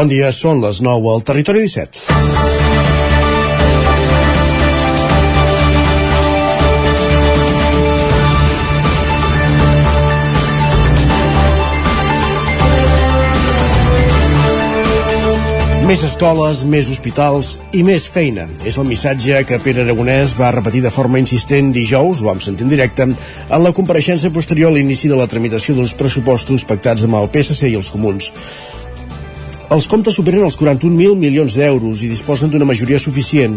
Bon dia, són les 9 al Territori 17. Més escoles, més hospitals i més feina. És el missatge que Pere Aragonès va repetir de forma insistent dijous, ho vam sentir en directe, en la compareixença posterior a l'inici de la tramitació d'uns pressupostos pactats amb el PSC i els comuns. Els comptes superen els 41.000 milions d'euros i disposen d'una majoria suficient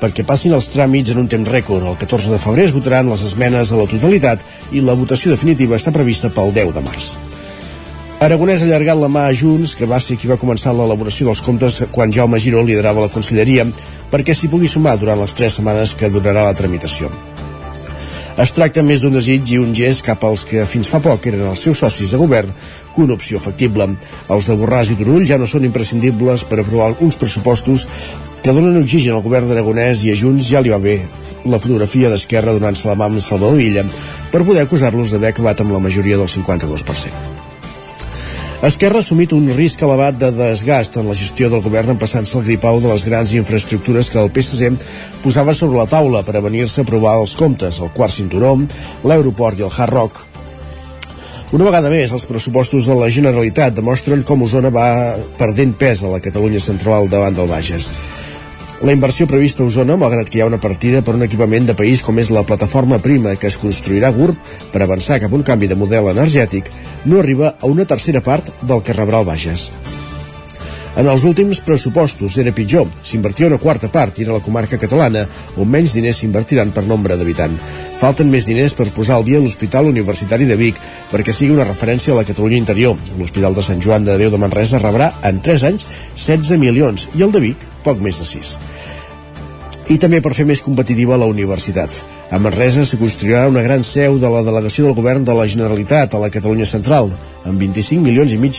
perquè passin els tràmits en un temps rècord. El 14 de febrer es votaran les esmenes a la totalitat i la votació definitiva està prevista pel 10 de març. Aragonès ha allargat la mà a Junts, que va ser qui va començar l'elaboració dels comptes quan Jaume Giró liderava la conselleria, perquè s'hi pugui sumar durant les tres setmanes que durarà la tramitació. Es tracta més d'un desig i un gest cap als que fins fa poc eren els seus socis de govern que una opció factible. Els de Borràs i Turull ja no són imprescindibles per aprovar uns pressupostos que donen oxigen al govern d'Aragonès i a Junts ja li va bé la fotografia d'Esquerra donant-se la mà amb Salvador Illa per poder acusar-los d'haver acabat amb la majoria del 52%. Esquerra ha assumit un risc elevat de desgast en la gestió del govern empassant-se el gripau de les grans infraestructures que el PSC posava sobre la taula per a venir-se a aprovar els comptes, el quart cinturó, l'aeroport i el Hard Rock. Una vegada més, els pressupostos de la Generalitat demostren com Osona va perdent pes a la Catalunya central davant del Bages. La inversió prevista a Osona, malgrat que hi ha una partida per un equipament de país com és la plataforma prima que es construirà a GURB per avançar cap a un canvi de model energètic, no arriba a una tercera part del que rebrà el Bages. En els últims pressupostos era pitjor. S'invertia una quarta part i era la comarca catalana on menys diners s'invertiran per nombre d'habitant. Falten més diners per posar al dia l'Hospital Universitari de Vic perquè sigui una referència a la Catalunya interior. L'Hospital de Sant Joan de Déu de Manresa rebrà en 3 anys 16 milions i el de Vic poc més de 6 i també per fer més competitiva la universitat. A Manresa s'hi construirà una gran seu de la delegació del govern de la Generalitat a la Catalunya Central, amb 25 milions i mig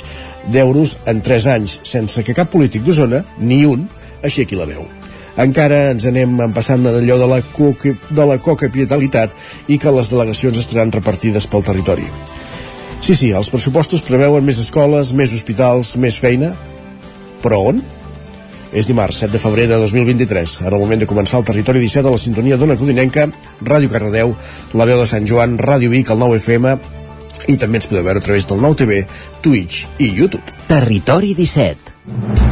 d'euros en 3 anys, sense que cap polític d'Osona, ni un, aixequi la veu. Encara ens anem empassant d'allò de la, de la coca-pietalitat i que les delegacions estaran repartides pel territori. Sí, sí, els pressupostos preveuen més escoles, més hospitals, més feina, però on? És dimarts, 7 de febrer de 2023. En el moment de començar el territori 17 a la sintonia d'Ona Codinenca, Ràdio Cardedeu, La Veu de Sant Joan, Ràdio Vic, el 9 FM, i també ens podeu veure a través del nou TV, Twitch i YouTube. Territori 17.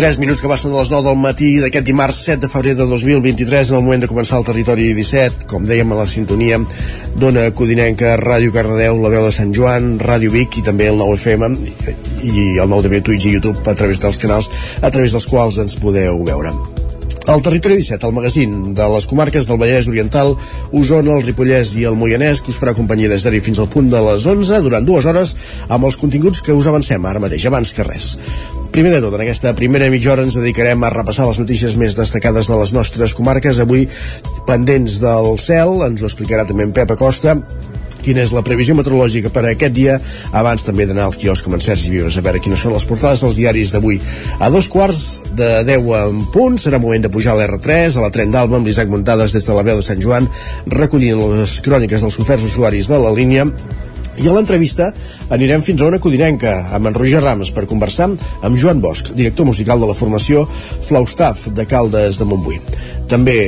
3 minuts que passen de les 9 del matí d'aquest dimarts 7 de febrer de 2023 en el moment de començar el territori 17 com dèiem a la sintonia d'Ona Codinenca, Ràdio Cardedeu la veu de Sant Joan, Ràdio Vic i també el 9 FM i el 9 TV Twitch i YouTube a través dels canals a través dels quals ens podeu veure el Territori 17, el magazín de les comarques del Vallès Oriental, Osona, el Ripollès i el Moianès, que us farà companyia des d'ara fins al punt de les 11, durant dues hores, amb els continguts que us avancem ara mateix, abans que res. Primer de tot, en aquesta primera mitja hora ens dedicarem a repassar les notícies més destacades de les nostres comarques. Avui, pendents del cel, ens ho explicarà també en Pep Acosta, quina és la previsió meteorològica per a aquest dia? Abans també d'anar al quiosc amb en Sergi Vives a veure quines són les portades dels diaris d'avui. A dos quarts de 10 en punt serà moment de pujar a l'R3 a la tren d'Alba amb l'Isaac Muntades des de la veu de Sant Joan recollint les cròniques dels oferts usuaris de la línia. I a l'entrevista anirem fins a una codinenca amb en Roger Rams per conversar amb Joan Bosch, director musical de la formació Flaustaff de Caldes de Montbui. També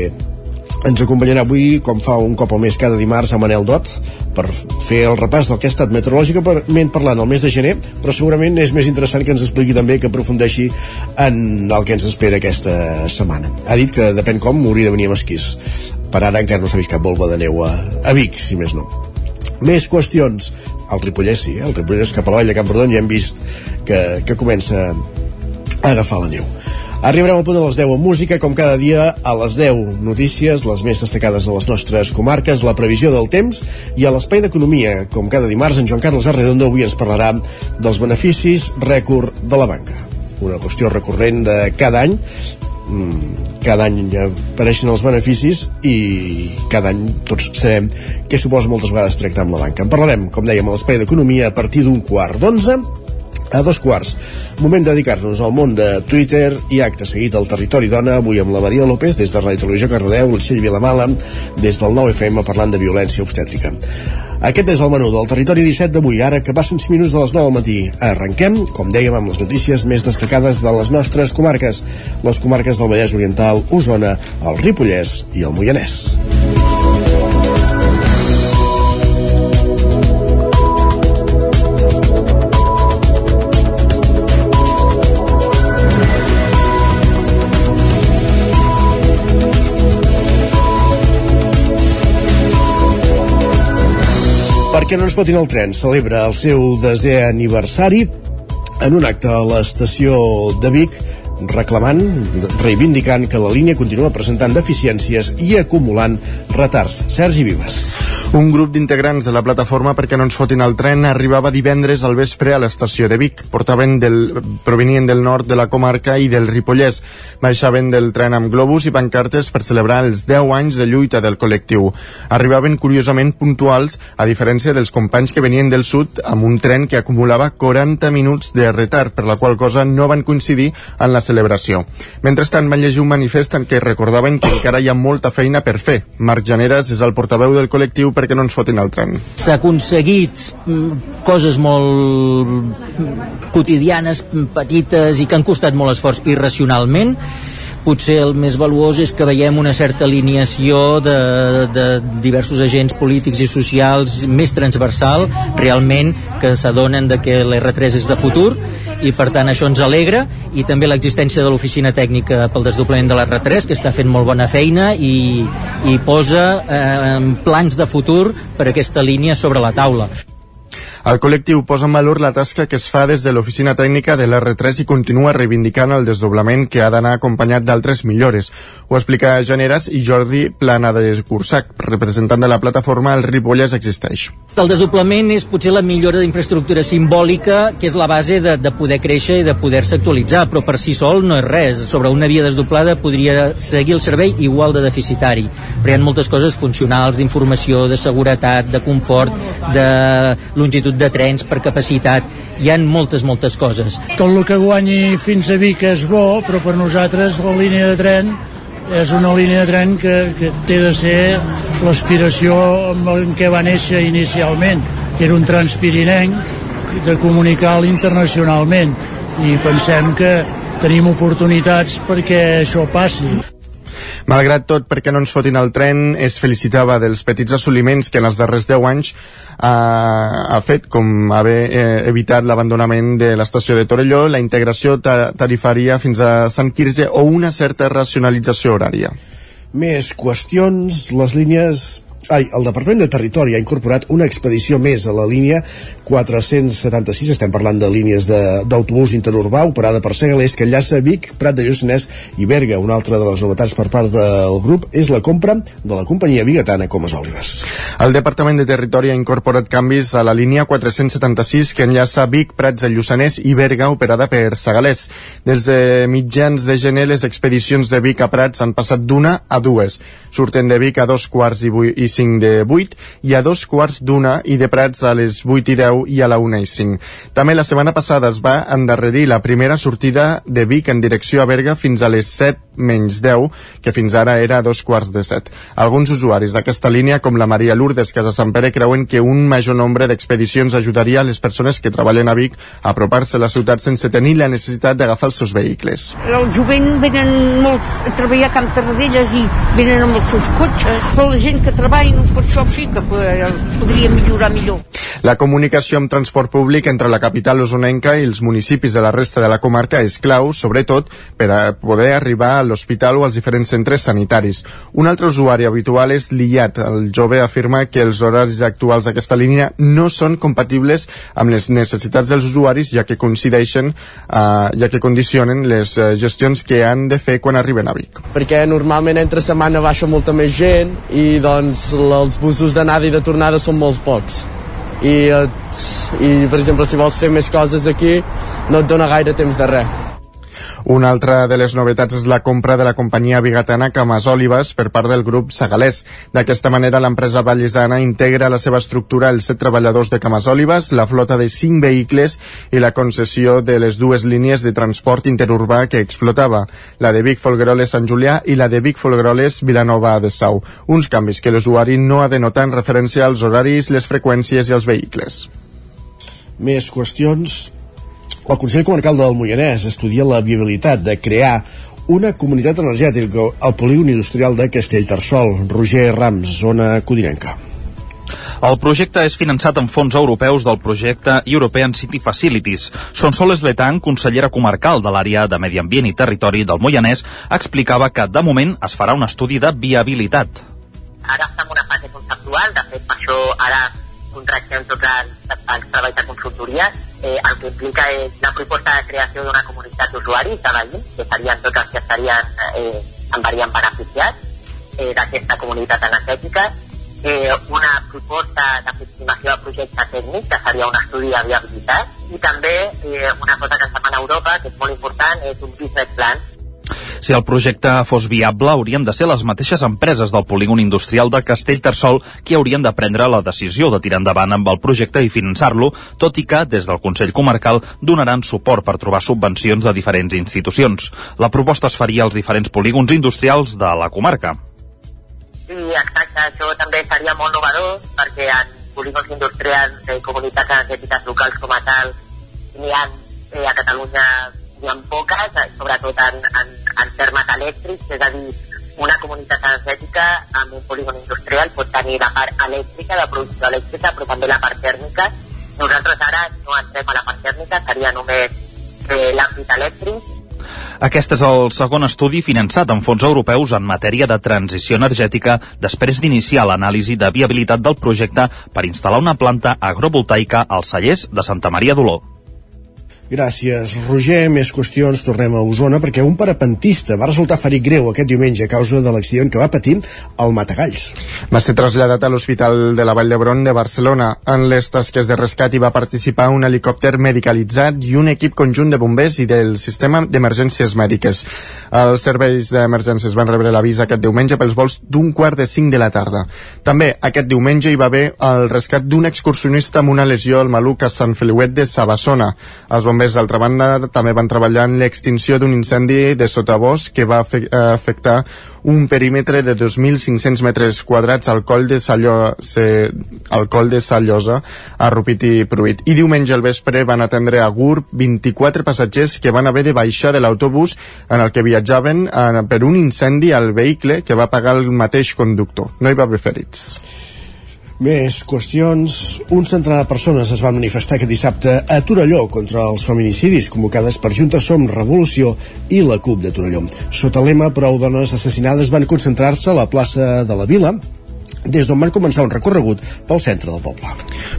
ens acompanyarà avui, com fa un cop o més cada dimarts, a Manel Dot, per fer el repàs del que ha estat meteorològicament parlant el mes de gener, però segurament és més interessant que ens expliqui també que aprofundeixi en el que ens espera aquesta setmana. Ha dit que depèn com hauria de venir amb esquís. Per ara encara no s'ha vist cap volva de neu a, a Vic, si més no. Més qüestions. El Ripollès sí, eh? el Ripollès cap a la vall de Camprodon ja hem vist que, que comença a agafar la neu. Arribarem al punt de les 10 en música, com cada dia, a les 10 notícies, les més destacades de les nostres comarques, la previsió del temps i a l'espai d'economia. Com cada dimarts, en Joan Carles Arredondo avui ens parlarà dels beneficis rècord de la banca. Una qüestió recurrent de cada any Mm, cada any apareixen els beneficis i cada any tots sabem què suposa moltes vegades tractar amb la banca. En parlarem, com dèiem, a l'espai d'economia a partir d'un quart d'onze a dos quarts. Moment de dedicar-nos al món de Twitter i acte seguit al Territori Dona, avui amb la Maria López, des de Ràdio Televisió Cardedeu, el Txell Vilamala, des del 9FM parlant de violència obstètrica. Aquest és el menú del Territori 17 d'avui, ara que passen 5 minuts de les 9 del matí. Arrenquem, com dèiem, amb les notícies més destacades de les nostres comarques, les comarques del Vallès Oriental, Osona, el Ripollès i el Moianès. Perquè no ens fotin el tren celebra el seu desè aniversari en un acte a l'estació de Vic reclamant, reivindicant que la línia continua presentant deficiències i acumulant retards. Sergi Vives. Un grup d'integrants de la plataforma perquè no ens fotin el tren arribava divendres al vespre a l'estació de Vic. Portaven del, provenien del nord de la comarca i del Ripollès. Baixaven del tren amb globus i pancartes per celebrar els 10 anys de lluita del col·lectiu. Arribaven curiosament puntuals, a diferència dels companys que venien del sud amb un tren que acumulava 40 minuts de retard, per la qual cosa no van coincidir en la celebració. Mentrestant van llegir un manifest en què recordaven que encara hi ha molta feina per fer. Marc Janeres és el portaveu del col·lectiu per perquè no ens fotin el tren. S'ha aconseguit mm, coses molt quotidianes, petites i que han costat molt esforç irracionalment potser el més valuós és que veiem una certa alineació de, de diversos agents polítics i socials més transversal, realment que s'adonen de que l'R3 és de futur i per tant això ens alegra i també l'existència de l'oficina tècnica pel desdoblament de l'R3 que està fent molt bona feina i, i posa eh, plans de futur per aquesta línia sobre la taula. El col·lectiu posa en valor la tasca que es fa des de l'oficina tècnica de l'R3 i continua reivindicant el desdoblament que ha d'anar acompanyat d'altres millores. Ho explica Generes i Jordi Plana de Cursac, representant de la plataforma El Ripollès Existeix. El desdoblament és potser la millora d'infraestructura simbòlica, que és la base de, de poder créixer i de poder-se actualitzar, però per si sol no és res. Sobre una via desdoblada podria seguir el servei igual de deficitari, però hi ha moltes coses funcionals, d'informació, de seguretat, de confort, de longitud longitud de trens, per capacitat, hi han moltes, moltes coses. Tot el que guanyi fins a Vic és bo, però per nosaltres la línia de tren és una línia de tren que, que té de ser l'aspiració en què va néixer inicialment, que era un transpirinenc de comunicar internacionalment i pensem que tenim oportunitats perquè això passi. Malgrat tot, perquè no ens fotin el tren, es felicitava dels petits assoliments que en els darrers 10 anys eh, ha fet, com haver eh, evitat l'abandonament de l'estació de Torelló, la integració ta tarifària fins a Sant Quirze o una certa racionalització horària. Més qüestions, les línies Ai, el Departament de Territori ha incorporat una expedició més a la línia 476, estem parlant de línies d'autobús interurbà operada per Segalés, que enllaça Vic, Prat de Lluçanès i Berga. Una altra de les novetats per part del grup és la compra de la companyia bigatana Comas Olives. El Departament de Territori ha incorporat canvis a la línia 476 que enllaça Vic, Prats de Lluçanès i Berga, operada per Segalés. Des de mitjans de gener, les expedicions de Vic a Prats han passat d'una a dues. Surten de Vic a dos quarts i, i 5 de 8 i a dos quarts d'una i de Prats a les 8 i 10 i a la 1 i 5. També la setmana passada es va endarrerir la primera sortida de Vic en direcció a Berga fins a les 7 menys 10, que fins ara era a dos quarts de 7. Alguns usuaris d'aquesta línia, com la Maria Lourdes Casa Sant Pere, creuen que un major nombre d'expedicions ajudaria a les persones que treballen a Vic a apropar-se a la ciutat sense tenir la necessitat d'agafar els seus vehicles. El jovent venen molts a treballar a Camp Tarradellas i venen amb els seus cotxes, però la gent que treballa i per això sí que podria millorar millor. La comunicació amb transport públic entre la capital osonenca i els municipis de la resta de la comarca és clau, sobretot per a poder arribar a l'hospital o als diferents centres sanitaris. Un altre usuari habitual és l'Illat. El jove afirma que els horaris actuals d'aquesta línia no són compatibles amb les necessitats dels usuaris ja que coincideixen, eh, ja que condicionen les eh, gestions que han de fer quan arriben a Vic. Perquè normalment entre setmana baixa molta més gent i doncs els busos d'anada i de tornada són molt pocs. I, i per exemple si vols fer més coses aquí no et dona gaire temps de res Una altra de les novetats és la compra de la companyia bigatana Camasòlives per part del grup Sagalés. D'aquesta manera, l'empresa vallisana integra la seva estructura els set treballadors de Camasòlives, la flota de cinc vehicles i la concessió de les dues línies de transport interurbà que explotava, la de Vic Folgueroles Sant Julià i la de Vic Folgueroles Vilanova de Sau. Uns canvis que l'usuari no ha de notar en referència als horaris, les freqüències i els vehicles. Més qüestions el Consell Comarcal del Moianès estudia la viabilitat de crear una comunitat energètica al polígon industrial de Castellterçol. Roger Rams, zona codinenca. El projecte és finançat amb fons europeus del projecte European City Facilities. Sonsoles Letan, consellera comarcal de l'àrea de Medi Ambient i Territori del Moianès, explicava que de moment es farà un estudi de viabilitat. Ara estem en una fase conceptual, de fet per això ara contractem tots els, els treballs de consultoria eh, el que implica és la proposta de creació d'una comunitat d'usuaris de veïns, que serien tots els que estarien, eh, en varien beneficiats eh, d'aquesta comunitat energètica, eh, una proposta d'aproximació de projecte tècnic, que seria un estudi de viabilitat, i també eh, una cosa que es demana a Europa, que és molt important, és un business plan, si el projecte fos viable, haurien de ser les mateixes empreses del polígon industrial de Castellterçol qui haurien de prendre la decisió de tirar endavant amb el projecte i finançar-lo, tot i que, des del Consell Comarcal, donaran suport per trobar subvencions de diferents institucions. La proposta es faria als diferents polígons industrials de la comarca. Sí, exacte, això també seria molt novedor perquè en polígons industrials i comunitats energètiques locals com a tal n'hi ha eh, a Catalunya n'hi ha poques, sobretot en, en, en termes elèctrics, és a dir, una comunitat energètica amb un polígon industrial pot tenir la part elèctrica, de producció elèctrica, però també la part tèrmica. Nosaltres ara no entrem a la part tèrmica, seria només eh, l'àmbit elèctric, aquest és el segon estudi finançat amb fons europeus en matèria de transició energètica després d'iniciar l'anàlisi de viabilitat del projecte per instal·lar una planta agrovoltaica als cellers de Santa Maria d'Oló. Gràcies, Roger. Més qüestions, tornem a Osona, perquè un parapentista va resultar ferit greu aquest diumenge a causa de l'accident que va patir al Matagalls. Va ser traslladat a l'Hospital de la Vall d'Hebron de Barcelona. En les tasques de rescat hi va participar un helicòpter medicalitzat i un equip conjunt de bombers i del sistema d'emergències mèdiques. Els serveis d'emergències van rebre l'avís aquest diumenge pels vols d'un quart de cinc de la tarda. També aquest diumenge hi va haver el rescat d'un excursionista amb una lesió al maluc a Sant Feliuet de Sabassona. Els bombers bombers, d'altra banda, també van treballar en l'extinció d'un incendi de sotabosc que va eh, afectar un perímetre de 2.500 metres quadrats al coll de Sallo, se, al coll de Sallosa, a Rupit i Pruit. I diumenge al vespre van atendre a Gurb 24 passatgers que van haver de baixar de l'autobús en el que viatjaven eh, per un incendi al vehicle que va pagar el mateix conductor. No hi va haver ferits. Més qüestions. Un centenar de persones es van manifestar aquest dissabte a Torelló contra els feminicidis convocades per Junta Som Revolució i la CUP de Torelló. Sota lema Prou dones assassinades van concentrar-se a la plaça de la Vila des d'on van començar un recorregut pel centre del poble.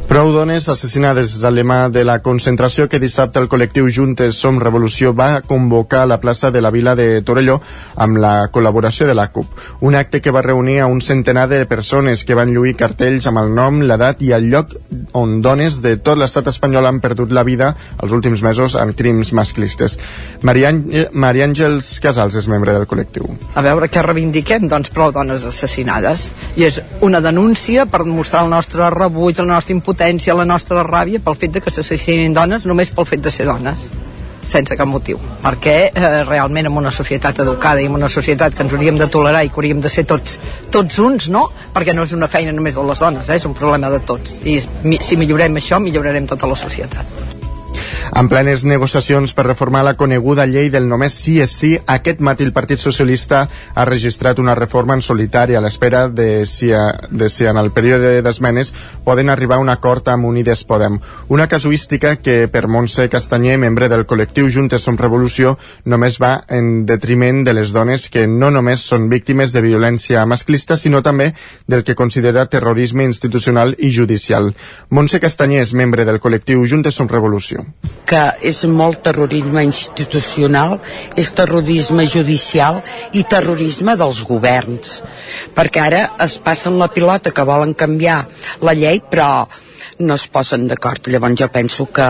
Prou dones assassinades és el lema de la concentració que dissabte el col·lectiu Juntes Som Revolució va convocar a la plaça de la Vila de Torelló amb la col·laboració de la CUP. Un acte que va reunir a un centenar de persones que van lluir cartells amb el nom, l'edat i el lloc on dones de tot l'estat espanyol han perdut la vida els últims mesos en crims masclistes. Maria, Maria Àngels Casals és membre del col·lectiu. A veure què reivindiquem? Doncs prou dones assassinades. I és una denúncia per mostrar el nostre rebuig, la nostra impotència, la nostra ràbia pel fet de que s'assassinin dones només pel fet de ser dones sense cap motiu perquè eh, realment en una societat educada i en una societat que ens hauríem de tolerar i que hauríem de ser tots, tots uns no? perquè no és una feina només de les dones eh? és un problema de tots i si millorem això millorarem tota la societat en plenes negociacions per reformar la coneguda llei del només sí és sí, aquest matí el Partit Socialista ha registrat una reforma en solitari a l'espera de, si, de si en el període d'esmenes poden arribar a un acord amb Unides Podem. Una casuística que per Montse Castanyer, membre del col·lectiu Juntes Som Revolució, només va en detriment de les dones que no només són víctimes de violència masclista, sinó també del que considera terrorisme institucional i judicial. Montse Castanyer és membre del col·lectiu Juntes Som Revolució que és molt terrorisme institucional, és terrorisme judicial i terrorisme dels governs. Perquè ara es passen la pilota que volen canviar la llei, però no es posen d'acord. Llavors jo penso que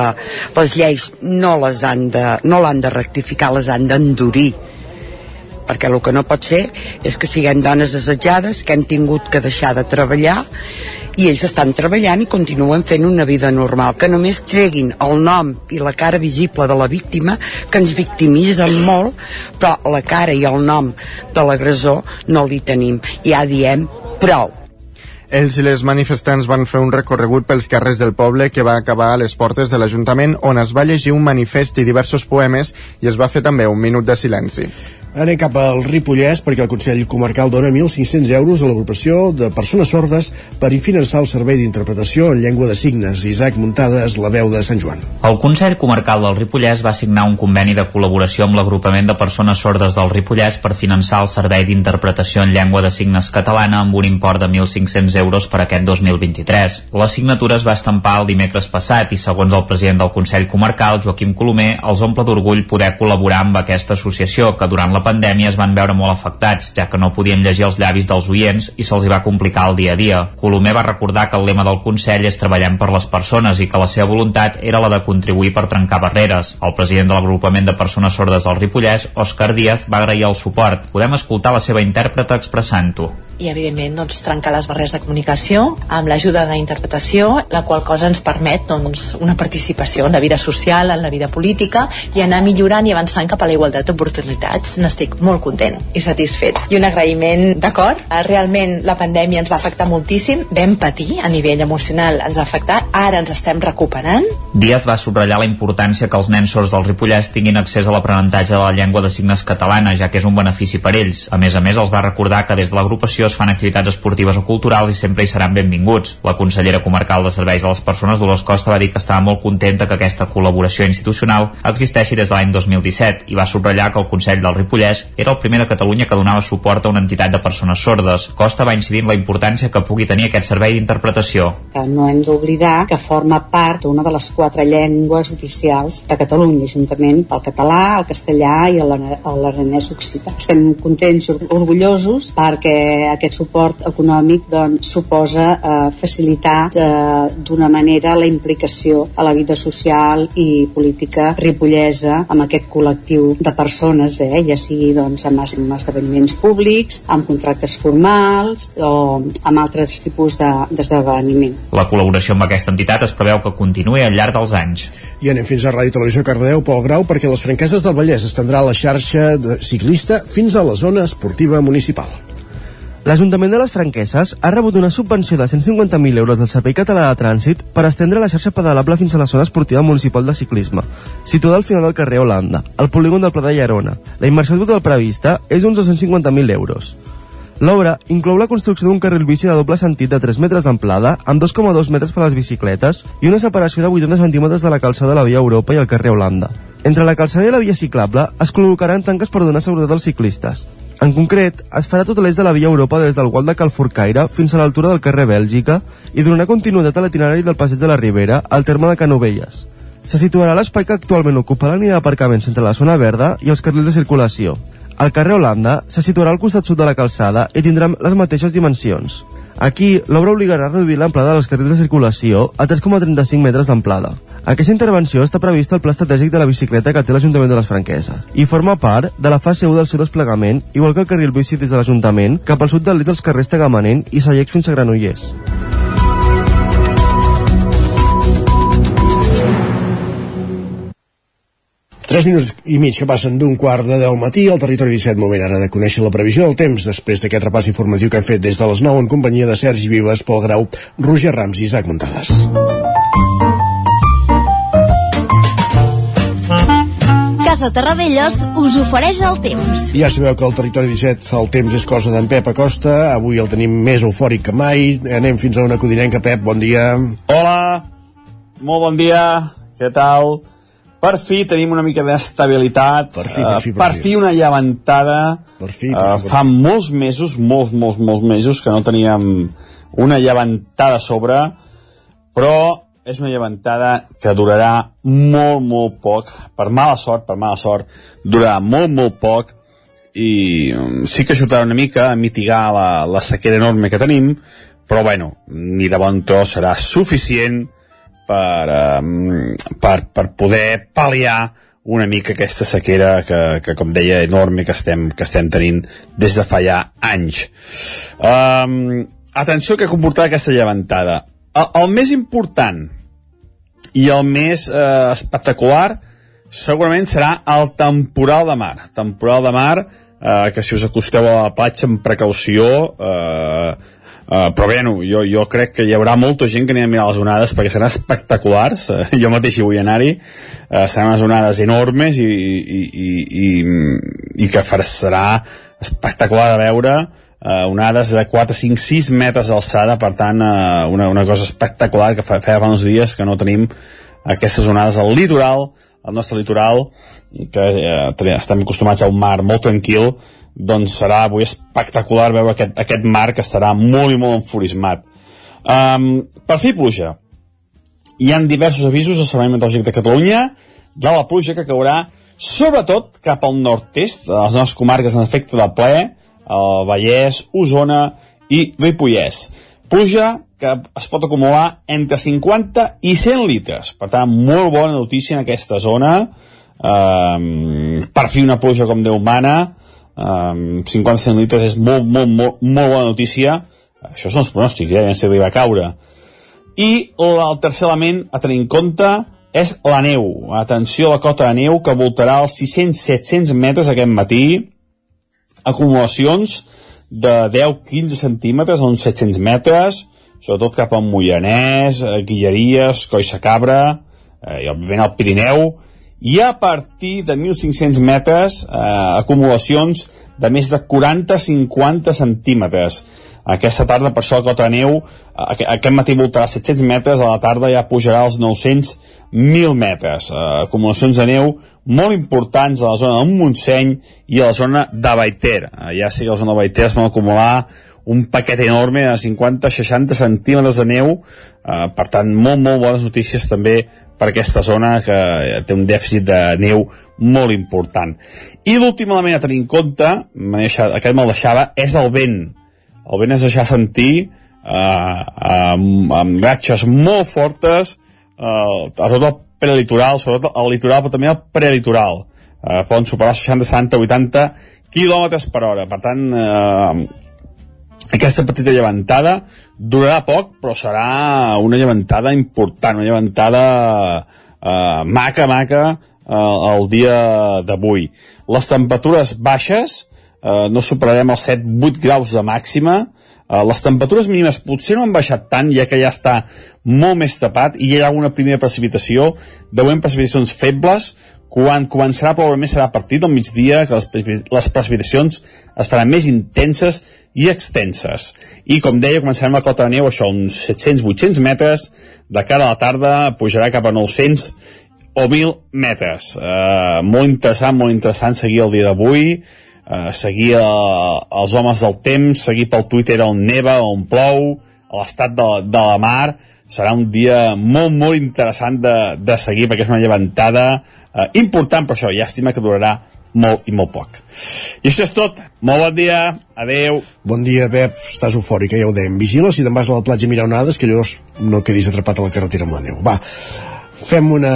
les lleis no les han de, no l'han de rectificar, les han d'endurir perquè el que no pot ser és que siguem dones assetjades que hem tingut que deixar de treballar i ells estan treballant i continuen fent una vida normal que només treguin el nom i la cara visible de la víctima que ens victimitzen molt però la cara i el nom de l'agressor no li tenim ja diem prou ells i les manifestants van fer un recorregut pels carrers del poble que va acabar a les portes de l'Ajuntament on es va llegir un manifest i diversos poemes i es va fer també un minut de silenci. Anem cap al Ripollès perquè el Consell Comarcal dona 1.500 euros a l'agrupació de persones sordes per finançar el servei d'interpretació en llengua de signes. Isaac Muntades, la veu de Sant Joan. El Consell Comarcal del Ripollès va signar un conveni de col·laboració amb l'agrupament de persones sordes del Ripollès per finançar el servei d'interpretació en llengua de signes catalana amb un import de 1.500 euros per aquest 2023. La signatura es va estampar el dimecres passat i segons el president del Consell Comarcal, Joaquim Colomer, els omple d'orgull poder col·laborar amb aquesta associació que durant la pandèmia es van veure molt afectats, ja que no podien llegir els llavis dels oients i se'ls hi va complicar el dia a dia. Colomer va recordar que el lema del Consell és treballant per les persones i que la seva voluntat era la de contribuir per trencar barreres. El president de l'agrupament de persones sordes del Ripollès, Òscar Díaz, va agrair el suport. Podem escoltar la seva intèrpreta expressant-ho i evidentment doncs, trencar les barreres de comunicació amb l'ajuda de interpretació, la qual cosa ens permet doncs, una participació en la vida social, en la vida política i anar millorant i avançant cap a la igualtat d'oportunitats. N'estic molt content i satisfet. I un agraïment, d'acord, realment la pandèmia ens va afectar moltíssim, vam patir a nivell emocional, ens va afectar, ara ens estem recuperant. Díaz va subratllar la importància que els nens sords del Ripollès tinguin accés a l'aprenentatge de la llengua de signes catalana, ja que és un benefici per ells. A més a més, els va recordar que des de l'agrupació es fan activitats esportives o culturals i sempre hi seran benvinguts. La consellera comarcal de Serveis a les Persones, Dolors Costa, va dir que estava molt contenta que aquesta col·laboració institucional existeixi des de l'any 2017 i va subratllar que el Consell del Ripollès era el primer de Catalunya que donava suport a una entitat de persones sordes. Costa va incidir en la importància que pugui tenir aquest servei d'interpretació. No hem d'oblidar que forma part d'una de les quatre llengües oficials de Catalunya, juntament el català, el castellà i l'aranès occità. Estem contents orgullosos perquè aquest suport econòmic doncs, suposa eh, facilitar eh, d'una manera la implicació a la vida social i política ripollesa amb aquest col·lectiu de persones, eh, ja sigui doncs, amb, amb esdeveniments públics, amb contractes formals o amb altres tipus d'esdeveniment. De, la col·laboració amb aquesta entitat es preveu que continuï al llarg dels anys. I anem fins a Ràdio Televisió Cardedeu, Pol Grau, perquè les franqueses del Vallès estendrà la xarxa de ciclista fins a la zona esportiva municipal. L'Ajuntament de les Franqueses ha rebut una subvenció de 150.000 euros del Servei Català de Trànsit per estendre la xarxa pedalable fins a la zona esportiva municipal de ciclisme, situada al final del carrer Holanda, al polígon del Pla de Llerona. La inversió total prevista és d'uns 250.000 euros. L'obra inclou la construcció d'un carril bici de doble sentit de 3 metres d'amplada, amb 2,2 metres per a les bicicletes i una separació de 80 centímetres de la calçada de la via Europa i el carrer Holanda. Entre la calçada i la via ciclable es col·locaran tanques per donar seguretat als ciclistes. En concret, es farà tot l'est de la via Europa des del Gual de Calforcaire fins a l'altura del carrer Bèlgica i donarà continuïtat a l'itinerari del passeig de la Ribera al terme de Canovelles. Se situarà l'espai que actualment ocupa la línia d'aparcaments entre la zona verda i els carrils de circulació. El carrer Holanda se situarà al costat sud de la calçada i tindrà les mateixes dimensions. Aquí, l'obra obligarà a reduir l'amplada dels carrils de circulació a 3,35 metres d'amplada. Aquesta intervenció està prevista al Pla Estratègic de la Bicicleta que té l'Ajuntament de les Franqueses i forma part de la fase 1 del seu desplegament, igual que el carril bici des de l'Ajuntament cap al sud del lit dels carrers Tagamanent i Sallecs fins a Granollers. Tres minuts i mig que passen d'un quart de deu matí al territori 17, moment ara de conèixer la previsió del temps després d'aquest repàs informatiu que hem fet des de les 9 en companyia de Sergi Vives, Pol Grau, Roger Rams i Isaac Montades. Casa Terradellos us ofereix el temps. Ja sabeu que al territori 17 el temps és cosa d'en Pep Acosta. Avui el tenim més eufòric que mai. Anem fins a una codinenca. Pep, bon dia. Hola, molt bon dia. Què tal? Per fi tenim una mica d'estabilitat. Per fi, per fi, per, per fi. fi una llevantada. Per fi, per fi, per uh, fa molts mesos, molts, molts, molts mesos que no teníem una llevantada a sobre, però és una llevantada que durarà molt, molt poc. Per mala sort, per mala sort, durarà molt, molt poc i um, sí que ajudarà una mica a mitigar la, la sequera enorme que tenim, però bueno, ni de bon tros serà suficient per, eh, per, per poder pal·liar una mica aquesta sequera que, que com deia, enorme que estem, que estem tenint des de fa ja anys. Um, atenció que comportarà aquesta llevantada. El, el més important i el més eh, espectacular segurament serà el temporal de mar. Temporal de mar eh, que si us acosteu a la platja amb precaució eh, Uh, però bé, no, jo, jo crec que hi haurà molta gent que anirà a mirar les onades perquè seran espectaculars, uh, jo mateix hi vull anar-hi. Uh, seran unes onades enormes i, i, i, i, i que farà, serà espectacular de veure. uh, onades de 4, 5, 6 metres d'alçada per tant uh, una, una cosa espectacular que feia fa uns dies que no tenim aquestes onades al litoral al nostre litoral que uh, estem acostumats a un mar molt tranquil doncs serà avui espectacular veure aquest, aquest mar que estarà molt i molt enfurismat. Um, per fi pluja. Hi han diversos avisos al Servei Meteorològic de Catalunya de la pluja que caurà sobretot cap al nord-est, de les nostres comarques en efecte de ple, el Vallès, Osona i Ripollès. Pluja que es pot acumular entre 50 i 100 litres. Per tant, molt bona notícia en aquesta zona. Um, per fi una pluja com Déu mana um, 50 litres és molt, molt, molt, molt bona notícia això són els pronòstics, eh? ja sé que li va caure i el tercer element a tenir en compte és la neu. Atenció a la cota de neu que voltarà els 600-700 metres aquest matí. Acumulacions de 10-15 centímetres a uns 700 metres, sobretot cap al Moianès, Guilleries, Coixa Cabra, eh, i òbviament al Pirineu, i a partir de 1.500 metres eh, acumulacions de més de 40-50 centímetres aquesta tarda per això la cota neu eh, aquest matí voltarà 700 metres a la tarda ja pujarà als 900-1.000 metres eh, acumulacions de neu molt importants a la zona del Montseny i a la zona de Baiter eh, ja que a la zona de Baiter es van acumular un paquet enorme de 50-60 centímetres de neu eh, per tant molt molt bones notícies també per aquesta zona que té un dèficit de neu molt important. I l'últim element a tenir en compte, deixat, aquest me'l deixava, és el vent. El vent es deixar sentir eh, amb, amb ratxes molt fortes eh, a tot el prelitoral, sobretot al litoral, però també al prelitoral. Eh, poden superar 60, 70, 80 quilòmetres per hora. Per tant, eh, aquesta petita llevantada durarà poc, però serà una llevantada important, una llevantada eh, maca, maca eh, el dia d'avui. Les temperatures baixes, eh, no superarem els 7-8 graus de màxima, eh, les temperatures mínimes potser no han baixat tant, ja que ja està molt més tapat i hi ha alguna primera precipitació, veurem precipitacions febles, quan començarà probablement serà a partir del migdia que les, les precipitacions es faran més intenses i extenses. I com deia, començarem la cota de neu, això, uns 700-800 metres, de cara a la tarda pujarà cap a 900 o 1.000 metres. Uh, molt interessant, molt interessant seguir el dia d'avui, uh, seguir uh, els homes del temps, seguir pel Twitter on neva, on plou, a l'estat de, de la mar, serà un dia molt, molt interessant de, de seguir perquè és una llevantada eh, important, però això, llàstima que durarà molt i molt poc. I això és tot. Molt bon dia. Adeu. Bon dia, Pep. Estàs eufòric, ja ho dèiem. Vigila si te'n vas a la platja a mirar onades, que llavors no quedis atrapat a la carretera amb la neu. Va, fem una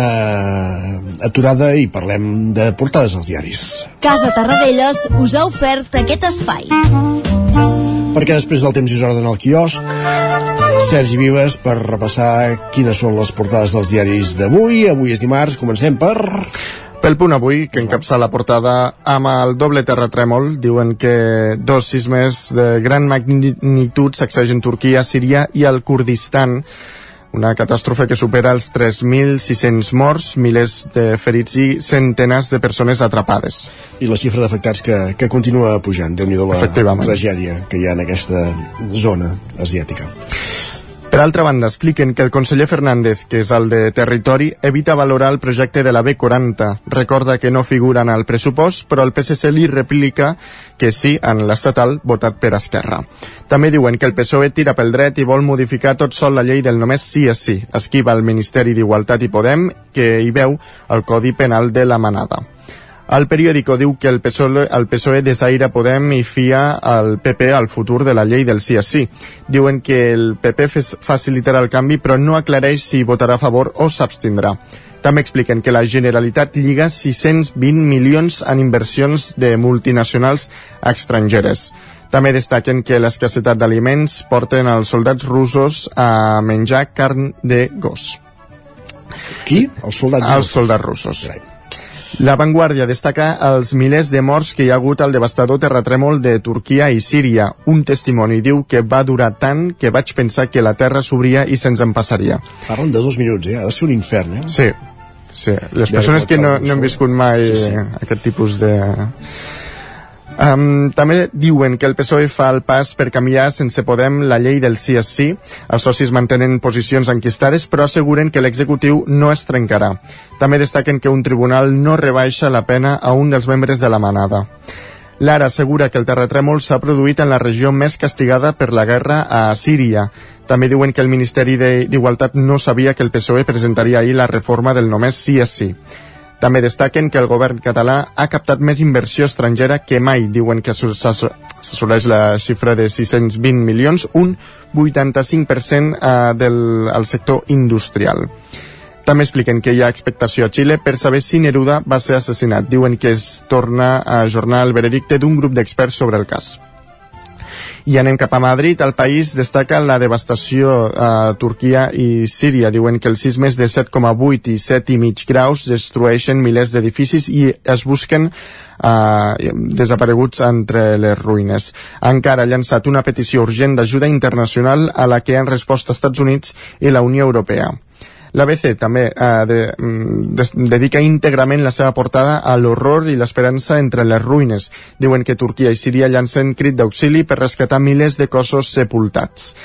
aturada i parlem de portades als diaris. Casa Tarradellas us ha ofert aquest espai. Perquè després del temps és hora d'anar al quiosc Sergi Vives per repassar quines són les portades dels diaris d'avui. Avui és dimarts, comencem per... Pel punt avui, que encapça la portada amb el doble terratrèmol, diuen que dos sismes de gran magnitud sacsegen Turquia, Síria i el Kurdistan una catàstrofe que supera els 3.600 morts, milers de ferits i centenes de persones atrapades. I la xifra d'afectats que, que continua pujant, déu nhi la tragèdia que hi ha en aquesta zona asiàtica. Per altra banda, expliquen que el conseller Fernández, que és el de Territori, evita valorar el projecte de la B40. Recorda que no figura en el pressupost, però el PSC li replica que sí en l'estatal votat per Esquerra. També diuen que el PSOE tira pel dret i vol modificar tot sol la llei del només sí és sí. Esquiva el Ministeri d'Igualtat i Podem, que hi veu el Codi Penal de la Manada. El periòdico diu que el PSOE, el PSOE desaire Podem i fia al PP al futur de la llei del sí a sí. Diuen que el PP facilitarà el canvi però no aclareix si votarà a favor o s'abstindrà. També expliquen que la Generalitat lliga 620 milions en inversions de multinacionals estrangeres. També destaquen que l'escassetat d'aliments porten els soldats russos a menjar carn de gos. Qui? Els soldats Els soldats russos. La Vanguardia destaca els milers de morts que hi ha hagut al devastador terratrèmol de Turquia i Síria. Un testimoni diu que va durar tant que vaig pensar que la terra s'obria i se'ns en passaria. Parlen de dos minuts, eh? Ha de ser un infern, eh? Sí, sí. Les persones que no, no han viscut mai Sí, sí. aquest tipus de... Um, també diuen que el PSOE fa el pas per canviar sense Podem la llei del sí és sí. Els socis mantenen posicions enquistades, però asseguren que l'executiu no es trencarà. També destaquen que un tribunal no rebaixa la pena a un dels membres de la manada. Lara assegura que el terratrèmol s'ha produït en la regió més castigada per la guerra a Síria. També diuen que el Ministeri d'Igualtat no sabia que el PSOE presentaria ahir la reforma del només sí és sí. També destaquen que el govern català ha captat més inversió estrangera que mai. Diuen que s'asso- s'asso- s'assoleix la xifra de 620 milions, un 85% eh, del el sector industrial. També expliquen que hi ha expectació a Xile per saber si Neruda va ser assassinat. Diuen que es torna a ajornar el veredicte d'un grup d'experts sobre el cas. I anem cap a Madrid. El país destaca la devastació a Turquia i Síria. Diuen que els sismes de 7,8 i 7,5 graus destrueixen milers d'edificis i es busquen eh, desapareguts entre les ruïnes. Encara ha llançat una petició urgent d'ajuda internacional a la que han respost Estats Units i la Unió Europea. L'ABC també eh, de, mm, des, dedica íntegrament la seva portada a l'horror i l'esperança entre les ruïnes. Diuen que Turquia i Síria llancen crit d'auxili per rescatar milers de cossos sepultats.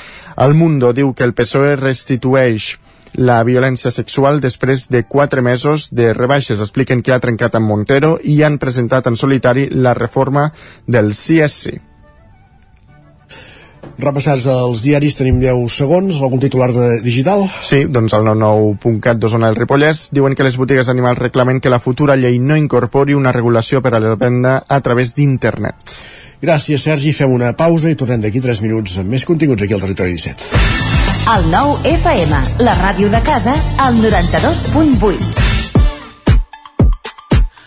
El Mundo diu que el PSOE restitueix la violència sexual després de quatre mesos de rebaixes. Expliquen que ha trencat amb Montero i han presentat en solitari la reforma del CSC. Repassats els diaris, tenim 10 segons. Algun titular de digital? Sí, doncs al 99.cat d'Osona del Ripollès diuen que les botigues d'animals reclamen que la futura llei no incorpori una regulació per a la venda a través d'internet. Gràcies, Sergi. Fem una pausa i tornem d'aquí 3 minuts amb més continguts aquí al Territori 17. El nou FM, la ràdio de casa, al 92.8.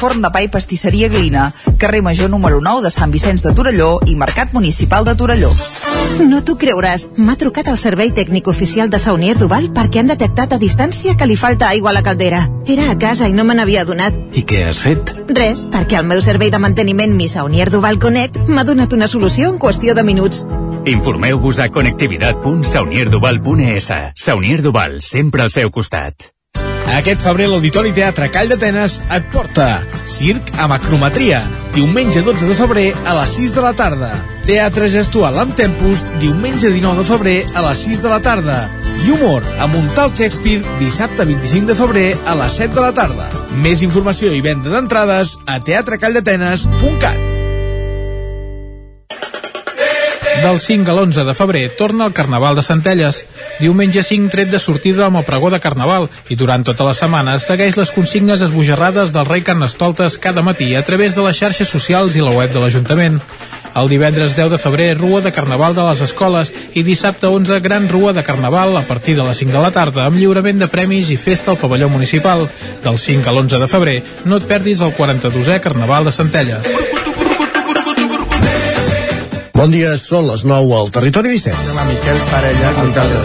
Forn de pa i pastisseria Glina, carrer Major número 9 de Sant Vicenç de Torelló i Mercat Municipal de Torelló. No t'ho creuràs. M'ha trucat el servei tècnic oficial de Saunier Duval perquè han detectat a distància que li falta aigua a la caldera. Era a casa i no me n'havia adonat. I què has fet? Res, perquè el meu servei de manteniment Mi Saunier Duval Connect m'ha donat una solució en qüestió de minuts. Informeu-vos a connectivitat.saunierduval.es. Saunier Duval, sempre al seu costat. Aquest febrer l'Auditori Teatre Call d'Atenes et porta Circ amb acrometria, diumenge 12 de febrer a les 6 de la tarda. Teatre gestual amb tempos, diumenge 19 de febrer a les 6 de la tarda. I humor amb un tal Shakespeare, dissabte 25 de febrer a les 7 de la tarda. Més informació i venda d'entrades a teatrecalldatenes.cat. Del 5 a l'11 de febrer torna el Carnaval de Centelles. Diumenge 5 tret de sortida amb el pregó de Carnaval i durant tota la setmana segueix les consignes esbojarrades del rei Carnestoltes cada matí a través de les xarxes socials i la web de l'Ajuntament. El divendres 10 de febrer, Rua de Carnaval de les Escoles i dissabte 11, Gran Rua de Carnaval a partir de les 5 de la tarda amb lliurament de premis i festa al pavelló municipal. Del 5 a l'11 de febrer, no et perdis el 42è Carnaval de Centelles. Bon dia, són les 9 al Territori 17. Demà Miquel Parella,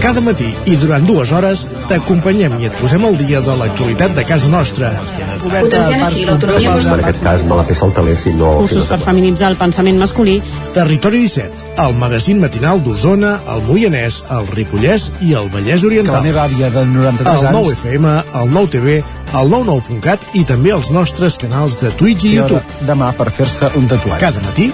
Cada matí i durant dues hores t'acompanyem i et posem al dia de l'actualitat de casa nostra. Potenciant així l'autonomia En aquest cas me la fer saltaler si no... Cursos per feminitzar el pensament masculí. Territori 17, el magazín matinal d'Osona, el Moianès, el Ripollès i el Vallès Oriental. Que la meva àvia de 93 el anys- 9 FM, el 9 TV, el 99.cat i també els nostres canals de Twitch i hora YouTube. demà per fer-se un tatuatge. Cada matí,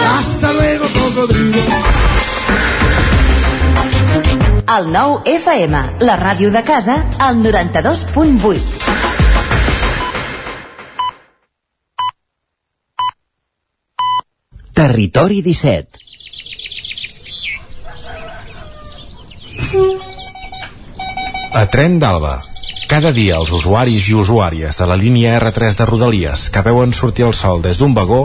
Hasta luego, cocodrilo. El 9 FM, la ràdio de casa, al 92.8. Territori 17 A Tren d'Alba. Cada dia els usuaris i usuàries de la línia R3 de Rodalies que veuen sortir el sol des d'un vagó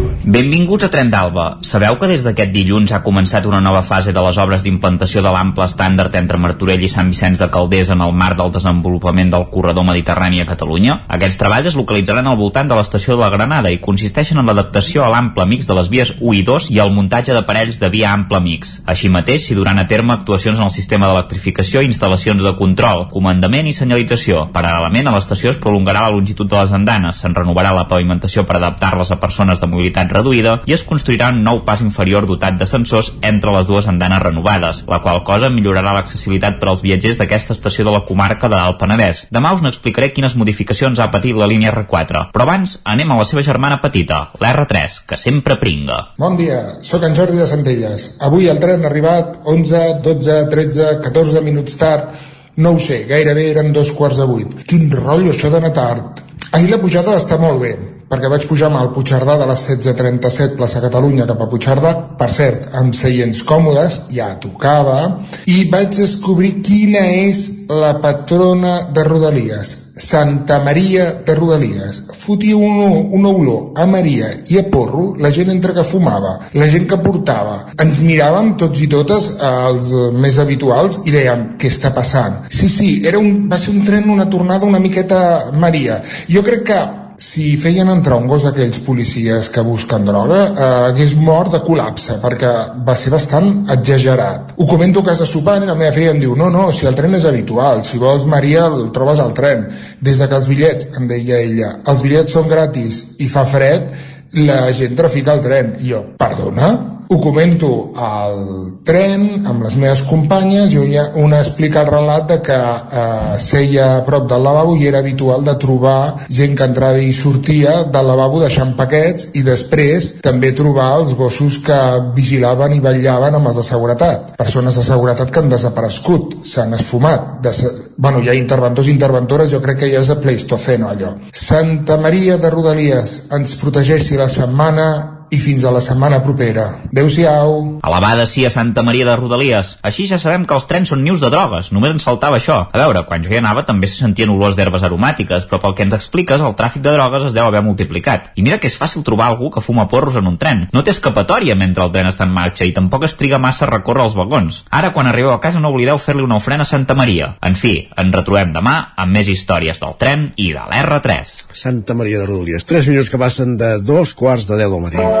Benvinguts a Tren d'Alba. Sabeu que des d'aquest dilluns ha començat una nova fase de les obres d'implantació de l'ample estàndard entre Martorell i Sant Vicenç de Calders en el marc del desenvolupament del corredor mediterrani a Catalunya? Aquests treballs es localitzaran al voltant de l'estació de la Granada i consisteixen en l'adaptació a l'ample mix de les vies 1 i 2 i el muntatge d'aparells de via ample mix. Així mateix, s'hi duran a terme actuacions en el sistema d'electrificació i instal·lacions de control, comandament i senyalització. Paral·lelament, a l'estació es prolongarà la longitud de les andanes, se'n renovarà la pavimentació per adaptar-les a persones de mobilitat reduïda i es construirà un nou pas inferior dotat de sensors entre les dues andanes renovades, la qual cosa millorarà l'accessibilitat per als viatgers d'aquesta estació de la comarca de l'Alt Penedès. Demà us n'explicaré quines modificacions ha patit la línia R4, però abans anem a la seva germana petita, l'R3, que sempre pringa. Bon dia, sóc en Jordi de Centelles. Avui el tren ha arribat 11, 12, 13, 14 minuts tard. No ho sé, gairebé eren dos quarts de vuit. Quin rotllo això d'anar tard. Ahir la pujada està molt bé, perquè vaig pujar amb el Puigcerdà de les 16.37 plaça Catalunya cap a Puigcerdà, per cert, amb seients còmodes, ja tocava, i vaig descobrir quina és la patrona de Rodalies, Santa Maria de Rodalies. Fotia una, una olor a Maria i a porro la gent entre que fumava, la gent que portava. Ens miràvem tots i totes, eh, els més habituals, i dèiem, què està passant? Sí, sí, era un, va ser un tren, una tornada una miqueta Maria. Jo crec que si feien entrar un gos aquells policies que busquen droga, eh, hagués mort de col·lapse, perquè va ser bastant exagerat. Ho comento a casa sopant i la meva filla em diu no, no, si el tren és habitual, si vols Maria el trobes al tren. Des de que els bitllets, em deia ella, els bitllets són gratis i fa fred, la gent trafica el tren. I jo, perdona? Ho comento al tren amb les meves companyes i una, una explica el relat de que eh, seia a prop del lavabo i era habitual de trobar gent que entrava i sortia del lavabo deixant paquets i després també trobar els gossos que vigilaven i vetllaven amb els de seguretat. Persones de seguretat que han desaparegut, s'han esfumat. De, bueno, hi ha interventors i interventores, jo crec que ja és a Pleistoceno allò. Santa Maria de Rodalies ens protegeixi la setmana i fins a la setmana propera. Adéu-siau. Alabada sí a Santa Maria de Rodalies. Així ja sabem que els trens són nius de drogues, només ens faltava això. A veure, quan jo hi anava també se sentien olors d'herbes aromàtiques, però pel que ens expliques, el tràfic de drogues es deu haver multiplicat. I mira que és fàcil trobar algú que fuma porros en un tren. No té escapatòria mentre el tren està en marxa i tampoc es triga massa a recórrer els vagons. Ara, quan arribeu a casa, no oblideu fer-li una ofrena a Santa Maria. En fi, ens retrobem demà amb més històries del tren i de l'R3. Santa Maria de Rodalies. 3 minuts que passen de dos quarts de 10 del matí.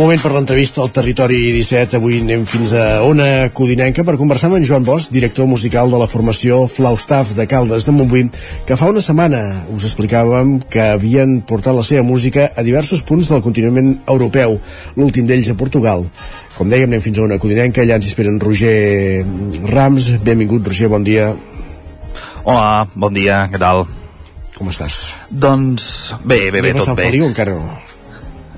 Moment per l'entrevista al Territori 17. Avui anem fins a Ona Codinenca per conversar amb en Joan Bosch, director musical de la formació Flaustaff de Caldes de Montbui, que fa una setmana us explicàvem que havien portat la seva música a diversos punts del continent europeu, l'últim d'ells a Portugal. Com dèiem, anem fins a Ona Codinenca, allà ens esperen Roger Rams. Benvingut, Roger, bon dia. Hola, bon dia, què tal? Com estàs? Doncs bé, bé, bé, tot bé. Feliu, encara no?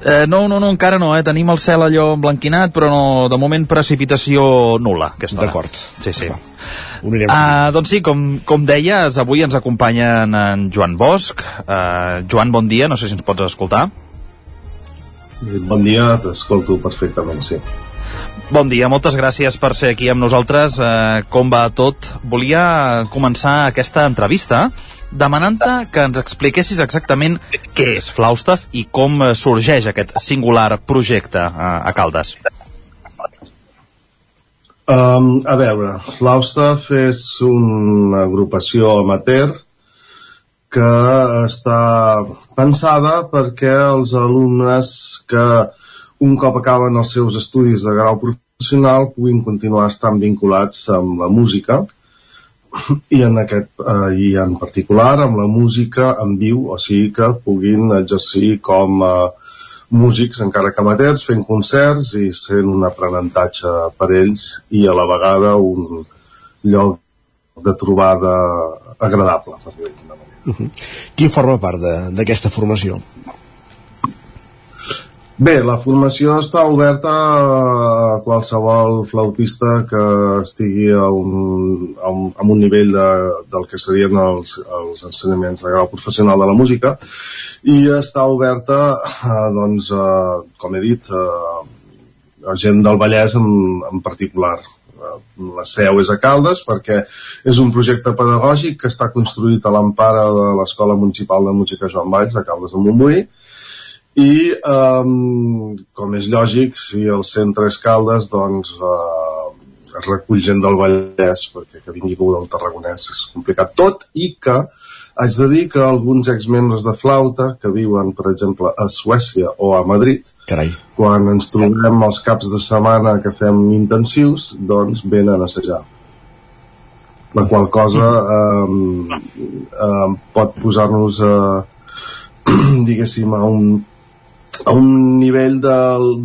Eh, no, no, no, encara no, eh? Tenim el cel allò emblanquinat, però no, de moment precipitació nula, aquesta hora. D'acord. Sí, sí. Ho anirem Uh, doncs sí, com, com deies, avui ens acompanyen en Joan Bosch. Uh, Joan, bon dia, no sé si ens pots escoltar. Bon dia, t'escolto perfectament, sí. Bon dia, moltes gràcies per ser aquí amb nosaltres. Uh, com va tot? Volia començar aquesta entrevista demanant-te que ens expliquessis exactament què és Flaustaff i com eh, sorgeix aquest singular projecte a, a Caldes. Um, a veure, Flaustaff és una agrupació amateur que està pensada perquè els alumnes que un cop acaben els seus estudis de grau professional puguin continuar estant vinculats amb la música i en aquest eh, i en particular amb la música en viu, o sigui que puguin exercir com a eh, músics encara que amateurs fent concerts i sent un aprenentatge per ells i a la vegada un lloc de trobada agradable per dir uh -huh. Qui forma part d'aquesta formació? Bé, la formació està oberta a qualsevol flautista que estigui a un, a un, a un nivell de, del que serien els, els ensenyaments de grau professional de la música i està oberta, eh, doncs, eh, com he dit, eh, a gent del Vallès en, en particular. La seu és a Caldes perquè és un projecte pedagògic que està construït a l'empara de l'Escola Municipal de Música Joan Valls de Caldes de Montbui i um, com és lògic si el centre és Caldes doncs uh, es recull gent del Vallès perquè que vingui del Tarragonès és complicat tot i que Haig de dir que alguns exmembres de flauta que viuen, per exemple, a Suècia o a Madrid, Carai. quan ens trobem els caps de setmana que fem intensius, doncs venen a assajar. La qual cosa eh, eh, pot posar-nos, eh, diguéssim, a un, a un nivell de,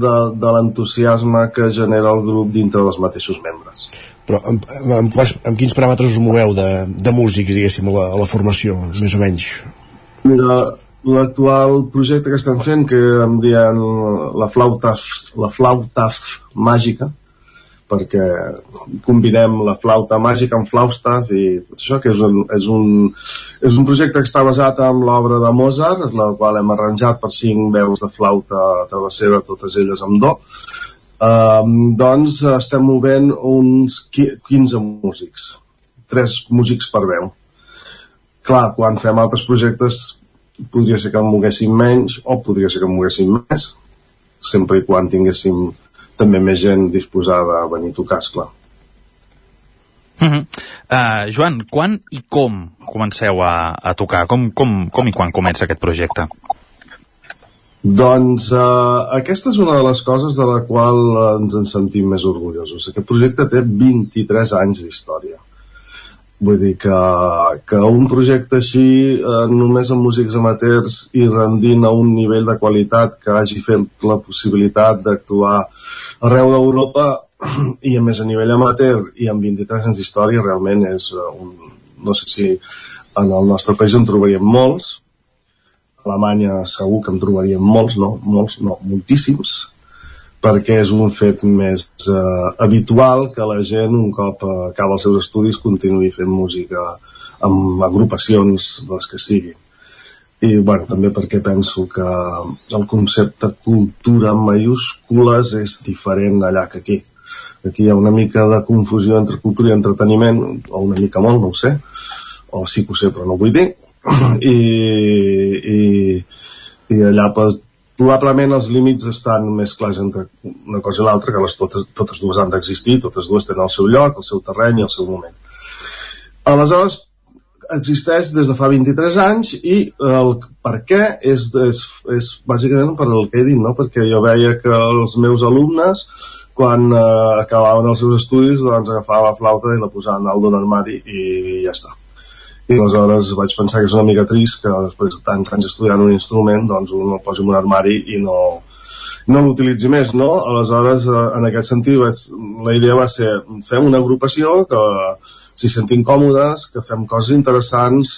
de, de l'entusiasme que genera el grup dintre dels mateixos membres però amb, amb, amb, amb quins paràmetres us moveu de, de músics, diguéssim, a la, a la formació, més o menys? Mira, l'actual projecte que estem fent, que em diuen la flauta, la flauta màgica, perquè combinem la flauta màgica amb Flaustaff i tot això, que és un, és un, és un projecte que està basat en l'obra de Mozart, la qual hem arranjat per cinc veus de flauta travessera, totes elles amb do, Um, doncs estem movent uns 15 músics, tres músics per veu. Clar, quan fem altres projectes podria ser que en moguéssim menys o podria ser que en moguéssim més, sempre i quan tinguéssim també més gent disposada a venir a tocar, esclar. Uh -huh. uh, Joan, quan i com comenceu a, a tocar? Com, com, com i quan comença aquest projecte? Doncs eh, aquesta és una de les coses de la qual eh, ens en sentim més orgullosos. Aquest projecte té 23 anys d'història. Vull dir que, que un projecte així, eh, només amb músics amateurs i rendint a un nivell de qualitat que hagi fet la possibilitat d'actuar arreu d'Europa i a més a nivell amateur i amb 23 anys d'història realment és eh, un, no sé si en el nostre país en trobaríem molts, Alemanya segur que en trobaríem molts, no, molts, no, moltíssims, perquè és un fet més eh, habitual que la gent, un cop acaba els seus estudis, continuï fent música amb agrupacions les que sigui. I bueno, també perquè penso que el concepte cultura en mayúscules és diferent allà que aquí. Aquí hi ha una mica de confusió entre cultura i entreteniment, o una mica molt, no ho sé, o sí que ho sé, però no ho vull dir, i, i, i allà pues, probablement els límits estan més clars entre una cosa i l'altra, que les totes, totes dues han d'existir, totes dues tenen el seu lloc, el seu terreny i el seu moment. Aleshores, existeix des de fa 23 anys i el per què és, és, és bàsicament per el que he dit, no? perquè jo veia que els meus alumnes quan eh, acabaven els seus estudis doncs agafaven la flauta i la posaven dalt d'un armari i ja està i aleshores vaig pensar que és una mica trist que després de tants anys estudiant un instrument doncs un el posi en un armari i no, no l'utilitzi més, no? Aleshores, eh, en aquest sentit, la idea va ser fem una agrupació que s'hi sentin còmodes, que fem coses interessants,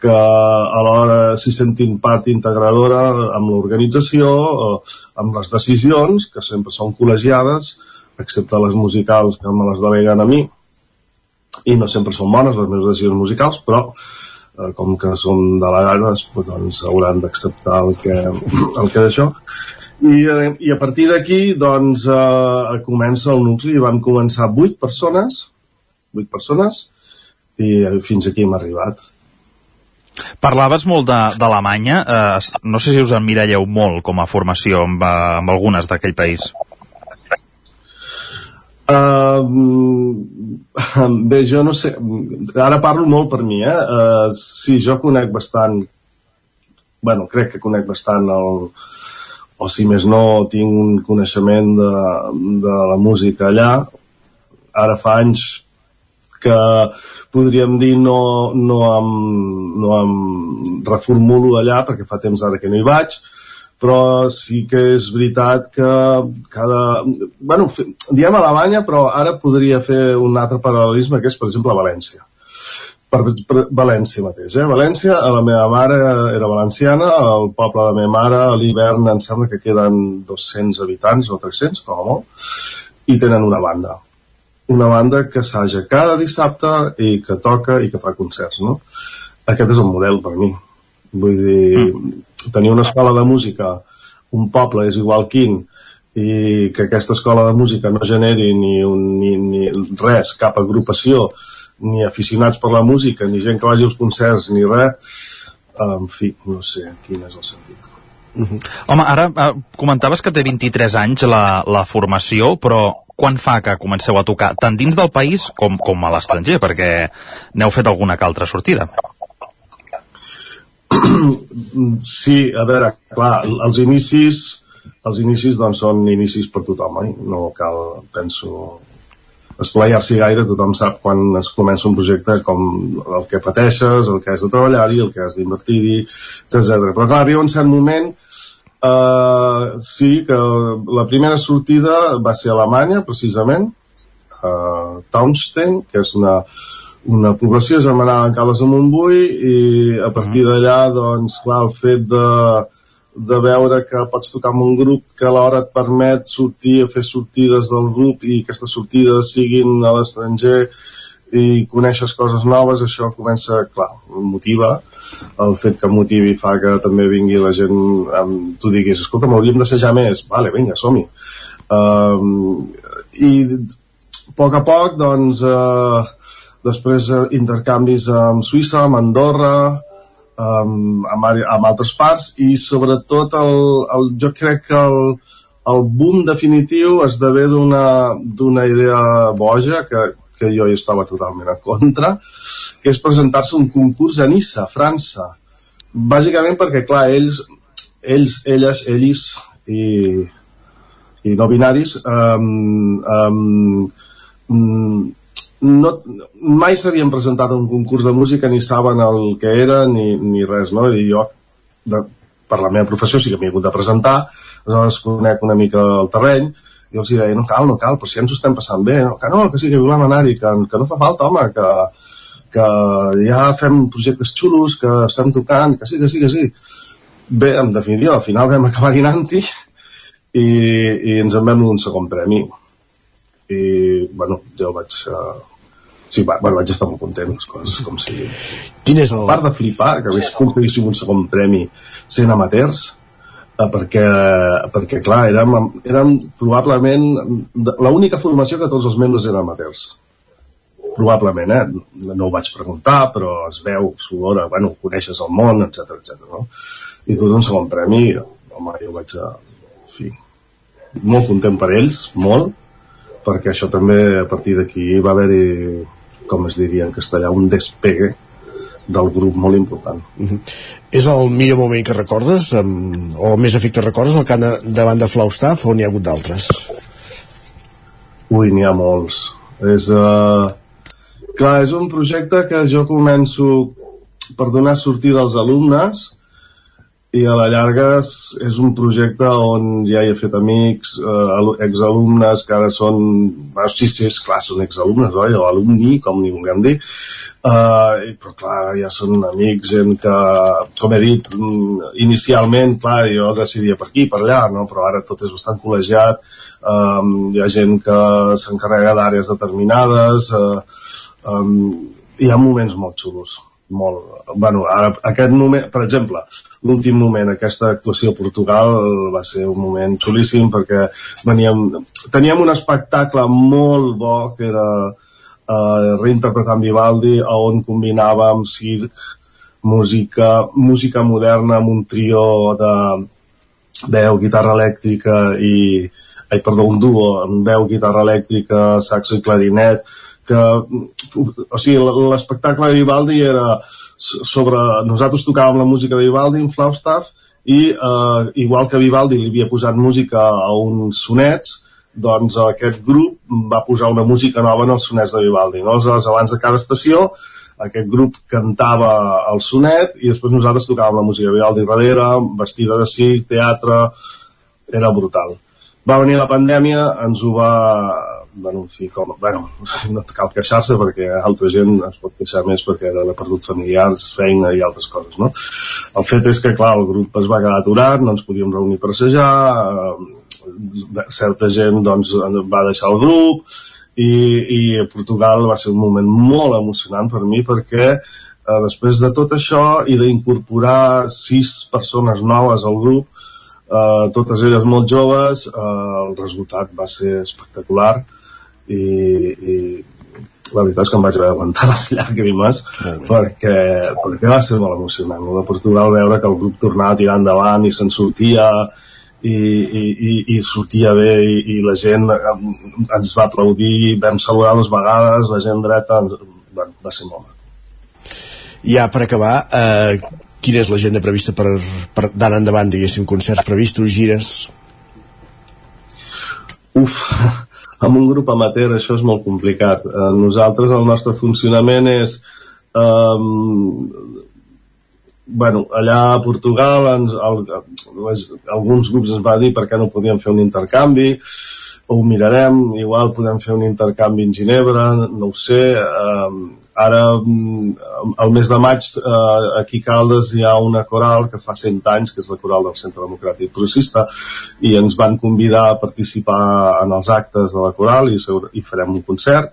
que alhora s'hi sentin part integradora amb l'organització, eh, amb les decisions, que sempre són col·legiades, excepte les musicals que me les deleguen a mi, i no sempre són bones les meves decisions musicals, però eh, com que són delegades doncs hauran d'acceptar el que, el que d'això. I, eh, i a partir d'aquí doncs eh, comença el nucli. Van començar 8 persones 8 persones i fins aquí hem arribat Parlaves molt de- d'Alemanya, eh, no sé si us emmiralleu molt com a formació amb, eh, amb algunes d'aquell país. Uh, bé, jo no sé, ara parlo molt per mi, eh? Uh, sí, jo conec bastant, bueno, crec que conec bastant el, o si més no, tinc un coneixement de, de la música allà. Ara fa anys que podríem dir no, no, em, no em reformulo allà perquè fa temps ara que no hi vaig però sí que és veritat que cada... Bueno, diem Alemanya, però ara podria fer un altre paral·lelisme, que és, per exemple, València. Per, per València mateix, eh? València, la meva mare era valenciana, al poble de la meva mare a l'hivern em sembla que queden 200 habitants o 300, com a molt, i tenen una banda. Una banda que assaja cada dissabte i que toca i que fa concerts, no? Aquest és el model per mi. Vull dir, mm. tenir una escola de música, un poble és igual quin, i que aquesta escola de música no generi ni, un, ni, ni res, cap agrupació, ni aficionats per la música, ni gent que vagi als concerts, ni res, en fi, no sé quin és el sentit. Home, ara eh, comentaves que té 23 anys la, la formació, però quan fa que comenceu a tocar tant dins del país com, com a l'estranger? Perquè n'heu fet alguna que altra sortida. Sí, a veure, clar, els inicis els inicis doncs són inicis per tothom, oi? No cal, penso, esplaiar-s'hi gaire, tothom sap quan es comença un projecte com el que pateixes, el que has de treballar-hi, el que has d'invertir-hi, etc. Però clar, arriba un cert moment Uh, sí, que la primera sortida va ser a Alemanya, precisament, a Taunstein, que és una, una població germanada en Cales de Montbui, i a partir d'allà, doncs, clar, el fet de, de veure que pots tocar amb un grup que alhora et permet sortir a fer sortides del grup i aquestes sortides siguin a l'estranger i coneixes coses noves, això comença, clar, motiva. El fet que motivi fa que també vingui la gent amb, tu diguis, escolta, m'hauríem d'assajar més. Vale, vinga, som-hi. Um, i a poc a poc doncs uh, després uh, intercanvis amb Suïssa, amb Andorra um, amb, amb altres parts i sobretot el, el, jo crec que el, el boom definitiu esdevé d'una d'una idea boja que, que jo hi estava totalment en contra, que és presentar-se un concurs a Nissa, França. Bàsicament perquè, clar, ells, ells elles, ells i, i no binaris um, um, no, mai s'havien presentat a un concurs de música ni saben el que era ni, ni res, no? I jo, de, per la meva professió, sí que m'he hagut de presentar, aleshores conec una mica el terreny, i els deia, no cal, no cal, però si ja ens ho estem passant bé, no, que no, que sí, que volem anar-hi, que, que no fa falta, home, que, que ja fem projectes xulos, que estem tocant, que sí, que sí, que sí. Bé, en definitiva, al final vam acabar anant-hi i, i ens en vam d'un segon premi. I, bueno, jo vaig... Uh, sí, va, bueno, vaig estar molt content, les coses com sigui. Quin és el... A part de flipar, que hagués aconseguíssim un segon premi sent amateurs, eh, perquè, perquè clar, érem, érem probablement l'única formació que tots els membres eren amateurs probablement, eh? no ho vaig preguntar però es veu, s'olora, bueno, coneixes el món, etc etc. no? i tu un segon premi home, jo vaig a en fi, molt content per ells, molt perquè això també a partir d'aquí va haver-hi com es diria en castellà, un despegue del grup molt important. Uh -huh. És el millor moment que recordes um, o més efecte recordes el cant de, davant de Flaustaff o n'hi ha hagut d'altres? Ui, n'hi ha molts. És, uh... Clar, és un projecte que jo començo per donar sortida als alumnes i a la llarga és, és un projecte on ja hi he fet amics, eh, exalumnes que ara són, bueno, sí, sí, és clar, són exalumnes, oi? o alumni, com ni vulguem dir, eh, però clar, ja són amics, gent que, com he dit, mm, inicialment, clar, jo decidia per aquí, per allà, no? però ara tot és bastant col·legiat, eh, hi ha gent que s'encarrega d'àrees determinades, eh, um, hi ha moments molt xulos molt, bueno, ara, aquest moment, per exemple, l'últim moment, aquesta actuació a Portugal va ser un moment xulíssim perquè veníem, teníem un espectacle molt bo que era uh, reinterpretant Vivaldi on combinàvem circ música, música moderna amb un trio de veu, guitarra elèctrica i, ai, perdó, un duo amb veu, guitarra elèctrica, saxo i clarinet, que, o sigui, l'espectacle de Vivaldi era sobre... Nosaltres tocàvem la música de Vivaldi en Flagstaff i eh, igual que Vivaldi li havia posat música a uns sonets, doncs aquest grup va posar una música nova en els sonets de Vivaldi. No? Aleshores, abans de cada estació, aquest grup cantava el sonet i després nosaltres tocàvem la música de Vivaldi darrere, vestida de circ, teatre, era brutal. Va venir la pandèmia, ens ho va, bueno, en fi, com, bueno, no cal queixar-se perquè altra gent es pot queixar més perquè ha perdut familiars, feina i altres coses, no? El fet és que, clar, el grup es va quedar aturat, no ens podíem reunir per assajar, eh, certa gent, doncs, va deixar el grup, i, i a Portugal va ser un moment molt emocionant per mi perquè eh, després de tot això i d'incorporar sis persones noves al grup, eh, totes elles molt joves, eh, el resultat va ser espectacular i, i la veritat és que em vaig haver d'aguantar les llàgrimes perquè, perquè va ser molt emocionant. El de Portugal veure que el grup tornava a tirar endavant i se'n sortia i, i, i, i sortia bé i, i la gent ens va aplaudir vam saludar dues vegades la gent dreta ens, bueno, va ser molt maco. Ja per acabar eh, quina és l'agenda prevista per, per d'anar endavant diguéssim concerts previstos, gires? Uf amb un grup amateur això és molt complicat. Eh, nosaltres, el nostre funcionament és eh, bueno, allà a Portugal ens, el, les, alguns grups ens va dir per què no podíem fer un intercanvi ho mirarem, igual podem fer un intercanvi en Ginebra, no ho sé eh, ara mm, el mes de maig eh, aquí a Caldes hi ha una coral que fa 100 anys que és la coral del Centre Democràtic Progressista i ens van convidar a participar en els actes de la coral i, i farem un concert.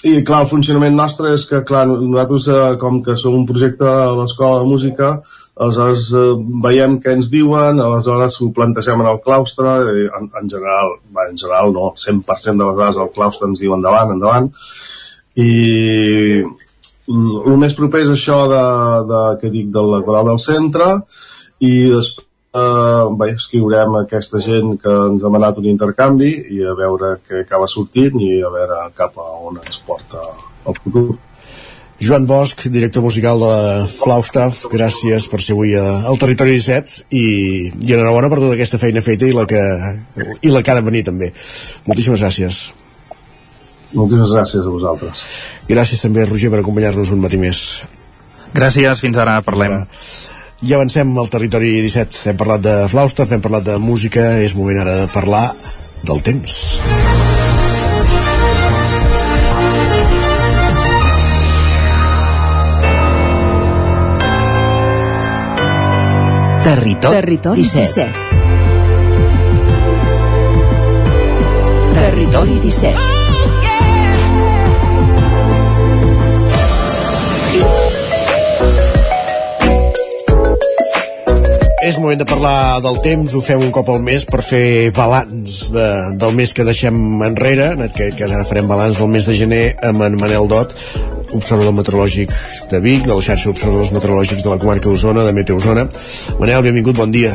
I clar, el funcionament nostre és que clar, nosaltres eh, com que som un projecte a l'Escola de Música aleshores eh, veiem què ens diuen aleshores ho plantegem en el claustre i en, en general, va, en general no 100% de les vegades el claustre ens diu endavant, endavant i el més proper és això de, de, que dic de la coral del centre i després eh, bé, escriurem a aquesta gent que ens ha demanat un intercanvi i a veure què acaba sortint i a veure cap a on ens porta el futur. Joan Bosch, director musical de Flaustaff, gràcies per ser avui al Territori 17 i, i enhorabona per tota aquesta feina feta i la que, i la que ha de venir també. Moltíssimes gràcies. Moltíssimes gràcies a vosaltres. Gràcies també, Roger, per acompanyar-nos un matí més. Gràcies, fins ara, parlem. Ja avancem al territori 17. Hem parlat de flausta, hem parlat de música, és moment ara de parlar del temps. Territori, Territori 17. 17. Territori 17. És moment de parlar del temps, ho fem un cop al mes per fer balanç de, del mes que deixem enrere, en aquest cas ara farem balanç del mes de gener amb en Manel Dot, observador meteorològic de Vic, de la xarxa d'observadors meteorològics de la comarca Osona, de Meteosona. Manel, benvingut, bon dia.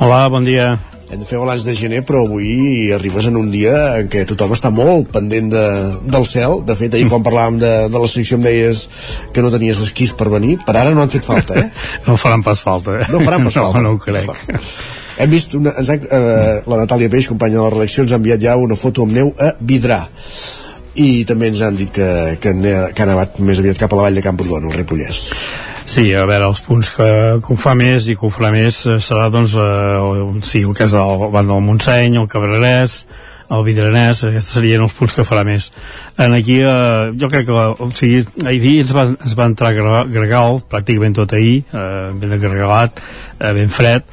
Hola, bon dia hem de fer balanç de gener, però avui arribes en un dia en què tothom està molt pendent de, del cel. De fet, ahir quan parlàvem de, de la secció em deies que no tenies esquís per venir. Per ara no han fet falta, eh? no faran pas falta, eh? No faran pas no, falta. No ho crec. Hem vist, una, ens ha, eh, la Natàlia Peix, companya de la redacció, ens ha enviat ja una foto amb neu a Vidrà i també ens han dit que, que, que ha nevat més aviat cap a la vall de Camprodon, el Ripollès. Sí, a veure, els punts que, que ho fa més i que ho farà més eh, serà, doncs, eh, sí, el que és el banc del Montseny, el Cabrerès, el Vidranès, aquests serien els punts que farà més. En aquí, eh, jo crec que, o sigui, ahir ens va, ens va entrar gregal, pràcticament tot ahir, eh, ben agregalat, eh, ben fred,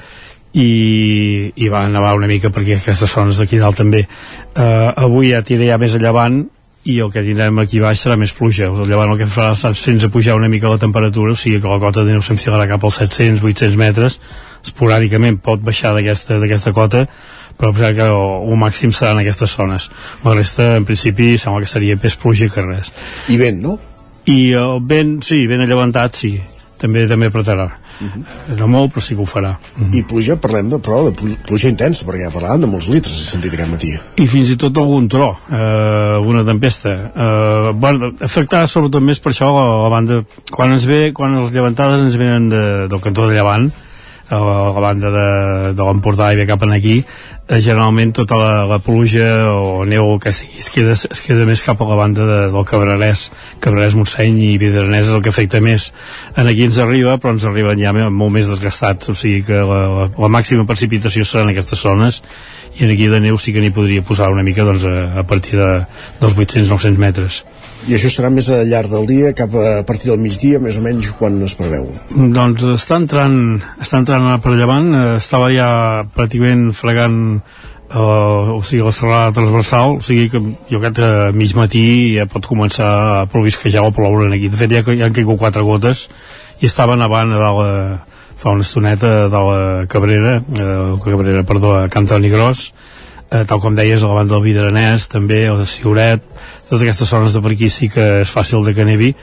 i, i va nevar una mica perquè aquestes zones d'aquí dalt també. Eh, avui ja tira ja més a llevant, i el que tindrem aquí baix serà més pluja llevant el que farà serà sense pujar una mica la temperatura o sigui que la cota de neu s'enfilarà cap als 700-800 metres esporàdicament pot baixar d'aquesta cota però que el, el màxim serà en aquestes zones. La resta en principi sembla que seria més pluja que res. I vent no? i el vent, sí, vent allevantat sí. També també apretarà uh -huh. no molt però sí que ho farà uh -huh. I pluja, parlem de, però de plu- pluja intensa, perquè ja parlàvem de molts litres, he sentit aquest matí. i fins i tot algun tro, eh, alguna tempesta. Eh, bueno, afectarà sobretot més per això a la banda, quan ens ve, quan les llevantades ens venen de, del cantó de llevant, a la, a la banda de, de l'Empordà i ve cap aquí, eh, generalment tota la, la pluja o neu o que sigui es queda, es queda més cap a la banda de, del Cabrerès, Cabrerès, Montseny i Vidranès és el que afecta més. En aquí ens arriba, però ens arriben ja molt més desgastats, o sigui que la, la, la màxima precipitació serà en aquestes zones i aquí de neu sí que n'hi podria posar una mica doncs, a, a partir de, dels 800-900 metres. I això serà més al llarg del dia, cap a, partir del migdia, més o menys, quan es preveu. Doncs està entrant, està entrant per llevant, eh, estava ja pràcticament fregant eh, o sigui, la serrada transversal, o sigui que jo crec que a mig matí ja pot començar a provisquejar o ploure aquí. De fet, ja, ja han caigut quatre gotes i estava nevant a dalt eh, fa una estoneta de la Cabrera, eh, Cabrera, perdó, a Cantoni Gros, eh, tal com deies, a la banda del Vidranès, també, o de Siuret, totes aquestes zones de per aquí sí que és fàcil de que nevi,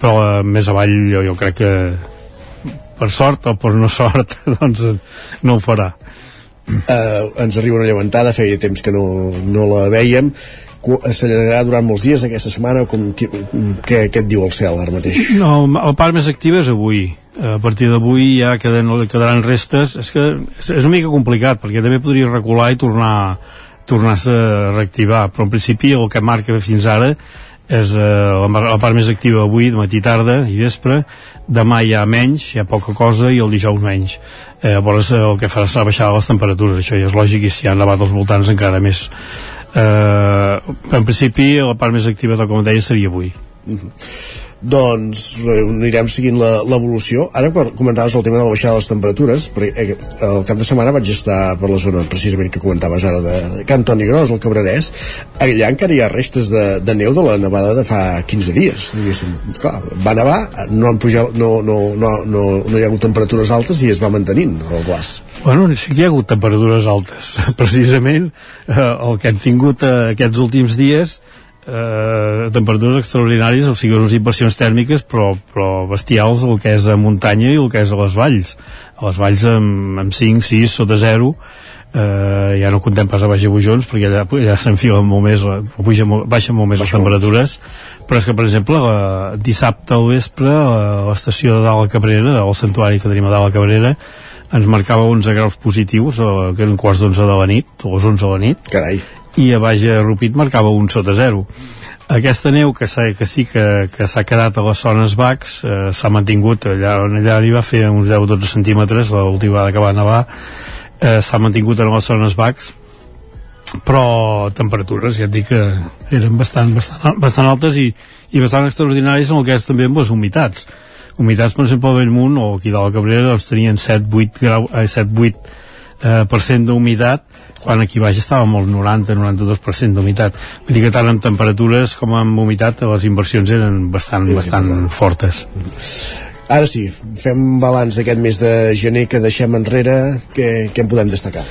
però eh, més avall jo, jo crec que per sort o per no sort doncs no ho farà. Eh, ens arriba una llevantada, feia temps que no, no la veiem, s'allargarà durant molts dies aquesta setmana, com, qui, què, què et diu el cel ara mateix? No, la part més activa és avui. A partir d'avui ja queden, quedaran restes. És que és, és una mica complicat, perquè també podria recular i tornar tornar-se a reactivar, però en principi el que marca fins ara és eh, la, la part més activa avui, de matí tarda i vespre, demà hi ha menys, hi ha poca cosa i el dijous menys. Eh, llavors eh, el que farà serà baixar les temperatures, això ja és lògic i si han nevat als voltants encara més. Eh, en principi la part més activa, tal com deia, seria avui. Doncs anirem seguint l'evolució ara quan comentaves el tema de la baixada de les temperatures perquè eh, el cap de setmana vaig estar per la zona precisament que comentaves ara de Can Toni Gros, el Cabrerès allà encara hi ha restes de, de neu de la nevada de fa 15 dies diguéssim. clar, va nevar no, han pujat, no, no, no, no, no hi ha hagut temperatures altes i es va mantenint el glaç Bueno, sí que hi ha hagut temperatures altes. Precisament eh, el que hem tingut eh, aquests últims dies eh, temperatures extraordinàries, o sigui, unes inversions tèrmiques, però, però bestials el que és a muntanya i el que és a les valls. A les valls amb, amb 5, 6, sota 0, eh, ja no contem pas a baix Bujons, perquè allà, allà s'enfilen molt més, la- puja, baixen molt més les temperatures, però és que, per exemple, la, dissabte al vespre, a l'estació de dalt a Cabrera, al santuari que tenim a dalt a Cabrera, ens marcava 11 graus positius, o, que eren quarts d'11 de la nit, o les 11 de la nit, Carai. I a baix a Rupit marcava un sota zero. Aquesta neu que, que sí que, que s'ha quedat a les zones bacs eh, s'ha mantingut, allà on allà hi va fer uns 10-12 centímetres, l'última vegada que va nevar, eh, s'ha mantingut en les zones bacs, però temperatures, ja et dic que eren bastant, bastant, bastant altes i, i bastant extraordinàries en el que és també amb les humitats. Humitats, per exemple, a Bellmunt o aquí de la Cabrera doncs, tenien 7-8 grau, eh, 7-8 eh, d'humitat quan aquí baix estava el 90-92% d'humitat. Vull dir que tant amb temperatures com amb humitat les inversions eren bastant, bastant fortes. Ara sí, fem balanç d'aquest mes de gener que deixem enrere, què, què en podem destacar?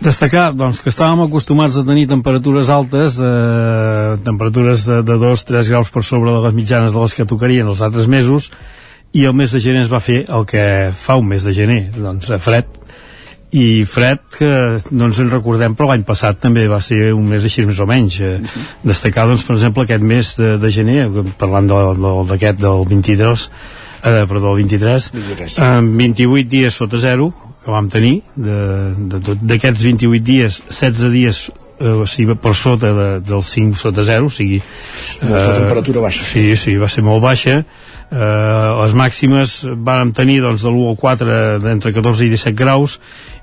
Destacar, doncs, que estàvem acostumats a tenir temperatures altes, eh, temperatures de, de 2-3 graus per sobre de les mitjanes de les que tocarien els altres mesos, i el mes de gener es va fer el que fa un mes de gener, doncs, fred, i fred que no ens en recordem però l'any passat també va ser un mes així més o menys eh, destacar doncs per exemple aquest mes de, de gener parlant de- de- d'aquest del 22 eh, perdó, el 23 23. amb 28 dies sota zero que vam tenir de- de d'aquests 28 dies 16 dies eh, o sigui, per sota de, del 5 sota 0 o sigui Molta temperatura baixa. sí, sí, va ser molt baixa eh, les màximes vàrem tenir doncs, de l'1 al 4 d'entre 14 i 17 graus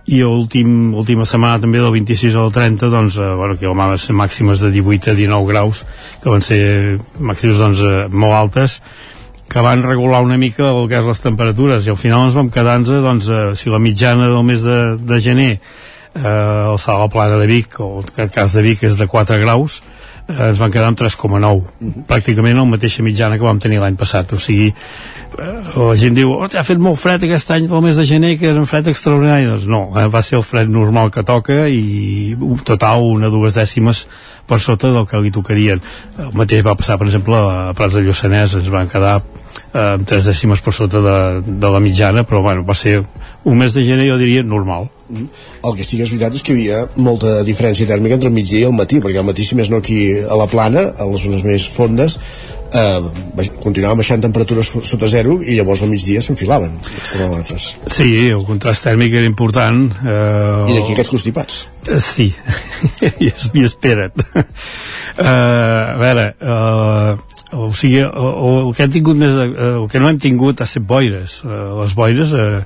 i l'últim última setmana també del 26 al 30 doncs, eh, bueno, que van ser màximes de 18 a 19 graus que van ser màximes doncs, eh, molt altes que van regular una mica el que és les temperatures. I al final ens vam quedar-nos doncs, eh, si la mitjana del mes de, de gener eh, el salt a la plana de Vic o en aquest cas de Vic és de 4 graus eh, ens van quedar amb 3,9 pràcticament la mateixa mitjana que vam tenir l'any passat. O sigui, eh, la gent diu oh, ha fet molt fred aquest any pel mes de gener que era un fred extraordinari. Doncs no, eh, va ser el fred normal que toca i un total una dues dècimes per sota del que li tocarien. El mateix va passar per exemple a Prats de Lluçanès. Ens van quedar eh, tres dècimes per sota de, de la mitjana, però bueno, va ser un mes de gener, jo diria, normal. Mm. El que sí que és veritat és que hi havia molta diferència tèrmica entre el migdia i el matí, perquè al matí, si més no aquí a la plana, a les zones més fondes, eh, continuaven baixant temperatures sota zero i llavors al migdia s'enfilaven. Sí, el contrast tèrmic era important. Eh, I d'aquí aquests constipats. Eh, Sí, i, es, i espera't. Uh, a veure, uh, o sigui, el, el que hem tingut més, uh, el que no hem tingut ha set boires. Uh, les boires uh,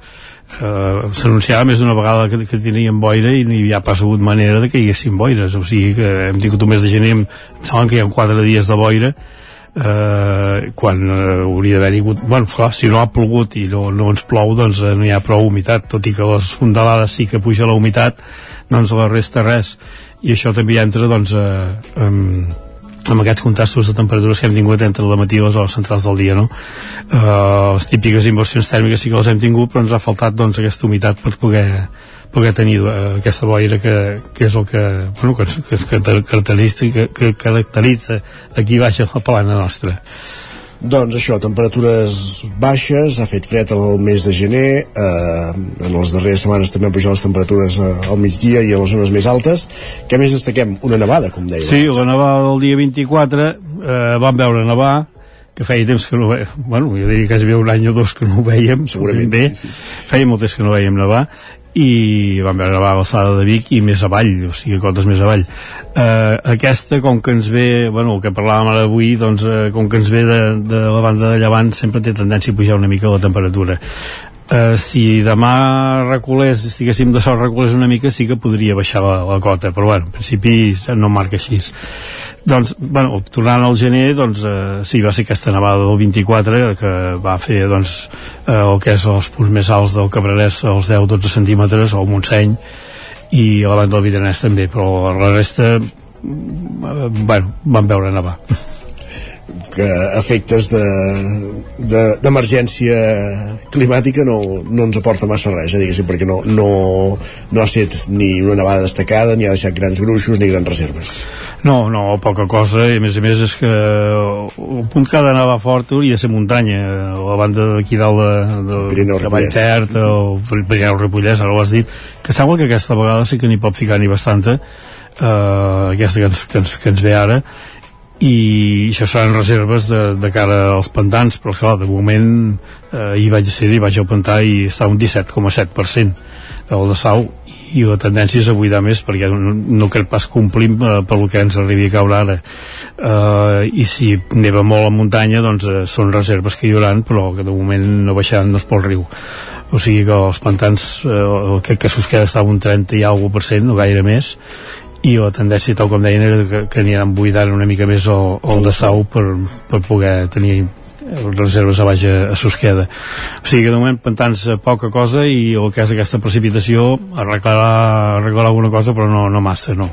uh, s'anunciava més d'una vegada que, que teníem boira i no hi havia pas hagut manera de que hi haguessin boires. O sigui que hem tingut un mes de gener, em que hi ha quatre dies de boira, eh, quan eh, hauria d'haver hagut bueno, clar, si no ha plogut i no, no ens plou doncs eh, no hi ha prou humitat tot i que les fondalades sí que puja la humitat doncs la resta res i això també entra doncs eh, amb, amb aquests contrastos de temperatures que hem tingut entre la matí i les hores centrals del dia no? eh, les típiques inversions tèrmiques sí que les hem tingut però ens ha faltat doncs aquesta humitat per poder poder tenir eh, aquesta boira que, que és el que, bueno, que, que, que, caracteritza, que, que caracteritza aquí baixa la plana nostra Doncs això, temperatures baixes, ha fet fred el mes de gener, eh, en les darreres setmanes també han pujat les temperatures eh, al migdia i a les zones més altes. Què més destaquem? Una nevada, com deia. Sí, la nevada del dia 24 eh, vam veure nevar que feia temps que no ve... bueno, jo diria que quasi un any o dos que no ho veiem segurament bé, sí, sí. feia molt temps que no veiem nevar i vam veure nevar a l'alçada de Vic i més avall, o sigui, cotes més avall. Eh, aquesta, com que ens ve bueno, el que parlàvem ara avui doncs, eh, com que ens ve de, de la banda de llevant sempre té tendència a pujar una mica la temperatura Uh, si demà reculés, estiguéssim de sol reculés una mica, sí que podria baixar la, la cota, però bueno, en principi no marca així. Doncs, bueno, tornant al gener, doncs, uh, sí, va ser aquesta nevada del 24 que va fer, doncs, uh, el que és els punts més alts del Cabrerès, els 10-12 centímetres, al Montseny, i a la banda del Vidranès també, però la resta, uh, bueno, van veure nevar que efectes d'emergència de, de, climàtica no, no ens aporta massa res, eh, diguéssim, perquè no, no, no ha set ni una nevada destacada, ni ha deixat grans gruixos, ni grans reserves. No, no, poca cosa, i a més a més és que el punt que ha de nevar fort hauria de ser muntanya, a la banda d'aquí dalt de, de, Pirineu de Valltert o Pirineu Ripollès, ara ho has dit, que sembla que aquesta vegada sí que n'hi pot ficar ni bastanta, eh, aquesta que ens, que, ens, que ens ve ara, i això seran reserves de, de cara als pantans però clar, de moment eh, hi vaig ser i vaig al pantà i està un 17,7% el de sau i la tendència és a buidar més perquè no, no crec pas complim eh, per el que ens arribi a caure ara. Eh, i si neva molt a muntanya doncs eh, són reserves que hi haurà però que de moment no baixaran es pel riu. O sigui que els pantans eh, el que, que s'us queda estava un 30 i alguna per cent, no gaire més i la tendència, tal com deien, era que, que aniran buidant una mica més el, el de sau per, per poder tenir reserves a baix a, a Susqueda. O sigui que de moment pantans eh, poca cosa i el que és aquesta precipitació arreglarà, arreglarà alguna cosa però no, no massa, no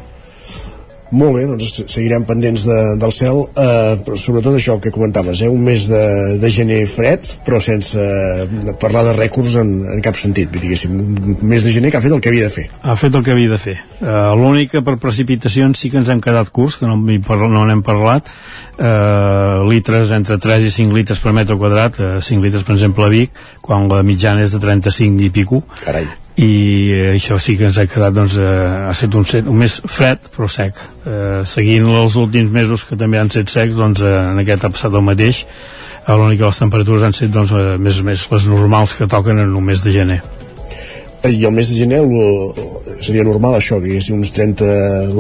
molt bé, doncs seguirem pendents de, del cel, eh, però sobretot això que comentaves, eh, un mes de, de gener fred, però sense eh, parlar de rècords en, en cap sentit, diguéssim, un mes de gener que ha fet el que havia de fer. Ha fet el que havia de fer. Uh, L'únic que per precipitacions sí que ens hem quedat curts, que no, no n'hem parlat, uh, litres entre 3 i 5 litres per metre quadrat, uh, 5 litres per exemple a Vic, quan la mitjana és de 35 i pico. Carai i eh, això sí que ens ha quedat doncs, eh, ha estat un, set, un mes fred però sec. Eh, seguint els últims mesos que també han estat secs doncs eh, en aquest ha passat el mateix. Eh, l'únic que les temperatures han estat doncs, eh, més, més les normals que toquen en un mes de gener i el mes de gener lo, seria normal això, que hi haguessin uns 30,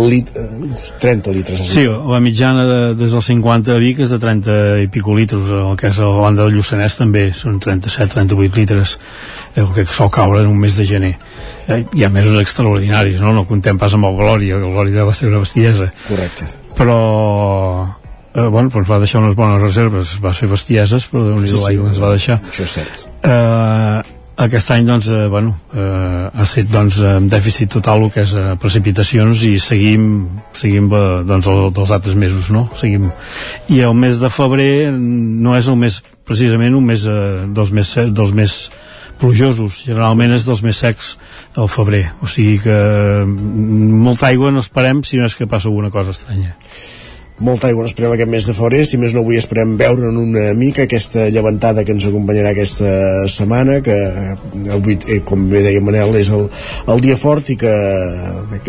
lit, uns 30 litres Sí, la mitjana de, des dels 50 a Vic és de 30 i pico litres. El que és a la banda del Lluçanès també són 37-38 litres. El que sol caure en un mes de gener. Eh, hi ha mesos extraordinaris no, no contem pas amb el Glòria, el Glòria va ser una bestiesa. Correcte. Però eh, bueno, doncs va deixar unes bones reserves. Va fer bestieses però déu nhi sí, l'aigua ens va deixar. Això és cert. Eh, aquest any doncs, eh, bueno, eh, ha estat doncs, amb dèficit total el que és eh, precipitacions i seguim, seguim eh, doncs, el, dels altres mesos no? seguim. i el mes de febrer no és el mes precisament un mes eh, dels, més, dels més plujosos, generalment és dels més secs al febrer, o sigui que molta aigua no esperem si no és que passa alguna cosa estranya molta aigua esperem aquest mes de febrer, si més no avui esperem veure en una mica aquesta llevantada que ens acompanyarà aquesta setmana, que avui, eh, com bé deia Manel, és el, el dia fort i que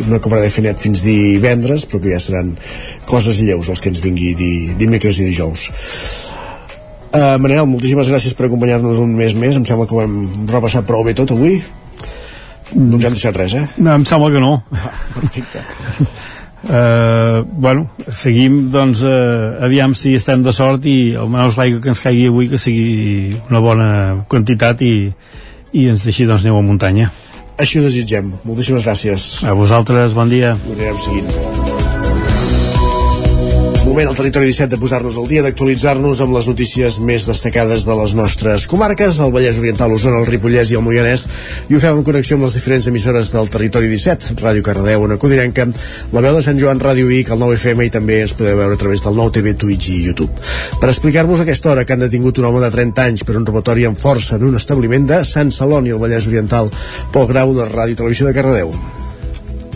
no acabarà de fer net fins divendres, però que ja seran coses lleus els que ens vingui di, dimecres i dijous. Uh, Manel, moltíssimes gràcies per acompanyar-nos un mes més. Em sembla que ho hem repassat prou bé tot avui. No ens hem deixat res, eh? No, em sembla que no. Ah, perfecte. Uh, bueno, seguim doncs uh, aviam si estem de sort i almenys l'aigua que ens caigui avui que sigui una bona quantitat i, i ens deixi doncs neu a muntanya Així ho desitgem. Moltíssimes gràcies. a vosaltres, bon dia Ho anirem seguint. Moment al territori 17 de posar-nos al dia, d'actualitzar-nos amb les notícies més destacades de les nostres comarques, el Vallès Oriental, Osona, el Ripollès i el Moianès, i ho fem en connexió amb les diferents emissores del territori 17, Ràdio Cardedeu, Ona Codirenca, la veu de Sant Joan, Ràdio Vic, el 9FM i també ens podeu veure a través del 9TV, Twitch i YouTube. Per explicar-vos aquesta hora que han detingut un home de 30 anys per un robatori amb força en un establiment de Sant Celoni, al Vallès Oriental, Pol Grau de Ràdio i Televisió de Cardedeu.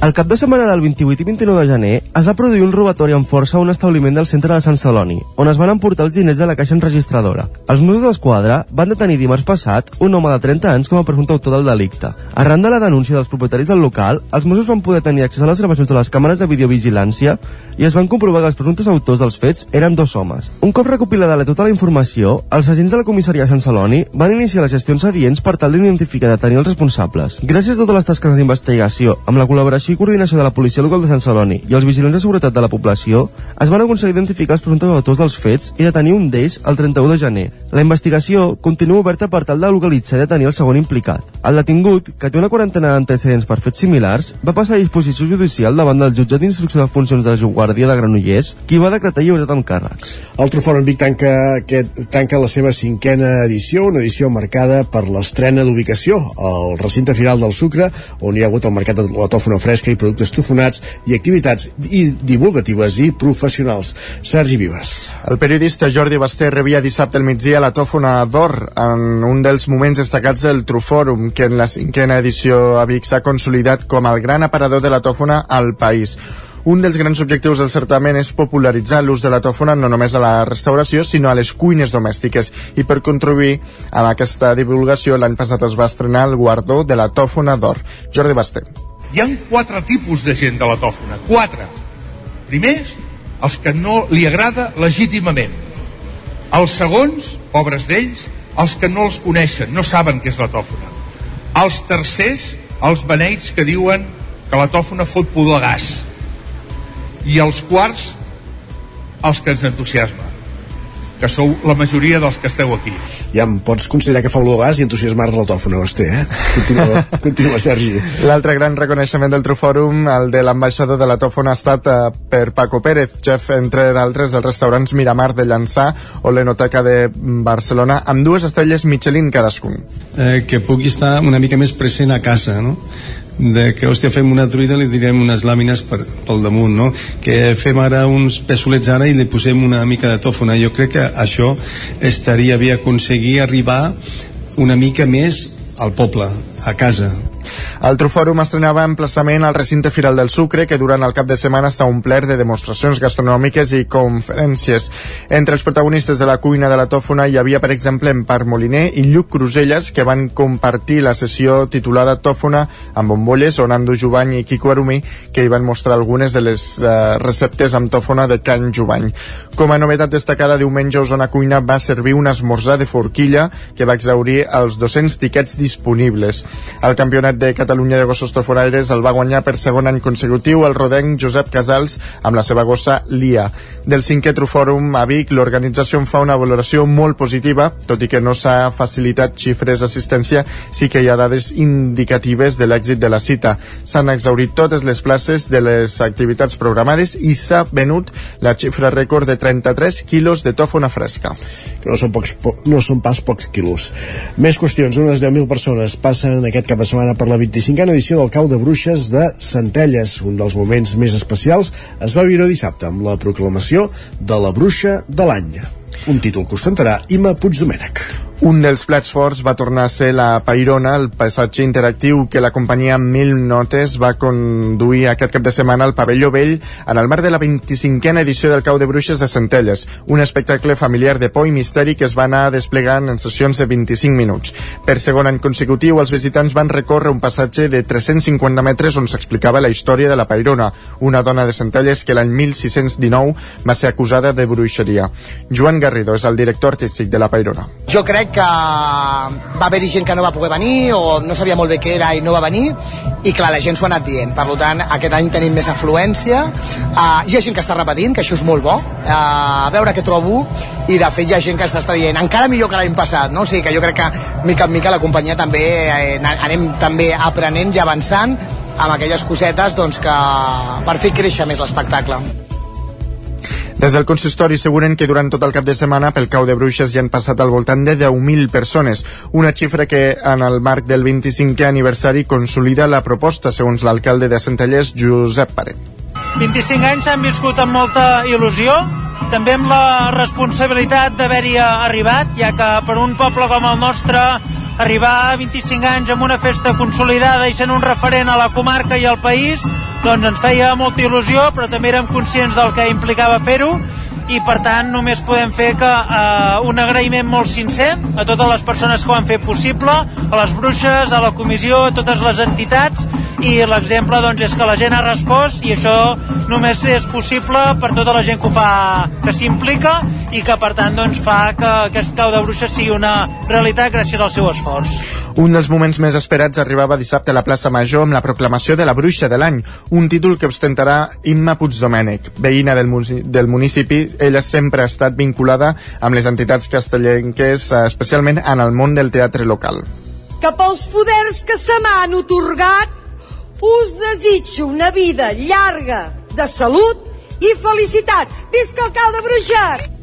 El cap de setmana del 28 i 29 de gener es va produir un robatori amb força a un establiment del centre de Sant Celoni, on es van emportar els diners de la caixa enregistradora. Els Mossos d'Esquadra van detenir dimarts passat un home de 30 anys com a presumpte autor del delicte. Arran de la denúncia dels propietaris del local, els Mossos van poder tenir accés a les gravacions de les càmeres de videovigilància i es van comprovar que els presumptes autors dels fets eren dos homes. Un cop recopilada tota la informació, els agents de la comissaria de Sant Celoni van iniciar les gestions adients per tal d'identificar i detenir els responsables. Gràcies a totes les tasques d'investigació, amb la col·laboració i coordinació de la policia local de Sant Celoni i els vigilants de seguretat de la població, es van aconseguir identificar els presumptes autors dels fets i detenir un d'ells el 31 de gener. La investigació continua oberta per tal de localitzar i detenir el segon implicat. El detingut, que té una quarantena d'antecedents per fets similars, va passar a disposició judicial davant del jutjat d'instrucció de funcions de Guàrdia de Granollers, qui va decretar llibertat amb càrrecs. El Trofòrum Vic tanca, aquest, tanca la seva cinquena edició, una edició marcada per l'estrena d'ubicació al recinte final del Sucre, on hi ha hagut el mercat de la tòfona fresca i productes tofonats i activitats i divulgatives i professionals. Sergi Vives. El periodista Jordi Basté rebia dissabte al migdia la tòfona d'or en un dels moments destacats del Trufòrum, que en la cinquena edició a Vic s'ha consolidat com el gran aparador de la tòfona al país. Un dels grans objectius del certamen és popularitzar l'ús de la tòfona no només a la restauració, sinó a les cuines domèstiques. I per contribuir a aquesta divulgació, l'any passat es va estrenar el guardó de la tòfona d'or. Jordi Basté. Hi han quatre tipus de gent de la tòfona. Quatre. Primers, els que no li agrada legítimament. Els segons, pobres d'ells, els que no els coneixen, no saben què és la tòfona. Els tercers, els beneits que diuen que la tòfona fot pudor a gas. I els quarts, els que ens entusiasma que sou la majoria dels que esteu aquí. Ja em pots considerar que fa olor gas i entusiasmar de tòfona, Basté, eh? Continua, continua Sergi. L'altre gran reconeixement del Trufòrum, el de l'ambaixador de la tòfona, ha estat eh, per Paco Pérez, chef, entre d'altres, dels restaurants Miramar de Llançà o l'Enoteca de Barcelona, amb dues estrelles Michelin cadascun. eh, que pugui estar una mica més present a casa, no? De que, hòstia, fem una truita li direm unes làmines per, pel damunt, no? Que fem ara uns pessolets ara i li posem una mica de tòfona. Jo crec que això estaria bé aconseguir arribar una mica més al poble, a casa. El Trufòrum estrenava emplaçament al recinte Firal del Sucre, que durant el cap de setmana s'ha omplert de demostracions gastronòmiques i conferències. Entre els protagonistes de la cuina de la tòfona hi havia, per exemple, Empar Moliner i Lluc Cruselles, que van compartir la sessió titulada Tòfona amb bombolles, on Ando Jubany i Quico Arumí, que hi van mostrar algunes de les uh, receptes amb tòfona de Can Jubany. Com a novetat destacada, diumenge Osona Cuina va servir un esmorzar de forquilla que va exaurir els 200 tiquets disponibles. El campionat de Catalunya de gossos tofonaires el va guanyar per segon any consecutiu el rodenc Josep Casals amb la seva gossa Lia. Del cinquè Trufòrum a Vic, l'organització en fa una valoració molt positiva, tot i que no s'ha facilitat xifres d'assistència, sí que hi ha dades indicatives de l'èxit de la cita. S'han exaurit totes les places de les activitats programades i s'ha venut la xifra rècord de 33 quilos de tòfona fresca. Que no són, pocs, po no són pas pocs quilos. Més qüestions. Unes 10.000 persones passen aquest cap de setmana per la 25a edició del Cau de Bruixes de Centelles. Un dels moments més especials es va viure dissabte amb la proclamació de la Bruixa de l'any. Un títol que ostentarà Ima Puigdomènec. Un dels plats forts va tornar a ser la Pairona, el passatge interactiu que la companyia Mil Notes va conduir aquest cap de setmana al Pavelló Vell en el marc de la 25a edició del Cau de Bruixes de Centelles, un espectacle familiar de por i misteri que es va anar desplegant en sessions de 25 minuts. Per segon any consecutiu, els visitants van recórrer un passatge de 350 metres on s'explicava la història de la Pairona, una dona de Centelles que l'any 1619 va ser acusada de bruixeria. Joan Garrido és el director artístic de la Pairona. Jo crec que va haver-hi gent que no va poder venir o no sabia molt bé què era i no va venir i clar, la gent s'ho ha anat dient. Per tant, aquest any tenim més afluència. Uh, hi ha gent que està repetint, que això és molt bo. Uh, a veure què trobo i de fet hi ha gent que s'està dient encara millor que l'any passat no? o sigui que jo crec que mica en mica la companyia també eh, anem també aprenent i avançant amb aquelles cosetes doncs, que per fer créixer més l'espectacle des del consistori asseguren que durant tot el cap de setmana pel cau de bruixes ja han passat al voltant de 10.000 persones, una xifra que en el marc del 25è aniversari consolida la proposta, segons l'alcalde de Centellers, Josep Paret. 25 anys s'han viscut amb molta il·lusió, també amb la responsabilitat d'haver-hi arribat, ja que per un poble com el nostre arribar a 25 anys amb una festa consolidada i sent un referent a la comarca i al país doncs ens feia molta il·lusió però també érem conscients del que implicava fer-ho i per tant només podem fer que eh, un agraïment molt sincer a totes les persones que ho han fet possible, a les bruixes, a la comissió, a totes les entitats i l'exemple doncs, és que la gent ha respost i això només és possible per tota la gent que ho fa, que s'implica i que per tant doncs, fa que aquest cau de bruixes sigui una realitat gràcies al seu esforç. Un dels moments més esperats arribava dissabte a la plaça Major amb la proclamació de la bruixa de l'any, un títol que ostentarà Imma Puigdomènec, veïna del, del municipi. Ella sempre ha estat vinculada amb les entitats castellenques, eh, especialment en el món del teatre local. Que pels poders que se m'han otorgat us desitjo una vida llarga de salut i felicitat. Visca el cau de bruixes!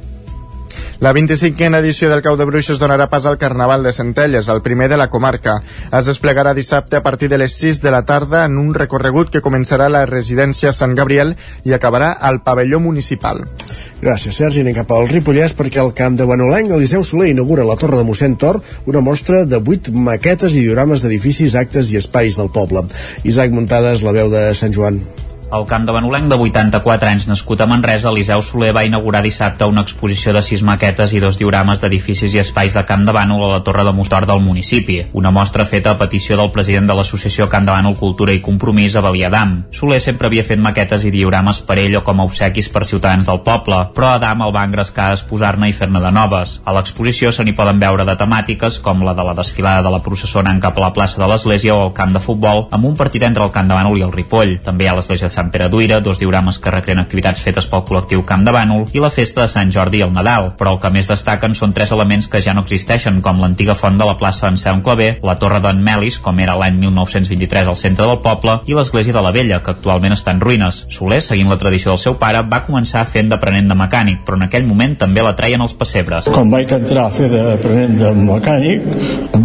La 25a edició del Cau de Bruixes donarà pas al Carnaval de Centelles, el primer de la comarca. Es desplegarà dissabte a partir de les 6 de la tarda en un recorregut que començarà a la residència Sant Gabriel i acabarà al pavelló municipal. Gràcies, Sergi. Anem cap al Ripollès perquè el camp de Benolenc, Eliseu Soler, inaugura la Torre de mossèn Tor una mostra de 8 maquetes i diorames d'edificis, actes i espais del poble. Isaac Muntades, la veu de Sant Joan. El camp de Benolenc de 84 anys nascut a Manresa, Eliseu Soler va inaugurar dissabte una exposició de sis maquetes i dos diorames d'edificis i espais de Camp de Bànol a la Torre de Mostor del municipi. Una mostra feta a petició del president de l'associació Camp de Bànol Cultura i Compromís a Baliadam. Soler sempre havia fet maquetes i diorames per ell o com a obsequis per ciutadans del poble, però Adam el va engrescar a exposar-ne i fer-ne de noves. A l'exposició se n'hi poden veure de temàtiques com la de la desfilada de la processó anant cap a la plaça de l'Església o el camp de futbol amb un partit entre el Camp de Bànol i el Ripoll. També ha l'església de Sant Pere d'Uira, dos diorames que recreen activitats fetes pel col·lectiu Camp de Bànol i la festa de Sant Jordi el Nadal, però el que més destaquen són tres elements que ja no existeixen, com l'antiga font de la plaça Anselm Clavé, la torre d'en Melis, com era l'any 1923 al centre del poble, i l'església de la Vella, que actualment està en ruïnes. Soler, seguint la tradició del seu pare, va començar fent d'aprenent de mecànic, però en aquell moment també la traien els pessebres. Quan vaig entrar a fer d'aprenent de mecànic,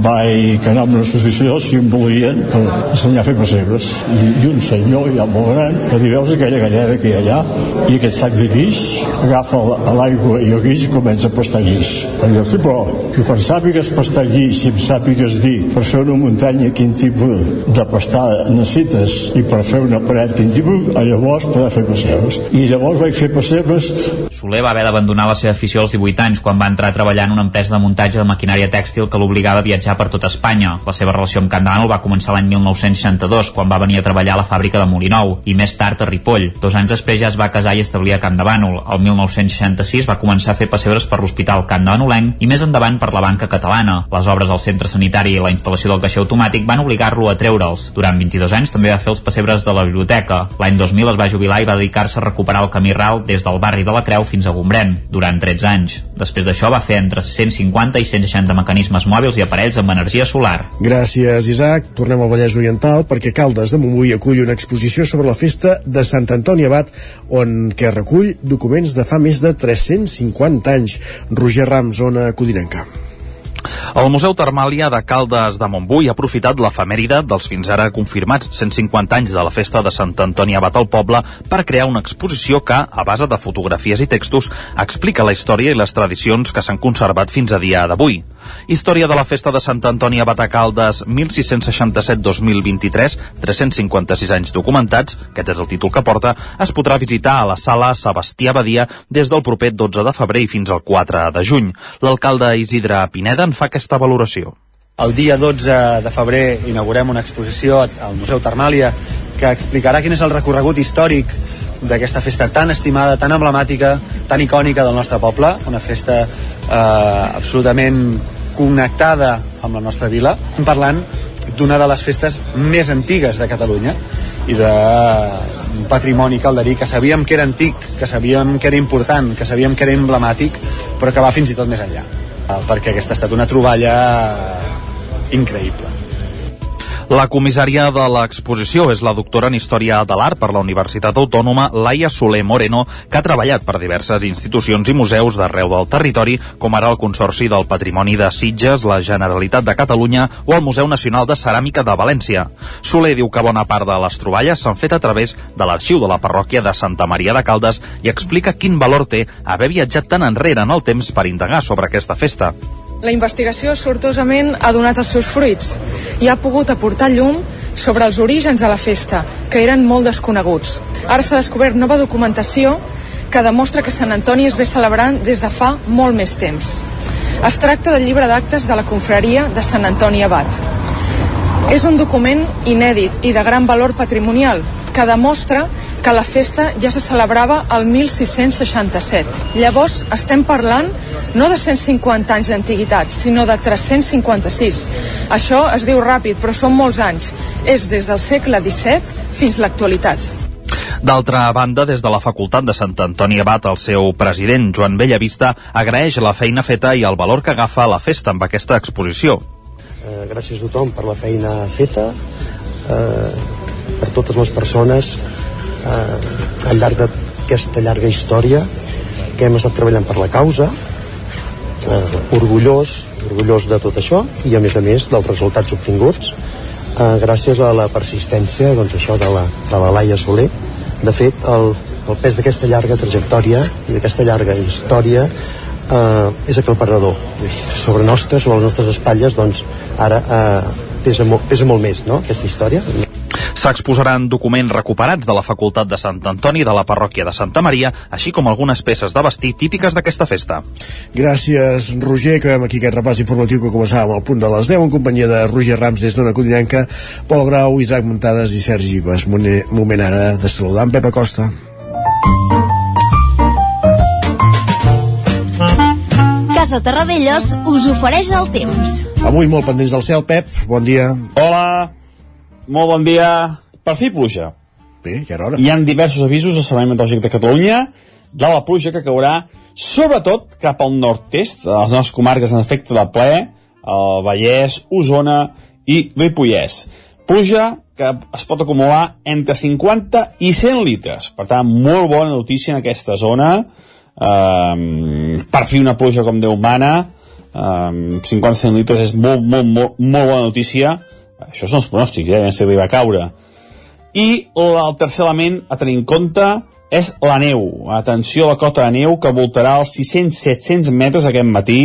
vaig quedar amb una associació si em volien ensenyar a fer pessebres. I, i un senyor ja molt gran, que li veus aquella galleda que hi ha allà? I aquest sac de guix agafa l'aigua i el guix i comença a pastar guix. I jo, sí, però i per sàpigues pastar guix i em sàpigues dir per fer una muntanya quin tipus de pastar necessites? I per fer una paret quin tipus? Llavors poder fer pessebres i llavors vaig fer pessebres Soler va haver d'abandonar la seva afició als 18 anys quan va entrar a treballar en una empresa de muntatge de maquinària tèxtil que l'obligava a viatjar per tot Espanya. La seva relació amb Can Danol va començar l'any 1962 quan va venir a treballar a la fàbrica de Molinou i més tard a Ripoll. Dos anys després ja es va casar i establir a Camp de Bànol. El 1966 va començar a fer pessebres per l'Hospital Camp de Banolenc i més endavant per la banca catalana. Les obres al centre sanitari i la instal·lació del caixer automàtic van obligar-lo a treure'ls. Durant 22 anys també va fer els pessebres de la biblioteca. L'any 2000 es va jubilar i va dedicar-se a recuperar el camí ral des del barri de la Creu fins a Gombrèn, durant 13 anys. Després d'això va fer entre 150 i 160 mecanismes mòbils i aparells amb energia solar. Gràcies, Isaac. Tornem al Vallès Oriental perquè Caldes de Montbui acull una exposició sobre la festa de Sant Antoni Abat on que recull documents de fa més de 350 anys. Roger Rams, zona Codinenca. El Museu Termàlia de Caldes de Montbui ha aprofitat l'efemèride dels fins ara confirmats 150 anys de la festa de Sant Antoni Abat al poble per crear una exposició que, a base de fotografies i textos, explica la història i les tradicions que s'han conservat fins a dia d'avui. Història de la festa de Sant Antoni a Batacaldes 1667-2023, 356 anys documentats, aquest és el títol que porta, es podrà visitar a la sala Sebastià Badia des del proper 12 de febrer i fins al 4 de juny. L'alcalde Isidre Pineda en fa aquesta valoració. El dia 12 de febrer inaugurem una exposició al Museu Termàlia que explicarà quin és el recorregut històric d'aquesta festa tan estimada, tan emblemàtica, tan icònica del nostre poble, una festa eh, absolutament connectada amb la nostra vila, parlant d'una de les festes més antigues de Catalunya i de un patrimoni calderí que sabíem que era antic, que sabíem que era important, que sabíem que era emblemàtic, però que va fins i tot més enllà, perquè aquesta ha estat una troballa increïble. La comissària de l'exposició és la doctora en Història de l'Art per la Universitat Autònoma Laia Soler Moreno, que ha treballat per diverses institucions i museus d'arreu del territori, com ara el Consorci del Patrimoni de Sitges, la Generalitat de Catalunya o el Museu Nacional de Ceràmica de València. Soler diu que bona part de les troballes s'han fet a través de l'arxiu de la parròquia de Santa Maria de Caldes i explica quin valor té haver viatjat tan enrere en el temps per indagar sobre aquesta festa. La investigació sortosament ha donat els seus fruits i ha pogut aportar llum sobre els orígens de la festa, que eren molt desconeguts. Ara s'ha descobert nova documentació que demostra que Sant Antoni es ve celebrant des de fa molt més temps. Es tracta del llibre d'actes de la confraria de Sant Antoni Abat. És un document inèdit i de gran valor patrimonial que demostra que la festa ja se celebrava el 1667. Llavors estem parlant no de 150 anys d'antiguitat, sinó de 356. Això es diu ràpid, però són molts anys. És des del segle XVII fins l'actualitat. D'altra banda, des de la Facultat de Sant Antoni Abat, el seu president, Joan Bellavista, agraeix la feina feta i el valor que agafa la festa amb aquesta exposició. Eh, gràcies a tothom per la feina feta, eh, per totes les persones eh, al llarg d'aquesta llarga història que hem estat treballant per la causa eh, orgullós orgullós de tot això i a més a més dels resultats obtinguts eh, gràcies a la persistència doncs això de la, de la Laia Soler de fet el, el pes d'aquesta llarga trajectòria i d'aquesta llarga història eh, és aclaparador sobre nostres, sobre les nostres espatlles doncs ara eh, pesa, molt, pesa molt més no? aquesta història S'exposaran documents recuperats de la Facultat de Sant Antoni de la parròquia de Santa Maria, així com algunes peces de vestir típiques d'aquesta festa. Gràcies, Roger. Acabem aquí aquest repàs informatiu que començàvem al punt de les 10 en companyia de Roger Rams des d'Ona Codinenca, Pol Grau, Isaac Muntades i Sergi Vives. Moment ara de saludar en Pep Acosta. Casa Terradellos us ofereix el temps. Avui molt pendents del cel, Pep. Bon dia. Hola, molt bon dia. Per fi pluja. Bé, ja era hora. Hi ha diversos avisos al Servei Meteorològic de Catalunya de la pluja que caurà sobretot cap al nord-est, a les nostres comarques en efecte de ple, el Vallès, Osona i Ripollès. Pluja que es pot acumular entre 50 i 100 litres. Per tant, molt bona notícia en aquesta zona. Um, per fi una pluja com Déu mana. Um, 50-100 litres és molt, molt, molt, molt bona notícia això són els pronòstics, ja si li va caure. I el tercer element a tenir en compte és la neu. Atenció a la cota de neu que voltarà els 600-700 metres aquest matí.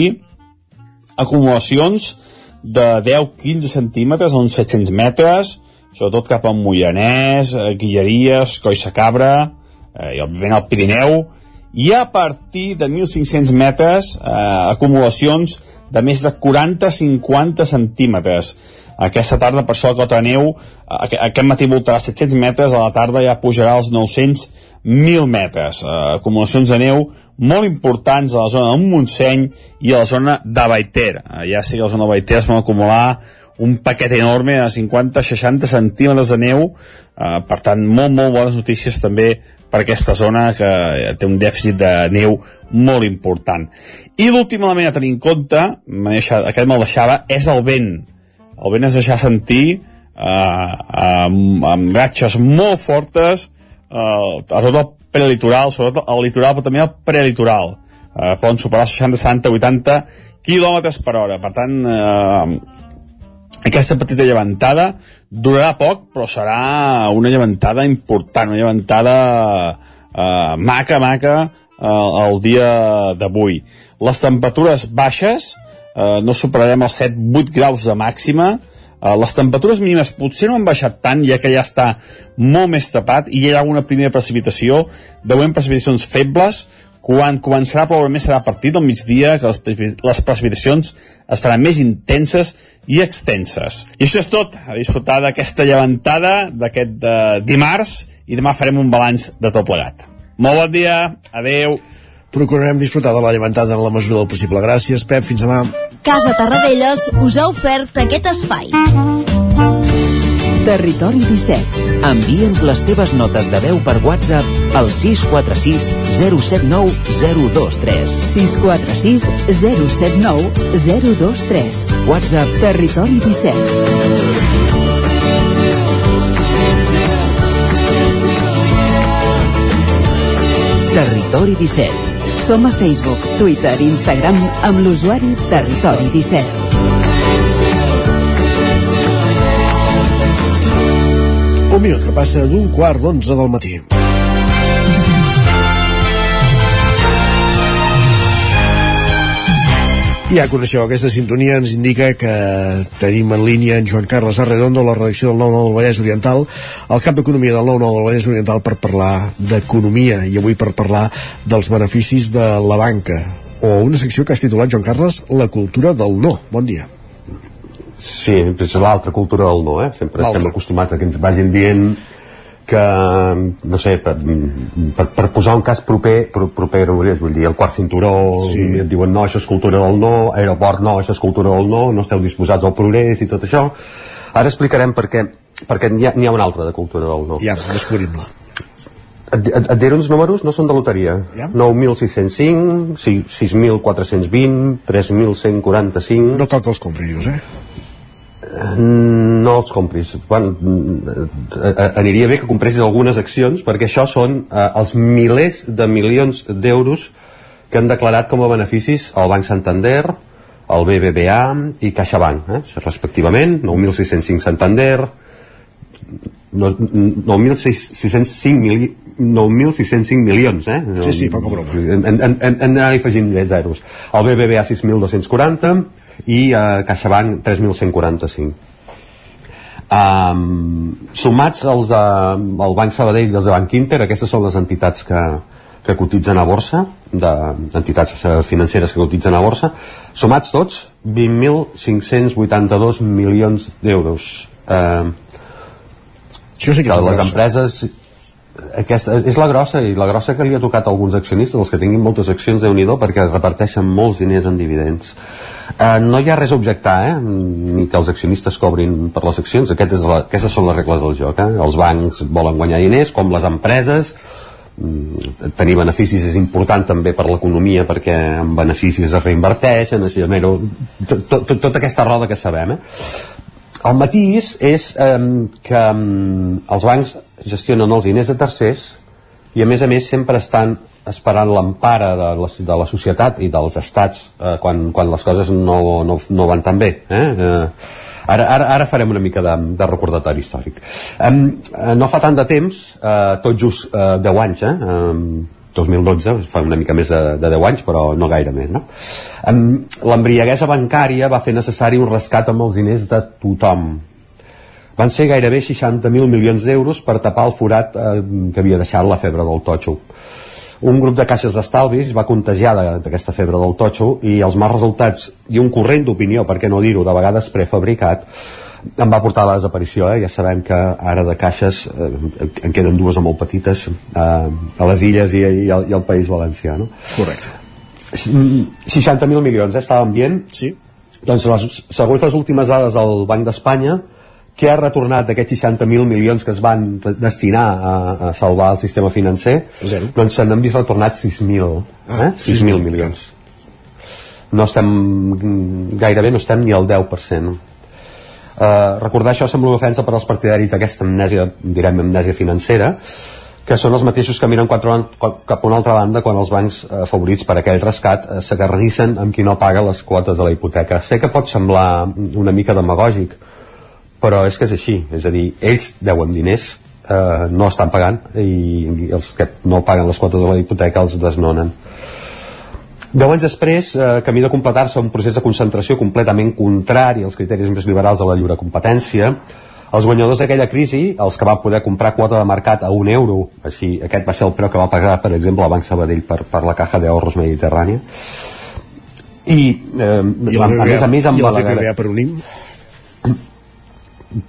Acumulacions de 10-15 centímetres a uns 700 metres, sobretot cap a Mollanès, Guilleries, Coixa Cabra, eh, i òbviament al Pirineu, i a partir de 1.500 metres eh, acumulacions de més de 40-50 centímetres aquesta tarda per això la cota neu aquest matí voltarà 700 metres a la tarda ja pujarà als 900 1.000 metres. Uh, acumulacions de neu molt importants a la zona del Montseny i a la zona de Baiter. Uh, ja que a la zona de Baiter es van acumular un paquet enorme de 50-60 centímetres de neu. Uh, per tant molt molt bones notícies també per aquesta zona que té un dèficit de neu molt important. I l'últim element a tenir en compte aquest me'l deixava és el vent el vent es deixar sentir eh, amb, amb ratxes molt fortes eh, a tot el prelitoral, sobretot al litoral, però també al prelitoral. Eh, poden superar 60, 70, 80 quilòmetres per hora. Per tant, eh, aquesta petita llevantada durarà poc, però serà una llevantada important, una llevantada eh, maca, maca eh, el dia d'avui. Les temperatures baixes, eh, no superarem els 7-8 graus de màxima, eh, les temperatures mínimes potser no han baixat tant, ja que ja està molt més tapat i hi ha una primera precipitació, veurem precipitacions febles, quan començarà a ploure més serà a partir del migdia que les, les precipitacions es faran més intenses i extenses. I això és tot, a disfrutar d'aquesta llevantada d'aquest eh, dimarts i demà farem un balanç de tot plegat. Molt bon dia, adeu. Procurarem disfrutar de la llevantada en la mesura del possible. Gràcies, Pep, fins demà. Casa Tarradellas us ha ofert aquest espai. Territori 17. Envia'ns les teves notes de veu per WhatsApp al 646 079 023. 646 079 023. WhatsApp Territori 17. Territori 17. Som a Facebook, Twitter i Instagram amb l'usuari Territori 17. Un minut que passa d'un quart d'onze del matí. Ja coneixeu aquesta sintonia, ens indica que tenim en línia en Joan Carles Arredondo, la redacció del 9-9 del Vallès Oriental, el cap d'Economia del 9-9 del Vallès Oriental per parlar d'economia i avui per parlar dels beneficis de la banca o una secció que has titulat, Joan Carles, La cultura del no. Bon dia. Sí, és l'altra cultura del no, eh? Sempre estem acostumats a que ens vagin dient que, no sé, per, per, per posar un cas proper, pro, proper vull dir, el quart cinturó, sí. et diuen no, això és cultura del no, aeroport no, això és cultura del no, no esteu disposats al progrés i tot això. Ara explicarem per què, perquè n'hi ha, ha una altra de cultura del no. Ja, descobrim-la. Et, et, et diré uns números, no són de loteria. Ja. 9.605, 6.420, 3.145... No cal que els compri, dius, eh? No els compris bueno, aniria bé que compressis algunes accions perquè això són eh, els milers de milions d'euros que han declarat com a beneficis el Banc Santander el BBVA i CaixaBank eh? respectivament 9.605 Santander 9.605 mili 9.605 milions, eh? Sí, sí, poca broma. Hem, hem, hem, hem d'anar afegint zeros. El BBVA 6.240 i eh, CaixaBank 3.145. Um, sumats els de, el Banc Sabadell i els de Banc Inter, aquestes són les entitats que, que cotitzen a borsa, de, entitats eh, financeres que cotitzen a borsa, sumats tots, 20.582 milions d'euros. Eh, Això sí que és les grossa. empreses aquesta és la grossa i la grossa que li ha tocat a alguns accionistes els que tinguin moltes accions de nhi perquè reparteixen molts diners en dividends eh, no hi ha res a objectar eh? ni que els accionistes cobrin per les accions Aquest és la, aquestes són les regles del joc eh? els bancs volen guanyar diners com les empreses Mm, tenir beneficis és important també per l'economia perquè amb beneficis es reinverteixen es genera tot, tot, tota aquesta roda que sabem eh? el matís és eh, que eh, els bancs gestionen els diners de tercers i a més a més sempre estan esperant l'empara de, la, de la societat i dels estats eh, quan, quan les coses no, no, no van tan bé eh? Eh, ara, ara, ara farem una mica de, de recordatori històric um, no fa tant de temps eh, tot just eh, 10 anys eh? Um, 2012, fa una mica més de, de 10 anys, però no gaire més, no? Um, L'embriaguesa bancària va fer necessari un rescat amb els diners de tothom. Van ser gairebé 60.000 milions d'euros per tapar el forat eh, que havia deixat la febre del totxo. Un grup de caixes d'estalvis va contagiar d'aquesta febre del totxo i els mals resultats i un corrent d'opinió, per què no dir-ho, de vegades prefabricat, em va portar a la desaparició, eh? ja sabem que ara de caixes eh, en queden dues o molt petites eh, a les illes i, i, al, i al País Valencià no? Correcte 60.000 milions, eh, estàvem dient sí. doncs les, segons les últimes dades del Banc d'Espanya què ha retornat d'aquests 60.000 milions que es van destinar a, a salvar el sistema financer Zero. doncs se n'han vist retornats 6.000 eh? Ah, 6.000 milions no estem gairebé no estem ni al 10% Uh, recordar això sembla una ofensa per als partidaris d'aquesta amnèsia, direm amnèsia financera, que són els mateixos que miren quatre, cap a una altra banda quan els bancs eh, favorits per aquell rescat eh, s'agarrissen amb qui no paga les quotes de la hipoteca. Sé que pot semblar una mica demagògic, però és que és així, és a dir, ells deuen diners, eh, no estan pagant i, els que no paguen les quotes de la hipoteca els desnonen. Deu anys després, eh, camí de completar-se un procés de concentració completament contrari als criteris més liberals de la lliure competència, els guanyadors d'aquella crisi, els que van poder comprar quota de mercat a un euro, així, aquest va ser el preu que va pagar, per exemple, el Banc Sabadell per, per la Caja de Ahorros Mediterrània, i, eh, I a, més a més amb i el BBVA per unim? tot,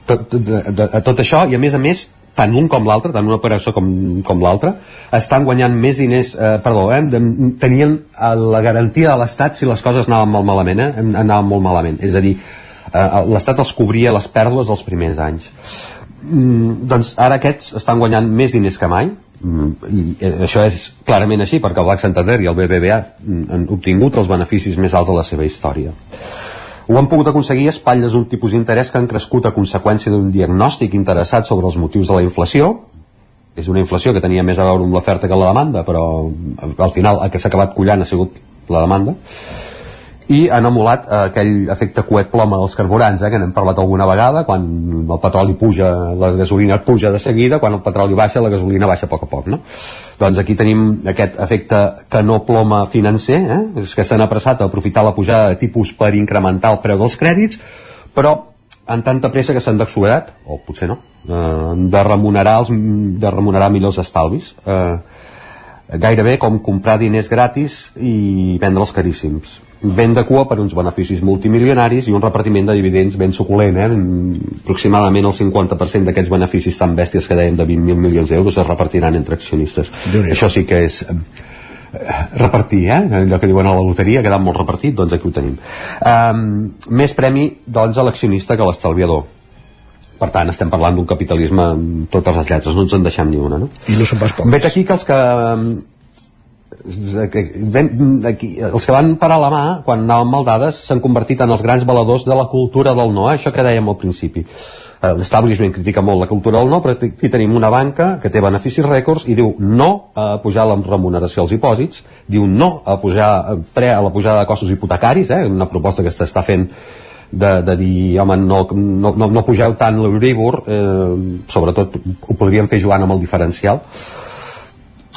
tot, de, de, tot això i a més a més tant un com l'altre, tant una operació com, com l'altra, estan guanyant més diners, eh, perdó, eh, tenien eh, la garantia de l'Estat si les coses anaven molt malament, eh, anaven molt malament. És a dir, eh, l'Estat els cobria les pèrdues dels primers anys. Mm, doncs ara aquests estan guanyant més diners que mai, mm, i eh, això és clarament així perquè el Banc Santander i el BBVA han obtingut els beneficis més alts de la seva història. Ho han pogut aconseguir espatlles d'un tipus d'interès que han crescut a conseqüència d'un diagnòstic interessat sobre els motius de la inflació, és una inflació que tenia més a veure amb l'oferta que la demanda, però al final el que s'ha acabat collant ha sigut la demanda, i han emulat eh, aquell efecte coet ploma dels carburants, eh, que n'hem parlat alguna vegada, quan el petroli puja, la gasolina puja de seguida, quan el petroli baixa, la gasolina baixa a poc a poc, no? Doncs aquí tenim aquest efecte que no ploma financer, eh, que s'han apressat a aprofitar la pujada de tipus per incrementar el preu dels crèdits, però en tanta pressa que s'han d'exuberat, o potser no, eh, de, remunerar els, de remunerar millors estalvis. Eh, gairebé com comprar diners gratis i vendre'ls caríssims vent de cua per uns beneficis multimilionaris i un repartiment de dividends ben suculent, eh? aproximadament el 50% d'aquests beneficis tan bèsties que dèiem de 20.000 milions d'euros es repartiran entre accionistes. Això sí que és eh, repartir, eh? allò que diuen a la loteria, ha quedat molt repartit, doncs aquí ho tenim. Um, més premi, doncs, a l'accionista que a l'estalviador. Per tant, estem parlant d'un capitalisme amb totes les lletres, no ens en deixem ni una, no? I no són pas pocs. Aquí que els que ven, aquí, els que van parar la mà quan anaven mal dades s'han convertit en els grans valedors de la cultura del no, eh? això que dèiem al principi eh, l'establishment critica molt la cultura del no però aquí tenim una banca que té beneficis rècords i diu no a pujar la remuneració als hipòsits diu no a pujar pre a la pujada de costos hipotecaris eh? una proposta que s'està fent de, de dir, home, no, no, no, no pugeu tant l'Euribor, eh, sobretot ho podríem fer jugant amb el diferencial,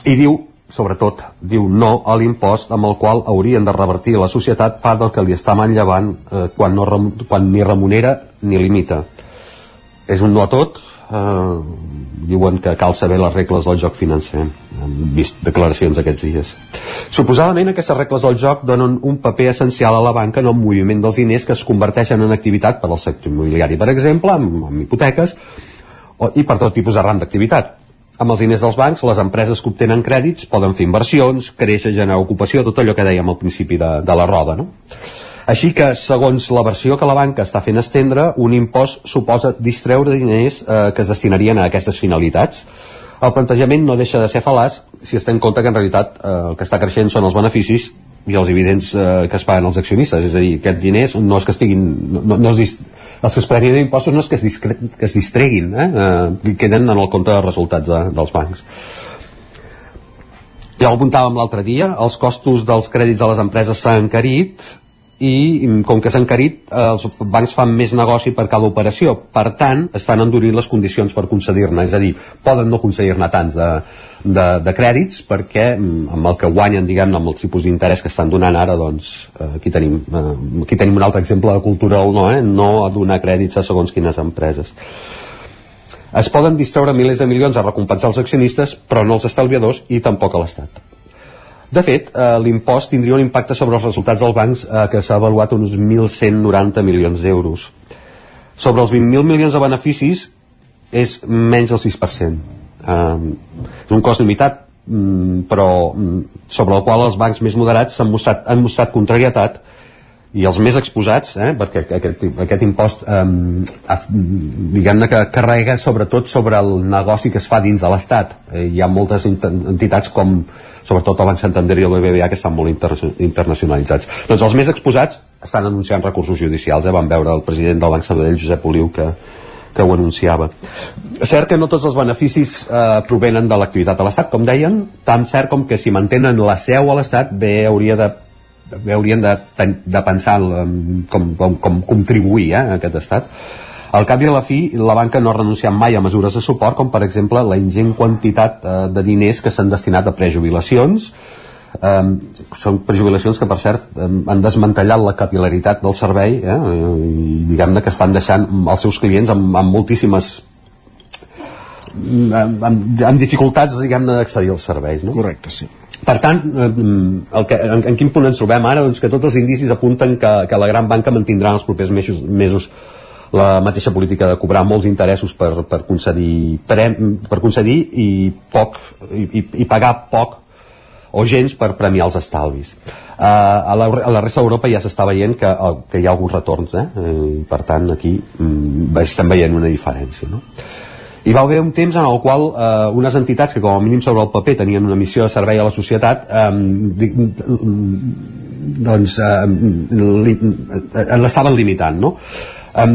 i diu sobretot, diu no a l'impost amb el qual haurien de revertir la societat part del que li està manllevant eh, quan, no, quan ni remunera ni limita. És un no a tot, eh, diuen que cal saber les regles del joc financer. Hem vist declaracions aquests dies. Suposadament aquestes regles del joc donen un paper essencial a la banca en el moviment dels diners que es converteixen en activitat per al sector immobiliari, per exemple, amb, amb hipoteques, o, i per tot tipus de ram d'activitat amb els diners dels bancs, les empreses que obtenen crèdits poden fer inversions, créixer, generar ocupació, tot allò que dèiem al principi de, de la roda, no? Així que, segons la versió que la banca està fent estendre, un impost suposa distreure diners eh, que es destinarien a aquestes finalitats. El plantejament no deixa de ser fal·laç si es té en compte que en realitat eh, el que està creixent són els beneficis i els dividends eh, que es paguen els accionistes. És a dir, aquests diners no és que estiguin... No, no es els que es prenien impostos no és que es, discre... que es distreguin, eh? eh? queden en el compte de resultats de, dels bancs. Ja ho apuntàvem l'altre dia, els costos dels crèdits a les empreses s'han encarit i com que s'ha encarit eh, els bancs fan més negoci per cada operació per tant estan endurint les condicions per concedir-ne és a dir, poden no concedir-ne tants de, de, de crèdits perquè mm, amb el que guanyen diguem amb els tipus d'interès que estan donant ara doncs eh, aquí, tenim, eh, aquí tenim un altre exemple de cultura del no, eh? no donar crèdits a segons quines empreses es poden distreure milers de milions a recompensar els accionistes però no els estalviadors i tampoc a l'Estat de fet, eh, l'impost tindria un impacte sobre els resultats dels bancs eh, que s'ha avaluat uns 1.190 milions d'euros. Sobre els 20.000 milions de beneficis és menys del 6%. Eh, un cost limitat, mm, però mm, sobre el qual els bancs més moderats han mostrat, han mostrat contrarietat i els més exposats, eh, perquè aquest, aquest impost eh, diguem-ne que carrega sobretot sobre el negoci que es fa dins de l'Estat. Eh, hi ha moltes entitats com sobretot el Banc Santander i el BBVA que estan molt inter internacionalitzats. Doncs els més exposats estan anunciant recursos judicials, eh? vam veure el president del Banc Sabadell, Josep Oliu, que, que ho anunciava. Cert que no tots els beneficis eh, provenen de l'activitat a l'Estat, com deien, tan cert com que si mantenen la seu a l'Estat bé hauria de bé haurien de, de pensar com, com, com contribuir eh, a aquest estat al cap i a la fi, la banca no ha renunciat mai a mesures de suport, com per exemple la ingent quantitat eh, de diners que s'han destinat a prejubilacions, Um, són prejubilacions que, per cert, han desmantellat la capilaritat del servei eh, i diguem-ne que estan deixant els seus clients amb, amb moltíssimes amb, amb, amb dificultats diguem-ne d'accedir als serveis no? correcte, sí per tant, el que, en, en quin punt ens trobem ara? Doncs que tots els indicis apunten que, que la gran banca mantindrà en els propers mesos, mesos la mateixa política de cobrar molts interessos per, per, concedir, prem, per concedir i, poc, i, i pagar poc o gens per premiar els estalvis. Uh, a, la, a la resta d'Europa ja s'està veient que, que hi ha alguns retorns, eh? I, per tant, aquí mm, estem veient una diferència. No? Hi va haver un temps en el qual eh, unes entitats que com a mínim sobre el paper tenien una missió de servei a la societat eh, doncs eh, li, eh, l'estaven limitant no? eh,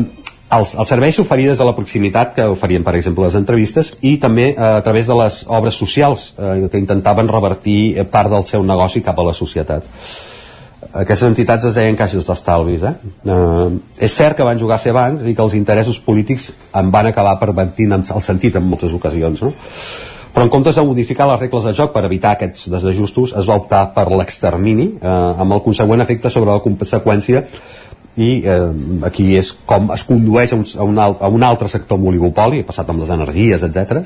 els, els serveis s'oferien des de la proximitat que oferien per exemple les entrevistes i també eh, a través de les obres socials eh, que intentaven revertir eh, part del seu negoci cap a la societat aquestes entitats es deien caixes d'estalvis eh? eh, és cert que van jugar a ser bancs i que els interessos polítics en van acabar pervertint el sentit en moltes ocasions no? però en comptes de modificar les regles de joc per evitar aquests desajustos es va optar per l'extermini eh, amb el consegüent efecte sobre la conseqüència i eh, aquí és com es condueix a un, a, un, a un altre sector oligopoli, passat amb les energies, etc.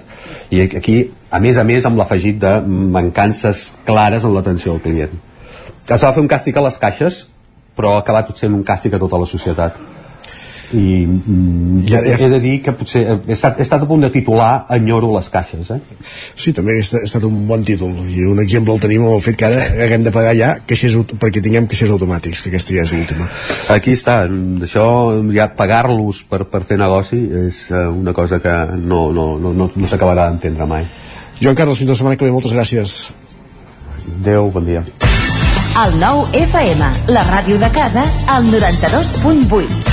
I aquí, a més a més, amb l'afegit de mancances clares en l'atenció al client. Es va fer un càstig a les caixes, però ha acabat sent un càstig a tota la societat i mm, ja, ja, he de dir que potser he estat, he estat a punt de titular Enyoro les caixes eh? Sí, també ha estat un bon títol. I un exemple el tenim amb el fet que ara haguem de pagar ja caixers, perquè tinguem caixers automàtics que aquesta ja és l'última. Aquí està, això ja pagar-los per, per fer negoci és eh, una cosa que no, no, no, no, no s'acabarà d'entendre mai. Joan Carles, fins la setmana que ve, moltes gràcies. Adéu, bon dia. El nou FM, la ràdio de casa, al 92.8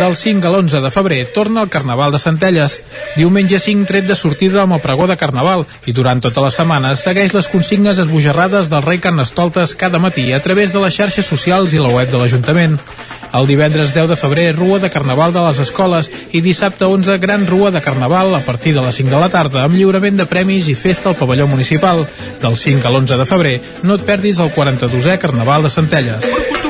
Del 5 a l'11 de febrer torna el Carnaval de Centelles. Diumenge 5 tret de sortida amb el pregó de Carnaval i durant tota la setmana segueix les consignes esbojarrades del rei Carnestoltes cada matí a través de les xarxes socials i la web de l'Ajuntament. El divendres 10 de febrer, Rua de Carnaval de les Escoles i dissabte 11, Gran Rua de Carnaval a partir de les 5 de la tarda amb lliurament de premis i festa al pavelló municipal. Del 5 a l'11 de febrer, no et perdis el 42è Carnaval de Centelles.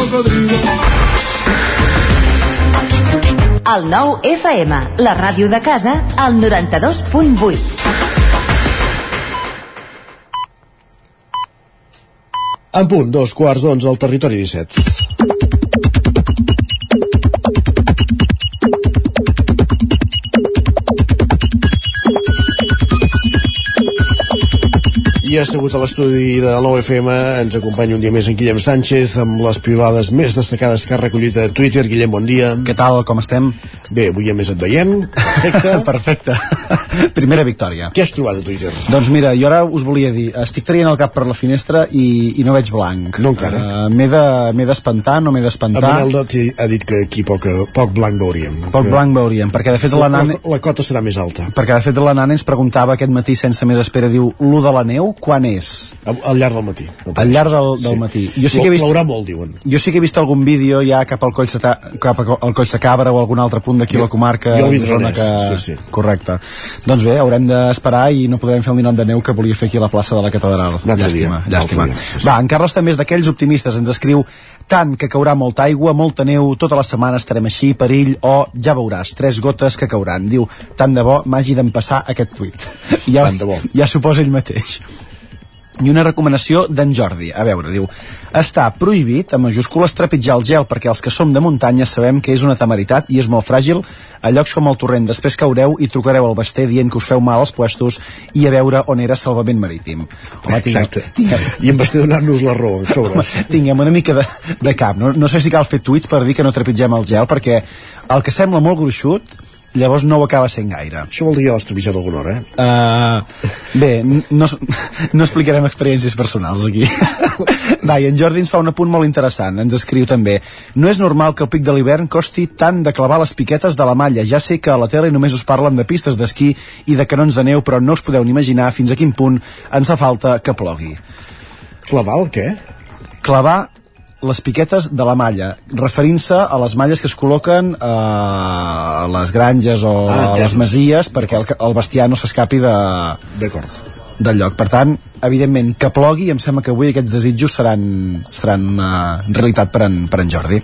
cocodrilo. El 9 FM, la ràdio de casa, al 92.8. En punt, dos quarts d'onze al territori 17. I assegut a l'estudi de la 9FM ens acompanya un dia més en Guillem Sánchez amb les pilades més destacades que ha recollit a Twitter. Guillem, bon dia. Què tal, com estem? Bé, avui a més et veiem. Perfecte. Perfecte. Primera victòria. Què has trobat a Twitter? Doncs mira, jo ara us volia dir, estic traient el cap per la finestra i, i no veig blanc. No encara. Uh, m'he de- m'he d'espantar, no m'he El d'espantar. Manel Dot ha dit que aquí poc, poc blanc veuríem. Poc Que blanc veuríem, perquè de fet la, la nana... la, la cota serà més alta. Perquè de fet la nana ens preguntava aquest matí sense més espera, diu, l'1 de la neu, quan és? Al llarg del matí. No al llarg del, del matí. Jo sí que he vist... Plourà molt, diuen. Jo sí que he vist algun vídeo ja cap al Coll de, cap al Coll de Cabra o algun altre punt d'aquí a la comarca jo d'Osona Vidronès, sí, sí. correcte doncs bé, haurem d'esperar i no podrem fer el ninot de neu que volia fer aquí a la plaça de la catedral altre dia, llàstima, llàstima. dia, sí, sí. va, en Carles també és d'aquells optimistes ens escriu tant que caurà molta aigua, molta neu, tota la setmana estarem així, perill, o ja veuràs, tres gotes que cauran. Diu, tant de bo m'hagi d'empassar aquest tuit. Ja, Tant de bo. ja suposa ell mateix. I una recomanació d'en Jordi. A veure, diu, està prohibit, en majúscules, trepitjar el gel perquè els que som de muntanya sabem que és una temeritat i és molt fràgil a llocs com el torrent. Després caureu i trucareu al basté dient que us feu mal als puestos i a veure on era salvament marítim. Home, tinguem, Exacte. I en Basté donar-nos la raó, a sobre. Home, tinguem una mica de, de cap. No, no sé si cal fer tuits per dir que no trepitgem el gel, perquè el que sembla molt gruixut, llavors no ho acaba sent gaire. Això vol dir que l'has trepitjat alguna hora, eh? Uh, bé, no, no explicarem experiències personals aquí. Va, i en Jordi ens fa un apunt molt interessant. Ens escriu també No és normal que el pic de l'hivern costi tant de clavar les piquetes de la malla. Ja sé que a la tele només us parlen de pistes d'esquí i de canons de neu, però no us podeu ni imaginar fins a quin punt ens fa falta que plogui. Clavar el què? Clavar les piquetes de la malla, referint-se a les malles que es col·loquen eh, a les granges o Ah, a les masies perquè el, el bestiar no s'escapi de, D'acord. del lloc. Per tant, evidentment, que plogui, em sembla que avui aquests desitjos seran, seran una realitat per en, per en Jordi.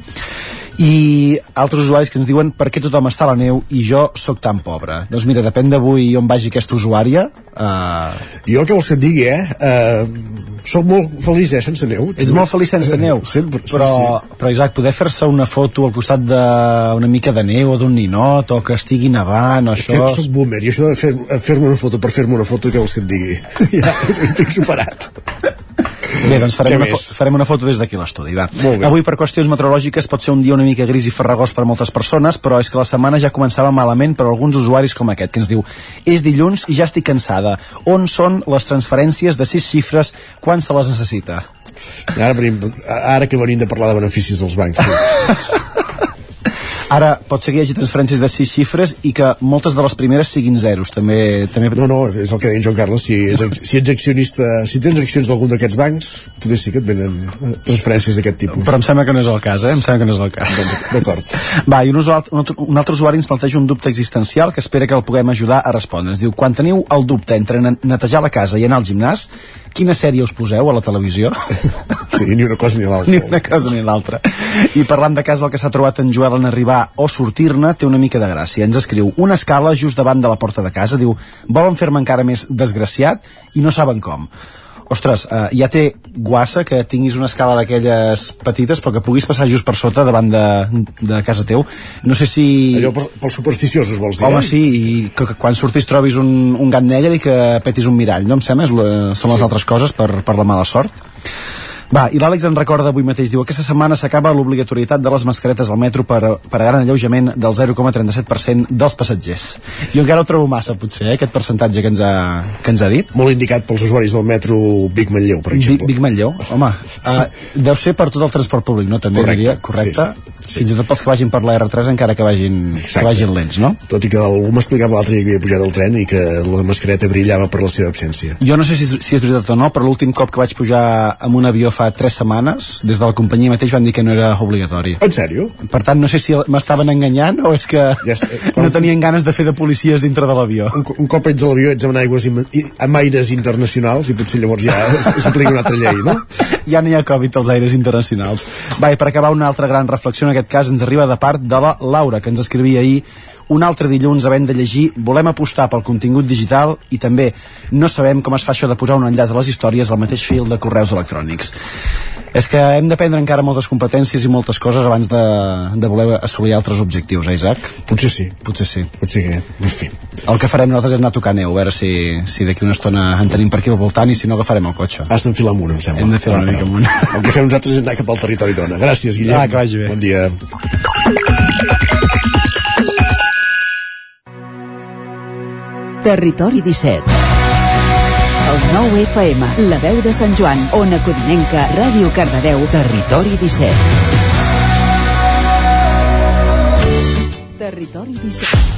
I altres usuaris que ens diuen per què tothom està a la neu i jo sóc tan pobre. Doncs mira, depèn d'avui on vagi aquesta usuària. Eh, Jo què vols que et digui, eh? Uh, soc molt feliç, eh, sense neu. ets molt feliç sense neu, Sempre, sí, però, sí. però Isaac, poder fer-se una foto al costat d'una mica de neu o d'un ninot o que estigui nevant o És que això... soc boomer i això de fer- fer-me una foto per fer-me una foto, què vols que et digui? ja, ho tinc superat. Bé, doncs farem una, fo farem una foto des d'aquí a l'estudi, va. Avui, per qüestions meteorològiques, pot ser un dia una mica gris i farragós per moltes persones, però és que la setmana ja començava malament per alguns usuaris com aquest, que ens diu és dilluns i ja estic cansada. On són les transferències de sis xifres quan se les necessita? Ara, venim, ara que venim de parlar de beneficis dels bancs. Ara, pot ser que hi hagi transferències de sis xifres i que moltes de les primeres siguin zeros. També, també... No, no, és el que deia en Joan Carles. Si ets, si ets accionista, si tens accions d'algun d'aquests bancs, potser sí que et venen eh, transferències d'aquest tipus. Però em sembla que no és el cas, eh? Em sembla que no és el cas. D'acord. Va, i un, usual, un, altre, un altre usuari ens planteja un dubte existencial que espera que el puguem ajudar a respondre. Ens diu, quan teniu el dubte entre ne- netejar la casa i anar al gimnàs, quina sèrie us poseu a la televisió? Sí, ni una cosa ni l'altra. ni una cosa ni l'altra. I parlant de casa, el que s'ha trobat en Joel en arribar o sortir-ne té una mica de gràcia. Ens escriu una escala just davant de la porta de casa, diu, volen fer-me encara més desgraciat i no saben com. Ostres, eh, ja té guassa que tinguis una escala d'aquelles petites però que puguis passar just per sota davant de, de casa teu. No sé si... Allò pels supersticiosos, vols dir? Home, eh? sí, i que, que quan surtis trobis un, un gat negre i que petis un mirall, no em sembla? És, són les altres coses per, per la mala sort. Va, i l'Àlex en recorda avui mateix, diu aquesta setmana s'acaba l'obligatorietat de les mascaretes al metro per, per a gran alleujament del 0,37% dels passatgers. Jo encara ho trobo massa, potser, eh, aquest percentatge que ens ha, que ens ha dit. Molt indicat pels usuaris del metro Vic Manlleu, per exemple. Vic, Vic Manlleu, home, uh, deu ser per tot el transport públic, no? També Correcte, diria, correcte? sí, Sí, Fins i tot pels que vagin per la R3 encara que vagin, que vagin lents, no? Tot i que algú m'explicava l'altre dia que havia pujat al tren i que la mascareta brillava per la seva absència. Jo no sé si és, si és veritat o no, però l'últim cop que vaig pujar amb un avió fa tres setmanes, des de la companyia mateix van dir que no era obligatori. En sèrio? Per tant, no sé si m'estaven enganyant o és que Ja està, no tenien ganes de fer de policies dintre de l'avió. Un, un cop ets a l'avió ets en aigües im- amb aires internacionals i potser llavors ja s'aplica una altra llei, no? ja no hi ha Covid als aires internacionals. Va, per acabar una altra gran reflexió aquest cas ens arriba de part de la Laura, que ens escrivia ahir un altre dilluns havent de llegir volem apostar pel contingut digital i també no sabem com es fa això de posar un enllaç a les històries al mateix fil de correus electrònics és que hem d'aprendre encara moltes competències i moltes coses abans de, de voler assolir altres objectius, eh, Isaac? Potser sí. Potser sí. Potser que, en fi. El que farem nosaltres és anar a tocar neu, a veure si, si d'aquí una estona en tenim per aquí al voltant i si no agafarem el cotxe. Has d'enfilar amunt, em sembla. Hem de fer una mica amunt. El que fem nosaltres és anar cap al territori dona. Gràcies, Guillem. Ah, que vagi bé. Bon dia. Territori 17 El 9 FM, la veu de Sant Joan, Ona Codinenca, Ràdio Cardedeu, Territori 17 Territori 17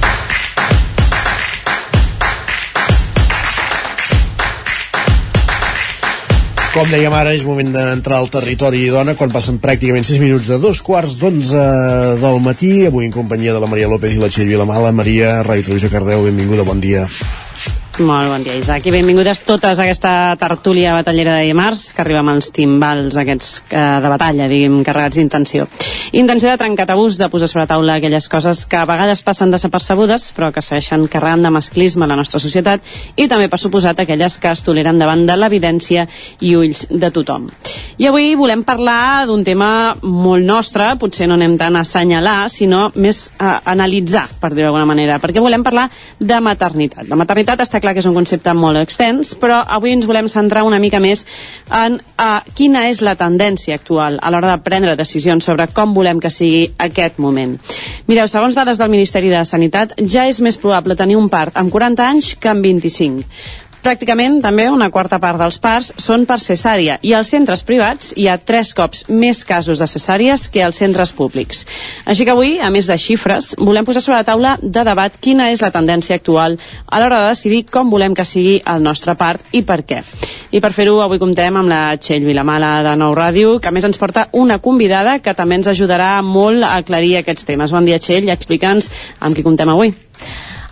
Com dèiem ara, és moment d'entrar al territori dona quan passen pràcticament 6 minuts de dos quarts d'onze del matí. Avui en companyia de la Maria López i la Txell Vilamala. Maria, Ràdio Televisió Cardeu, benvinguda, bon dia. Molt bon dia, Isaac, i benvingudes totes a aquesta tertúlia batallera de dimarts, que arriba amb els timbals aquests eh, de batalla, diguem, carregats d'intenció. Intenció de trencar tabús, de posar sobre la taula aquelles coses que a vegades passen desapercebudes, però que segueixen carregant de masclisme a la nostra societat, i també, per suposat, aquelles que es toleren davant de l'evidència i ulls de tothom. I avui volem parlar d'un tema molt nostre, potser no anem tant a assenyalar, sinó més a analitzar, per dir-ho d'alguna manera, perquè volem parlar de maternitat. La maternitat està clar que és un concepte molt extens, però avui ens volem centrar una mica més en uh, quina és la tendència actual a l'hora de prendre decisions sobre com volem que sigui aquest moment. Mireu, segons dades del Ministeri de Sanitat, ja és més probable tenir un part amb 40 anys que amb 25. Pràcticament, també, una quarta part dels parts són per cesària i als centres privats hi ha tres cops més casos de cesàries que als centres públics. Així que avui, a més de xifres, volem posar sobre la taula de debat quina és la tendència actual a l'hora de decidir com volem que sigui el nostre part i per què. I per fer-ho, avui comptem amb la Txell Vilamala de Nou Ràdio, que més ens porta una convidada que també ens ajudarà molt a aclarir aquests temes. Bon dia, Txell, explica'ns amb qui comptem avui.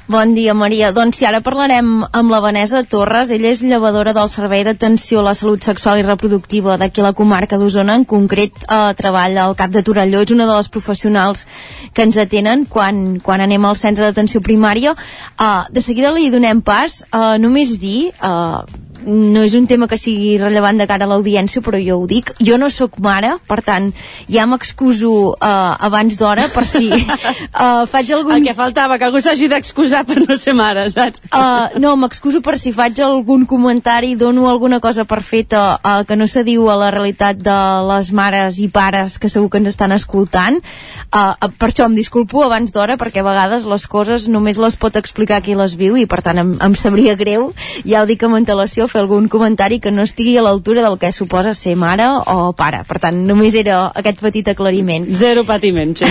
Bon dia, Maria. Doncs sí, ara parlarem amb la Vanessa Torres. Ella és llevadora del Servei d'Atenció a la Salut Sexual i Reproductiva d'aquí la comarca d'Osona. En concret, eh, treballa al cap de Torelló. És una de les professionals que ens atenen quan, quan anem al centre d'atenció primària. Eh, de seguida li donem pas. Eh, només dir... Eh, no és un tema que sigui rellevant de cara a l'audiència, però jo ho dic. Jo no sóc mare, per tant, ja m'excuso uh, abans d'hora per si uh, faig algun... El que faltava, que algú s'hagi d'excusar per no ser mare, saps? Uh, no, m'excuso per si faig algun comentari, dono alguna cosa per feta uh, que no se diu a la realitat de les mares i pares que segur que ens estan escoltant. Uh, per això em disculpo abans d'hora, perquè a vegades les coses només les pot explicar qui les viu i per tant em, em sabria greu, ja ho dic amb antelació, fer algun comentari que no estigui a l'altura del que suposa ser mare o pare. Per tant, només era aquest petit aclariment. Zero patiment, sí.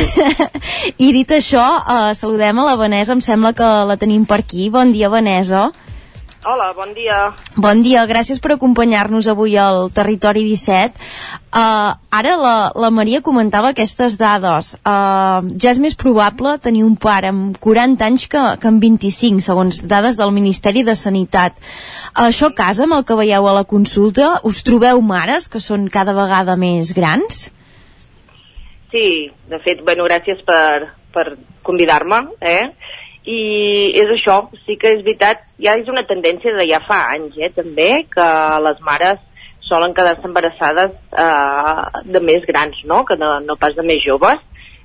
I dit això, uh, saludem a la Vanessa, em sembla que la tenim per aquí. Bon dia, Vanessa. Hola, bon dia. Bon dia, gràcies per acompanyar-nos avui al Territori 17. Uh, ara la, la Maria comentava aquestes dades. Uh, ja és més probable tenir un pare amb 40 anys que, que amb 25, segons dades del Ministeri de Sanitat. Uh, això casa amb el que veieu a la consulta? Us trobeu mares que són cada vegada més grans? Sí, de fet, bueno, gràcies per, per convidar-me, eh? I és això, sí que és veritat, ja és una tendència de ja fa anys, eh, també, que les mares solen quedar-se embarassades eh, de més grans, no?, que no, no pas de més joves,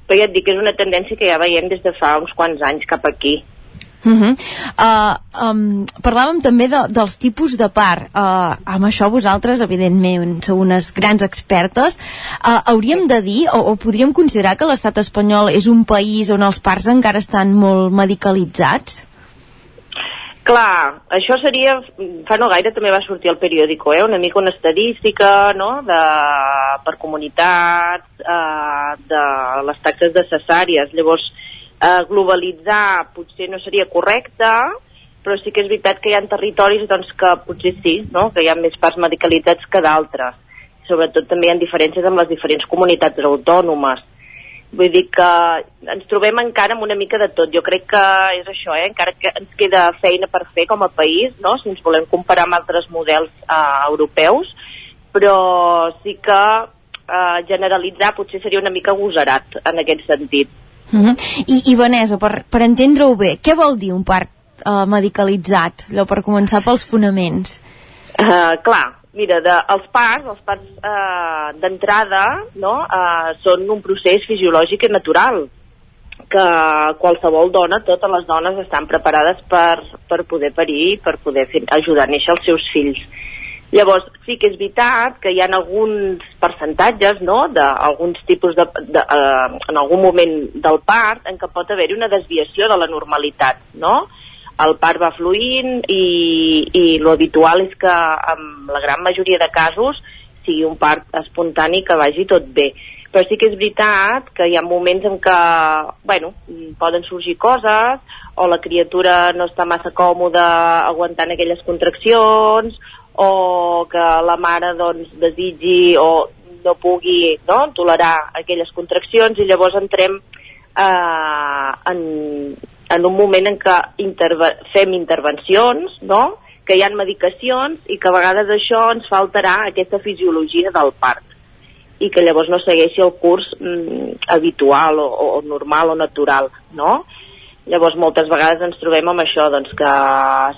però ja et dic que és una tendència que ja veiem des de fa uns quants anys cap aquí. Uh -huh. uh, um, parlàvem també de, dels tipus de part uh, amb això vosaltres evidentment sou unes grans expertes uh, hauríem de dir o, o podríem considerar que l'estat espanyol és un país on els parts encara estan molt medicalitzats? Clar, això seria, fa no gaire també va sortir al periòdico, eh? una mica una estadística no? de, per comunitats, eh, de les taxes de cesàries. Llavors, eh, globalitzar potser no seria correcte, però sí que és veritat que hi ha territoris doncs, que potser sí, no? que hi ha més parts medicalitzats que d'altres. Sobretot també hi ha diferències amb les diferents comunitats autònomes. Vull dir que ens trobem encara amb una mica de tot. Jo crec que és això, eh? encara que ens queda feina per fer com a país, no? si ens volem comparar amb altres models eh, europeus, però sí que eh, generalitzar potser seria una mica agosarat en aquest sentit. Uh -huh. I, I Vanessa, per, per entendre-ho bé, què vol dir un part uh, medicalitzat? Allò per començar pels fonaments. Uh, clar, mira, de, els parts, els parts uh, d'entrada, no?, uh, són un procés fisiològic i natural que qualsevol dona, totes les dones estan preparades per, per poder parir, per poder fer, ajudar a néixer els seus fills. Llavors, sí que és veritat que hi ha alguns percentatges, no?, d'alguns tipus de... de uh, en algun moment del part en què pot haver-hi una desviació de la normalitat, no?, el part va fluint i, i lo habitual és que en la gran majoria de casos sigui un part espontani que vagi tot bé però sí que és veritat que hi ha moments en què bueno, poden sorgir coses o la criatura no està massa còmoda aguantant aquelles contraccions o que la mare doncs, desitgi o no pugui no, tolerar aquelles contraccions i llavors entrem eh, en, en un moment en què interve fem intervencions, no? que hi ha medicacions i que a vegades això ens fa alterar aquesta fisiologia del part i que llavors no segueixi el curs mm, habitual o, o normal o natural, no? Llavors moltes vegades ens trobem amb això, doncs que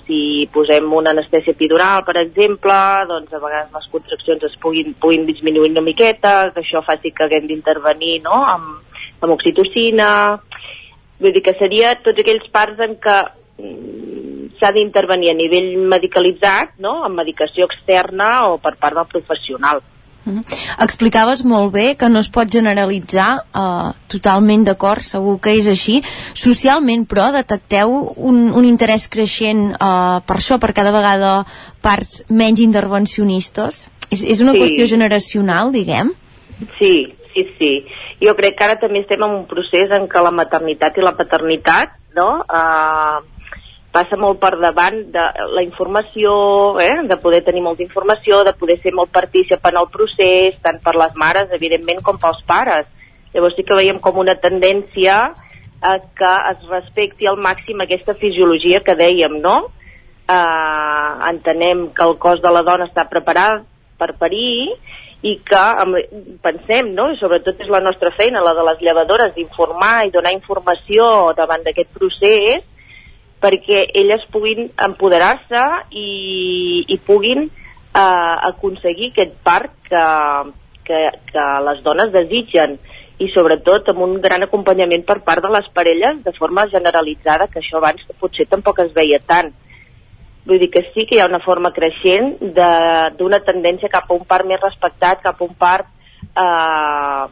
si posem una anestèsia epidural, per exemple, doncs a vegades les contraccions es puguin, puguin disminuir una miqueta, que això faci que haguem d'intervenir no? amb, amb oxitocina, vull dir que seria tots aquells parts en què mm, s'ha d'intervenir a nivell medicalitzat, no? amb medicació externa o per part del professional. Mm -hmm. Explicaves molt bé que no es pot generalitzar, eh, totalment d'acord, segur que és així. Socialment, però, detecteu un, un interès creixent eh, per això, per cada vegada parts menys intervencionistes? És, és una Sí. qüestió generacional, diguem? Sí, sí, sí. Jo crec que ara també estem en un procés en què la maternitat i la paternitat no? uh, passa molt per davant de la informació, eh? de poder tenir molta informació, de poder ser molt partícip en el procés, tant per les mares, evidentment, com pels pares. Llavors sí que veiem com una tendència a que es respecti al màxim aquesta fisiologia que dèiem, no? Eh, entenem que el cos de la dona està preparat per parir i que amb, pensem, no? i sobretot és la nostra feina, la de les llevadores, d'informar i donar informació davant d'aquest procés perquè elles puguin empoderar-se i, i puguin eh, aconseguir aquest part que, que, que les dones desitgen i sobretot amb un gran acompanyament per part de les parelles de forma generalitzada, que això abans potser tampoc es veia tant. Vull dir que sí que hi ha una forma creixent d'una tendència cap a un part més respectat, cap a un part eh,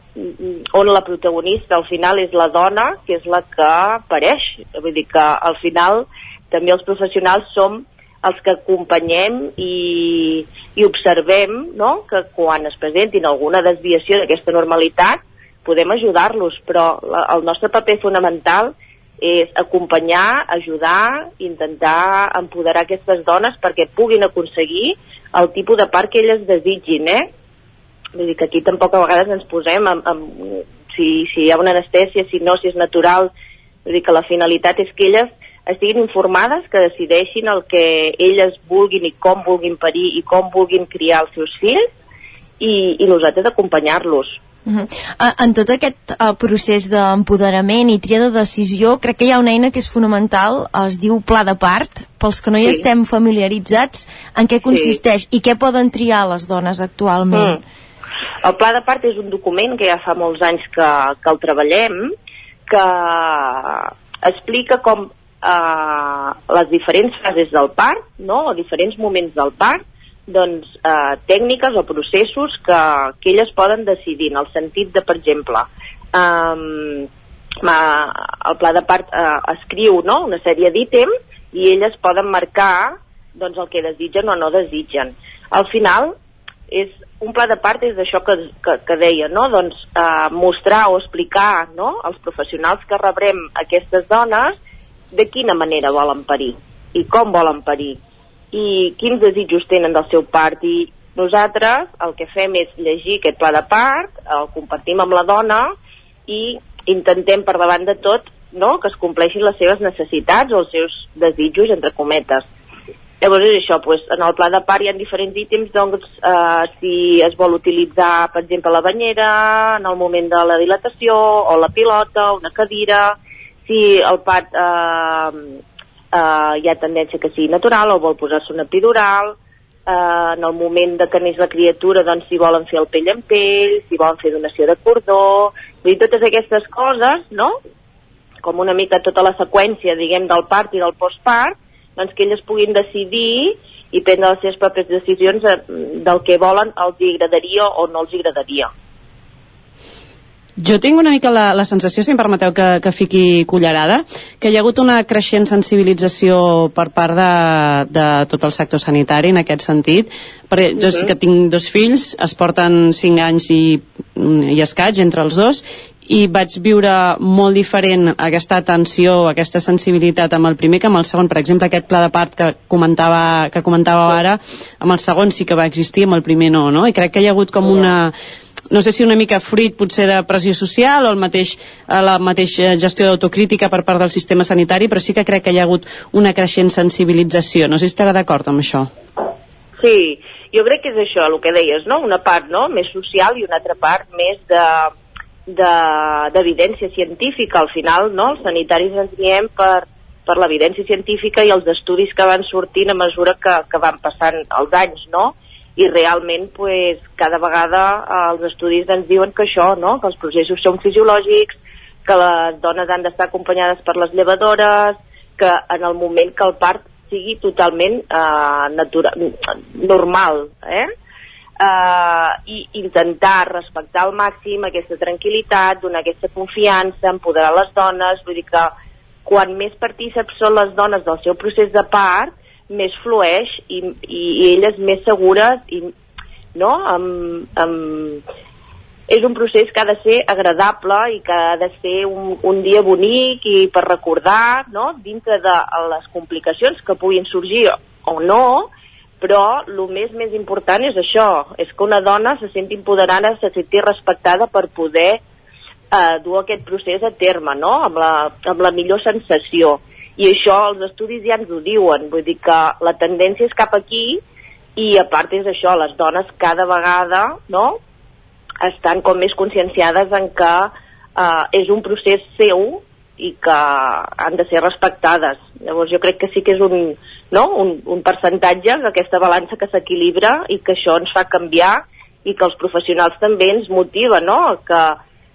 on la protagonista al final és la dona, que és la que pareix. Vull dir que al final també els professionals som els que acompanyem i, i observem no? que quan es presentin alguna desviació d'aquesta normalitat podem ajudar-los, però la, el nostre paper fonamental és acompanyar, ajudar, intentar empoderar aquestes dones perquè puguin aconseguir el tipus de part que elles desitgin, eh? Vull dir que aquí tampoc a vegades ens posem amb, amb, si, si hi ha una anestèsia, si no, si és natural. Vull dir que la finalitat és que elles estiguin informades, que decideixin el que elles vulguin i com vulguin parir i com vulguin criar els seus fills i, i nosaltres acompanyar-los. Uh -huh. En tot aquest uh, procés d'empoderament i tria de decisió, crec que hi ha una eina que és fonamental, es diu pla de part, pels que no hi Sí. estem familiaritzats, en què consisteix i què poden triar les dones actualment. Mm. El pla de part és un document que ja fa molts anys que, que el treballem, que explica com eh, les diferents fases del part, no? o diferents moments del part, doncs, eh, tècniques o processos que, que elles poden decidir, en el sentit de, per exemple, eh, el pla de part eh, escriu no? una sèrie d'ítems i elles poden marcar doncs, el que desitgen o no desitgen. Al final, és un pla de part és d'això que, que, que deia, no? doncs, eh, mostrar o explicar no? als professionals que rebrem aquestes dones de quina manera volen parir i com volen parir i quins desitjos tenen del seu part i nosaltres el que fem és llegir aquest pla de part, el compartim amb la dona i intentem per davant de tot no? que es compleixin les seves necessitats o els seus desitjos, entre cometes. Llavors és això, doncs, en el pla de part hi ha diferents ítems, doncs eh, si es vol utilitzar, per exemple, la banyera en el moment de la dilatació, o la pilota, una cadira, si el part eh, eh, hi ha tendència que sigui natural o vol posar-se una epidural, eh, en el moment de que neix la criatura, doncs si volen fer el pell en pell, si volen fer donació de cordó, vull dir, totes aquestes coses, no?, com una mica tota la seqüència, diguem, del part i del postpart, doncs que elles puguin decidir i prendre les seves pròpies decisions eh, del que volen, els hi agradaria o no els hi agradaria. Jo tinc una mica la, la sensació, si em permeteu que, que fiqui cullerada, que hi ha hagut una creixent sensibilització per part de, de tot el sector sanitari en aquest sentit, perquè jo sí que tinc dos fills, es porten 5 anys i, i escaig entre els dos, i vaig viure molt diferent aquesta atenció, aquesta sensibilitat amb el primer que amb el segon. Per exemple, aquest pla de part que comentava, que comentava ara, amb el segon sí que va existir, amb el primer no, no? I crec que hi ha hagut com una no sé si una mica fruit potser de pressió social o el mateix, eh, la mateixa gestió d'autocrítica per part del sistema sanitari, però sí que crec que hi ha hagut una creixent sensibilització. No sé si estarà d'acord amb això. Sí, jo crec que és això, el que deies, no? Una part no? més social i una altra part més de, d'evidència de, científica. Al final, no?, els sanitaris ens diem per, per l'evidència científica i els estudis que van sortint a mesura que, que van passant els anys, no? I realment, pues, cada vegada eh, els estudis ens diuen que això, no?, que els processos són fisiològics, que les dones han d'estar acompanyades per les llevadores, que en el moment que el part sigui totalment eh, natural, normal, eh? Eh, i intentar respectar al màxim aquesta tranquil·litat, donar aquesta confiança, empoderar les dones, vull dir que quan més partíceps són les dones del seu procés de part, més flueix i, i, i elles més segures i, no? Amb, amb, és un procés que ha de ser agradable i que ha de ser un, un dia bonic i per recordar, no? dintre de les complicacions que puguin sorgir o no, però el més més important és això, és que una dona se senti empoderada, se senti respectada per poder eh, dur aquest procés a terme, no? amb, la, amb la millor sensació. I això els estudis ja ens ho diuen, vull dir que la tendència és cap aquí i a part és això, les dones cada vegada no? estan com més conscienciades en que eh, és un procés seu i que han de ser respectades. Llavors jo crec que sí que és un, no? un, un percentatge d'aquesta balança que s'equilibra i que això ens fa canviar i que els professionals també ens motiva no? que,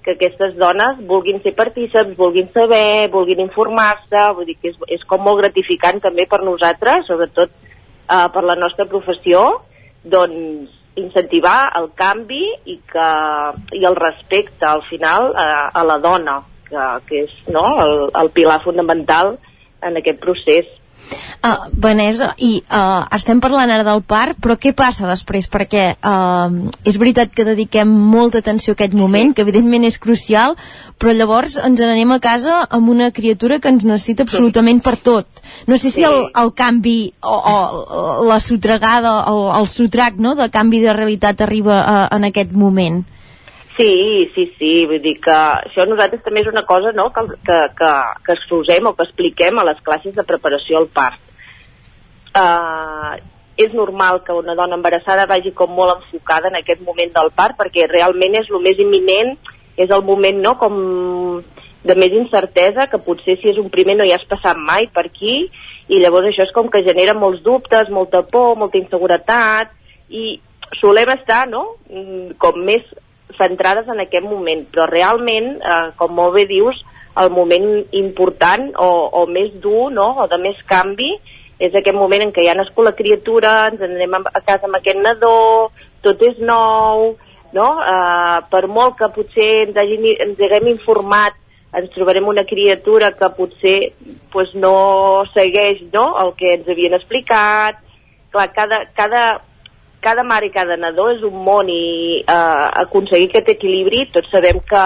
que aquestes dones vulguin ser partíceps, vulguin saber, vulguin informar-se, vull dir que és, és com molt gratificant també per nosaltres, sobretot eh, per la nostra professió, doncs incentivar el canvi i, que, i el respecte al final eh, a la dona, que, que és no, el, el pilar fonamental en aquest procés Uh, Vanessa, i uh, estem parlant ara del parc, però què passa després? Perquè uh, és veritat que dediquem molta atenció a aquest moment, que evidentment és crucial, però llavors ens n'anem a casa amb una criatura que ens necessita absolutament per tot. No sé si el, el canvi o, o la sotregada o el sotrac no, de canvi de realitat arriba uh, en aquest moment. Sí, sí, sí, vull dir que això nosaltres també és una cosa no, que, que, que, que exposem o que expliquem a les classes de preparació al part. Uh, és normal que una dona embarassada vagi com molt enfocada en aquest moment del part perquè realment és el més imminent, és el moment no, com de més incertesa, que potser si és un primer no hi has passat mai per aquí, i llavors això és com que genera molts dubtes, molta por, molta inseguretat, i solem estar, no?, mm, com més centrades en aquest moment, però realment, eh, com molt bé dius, el moment important o, o més dur, no?, o de més canvi, és aquest moment en què ja nascut la criatura, ens anem a casa amb aquest nadó, tot és nou, no? Eh, per molt que potser ens, hagi, ens haguem informat, ens trobarem una criatura que potser pues, no segueix no? el que ens havien explicat. Clar, cada, cada, cada mare i cada nadó és un món i eh, aconseguir aquest equilibri tots sabem que,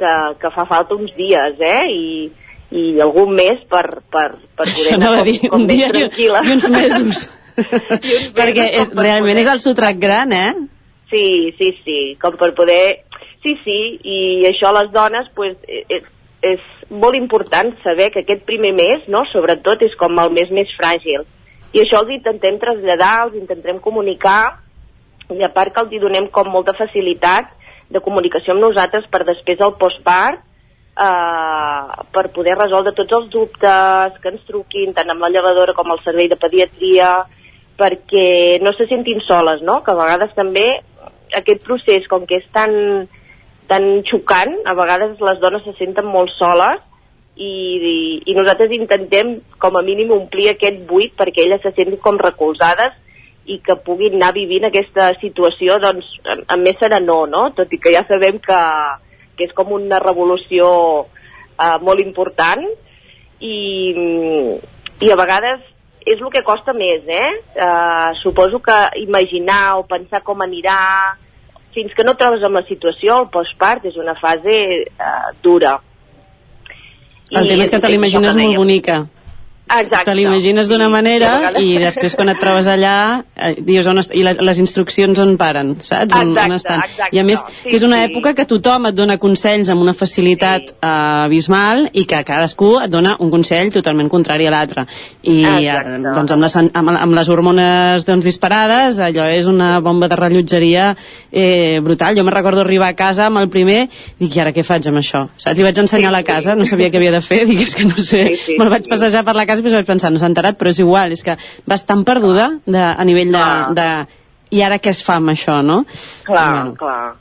que, que fa falta uns dies, eh? I, i algun mes per, per, per poder anar com, dir, com un dia tranquil·la. i uns mesos. Perquè és, realment és el sotrac gran, eh? Sí, sí, sí, com per poder... Sí, sí, i això a les dones pues, és, és molt important saber que aquest primer mes, no, sobretot, és com el mes més fràgil I això els intentem traslladar, els intentem comunicar, i a part que els donem com molta facilitat de comunicació amb nosaltres per després del postpart, eh, per poder resoldre tots els dubtes que ens truquin, tant amb la llevadora com el servei de pediatria, perquè no se sentin soles, no? Que a vegades també aquest procés, com que és tan, tan xocant, a vegades les dones se senten molt soles i, i, i nosaltres intentem com a mínim omplir aquest buit perquè elles se sentin com recolzades i que puguin anar vivint aquesta situació doncs, amb, més serenor, no? tot i que ja sabem que, que és com una revolució eh, molt important i, i a vegades és el que costa més, eh? eh? Suposo que imaginar o pensar com anirà fins que no trobes amb la situació, el postpart és una fase eh, dura. El tema és que te l'imagines molt bonica. Exacte. Te l'imagines d'una Sí, manera vegades- i després quan et trobes allà eh, dius on est i la, les instruccions on paren, saps? On, on Exacte, estan. exacte. I a més, Sí, que és una sí. època que tothom et dona consells amb una facilitat sí. uh, abismal i que cadascú et dona un consell totalment contrari a l'altre. I eh, Exacte. doncs amb les, amb, amb les hormones doncs, disparades, allò és una bomba de rellotgeria eh, brutal. Jo me recordo arribar a casa amb el primer dic, i ara què faig amb això? Saps? Li vaig ensenyar Sí, la casa, no sabia què havia de fer, dic, és que no sé. Sí, sí, Me'l vaig passejar per la casa i després vaig pensar, no s'ha enterat, però és igual, és que vas tan perduda de, a nivell de, de... I ara què es fa amb això, no? Clar, Bueno. clar.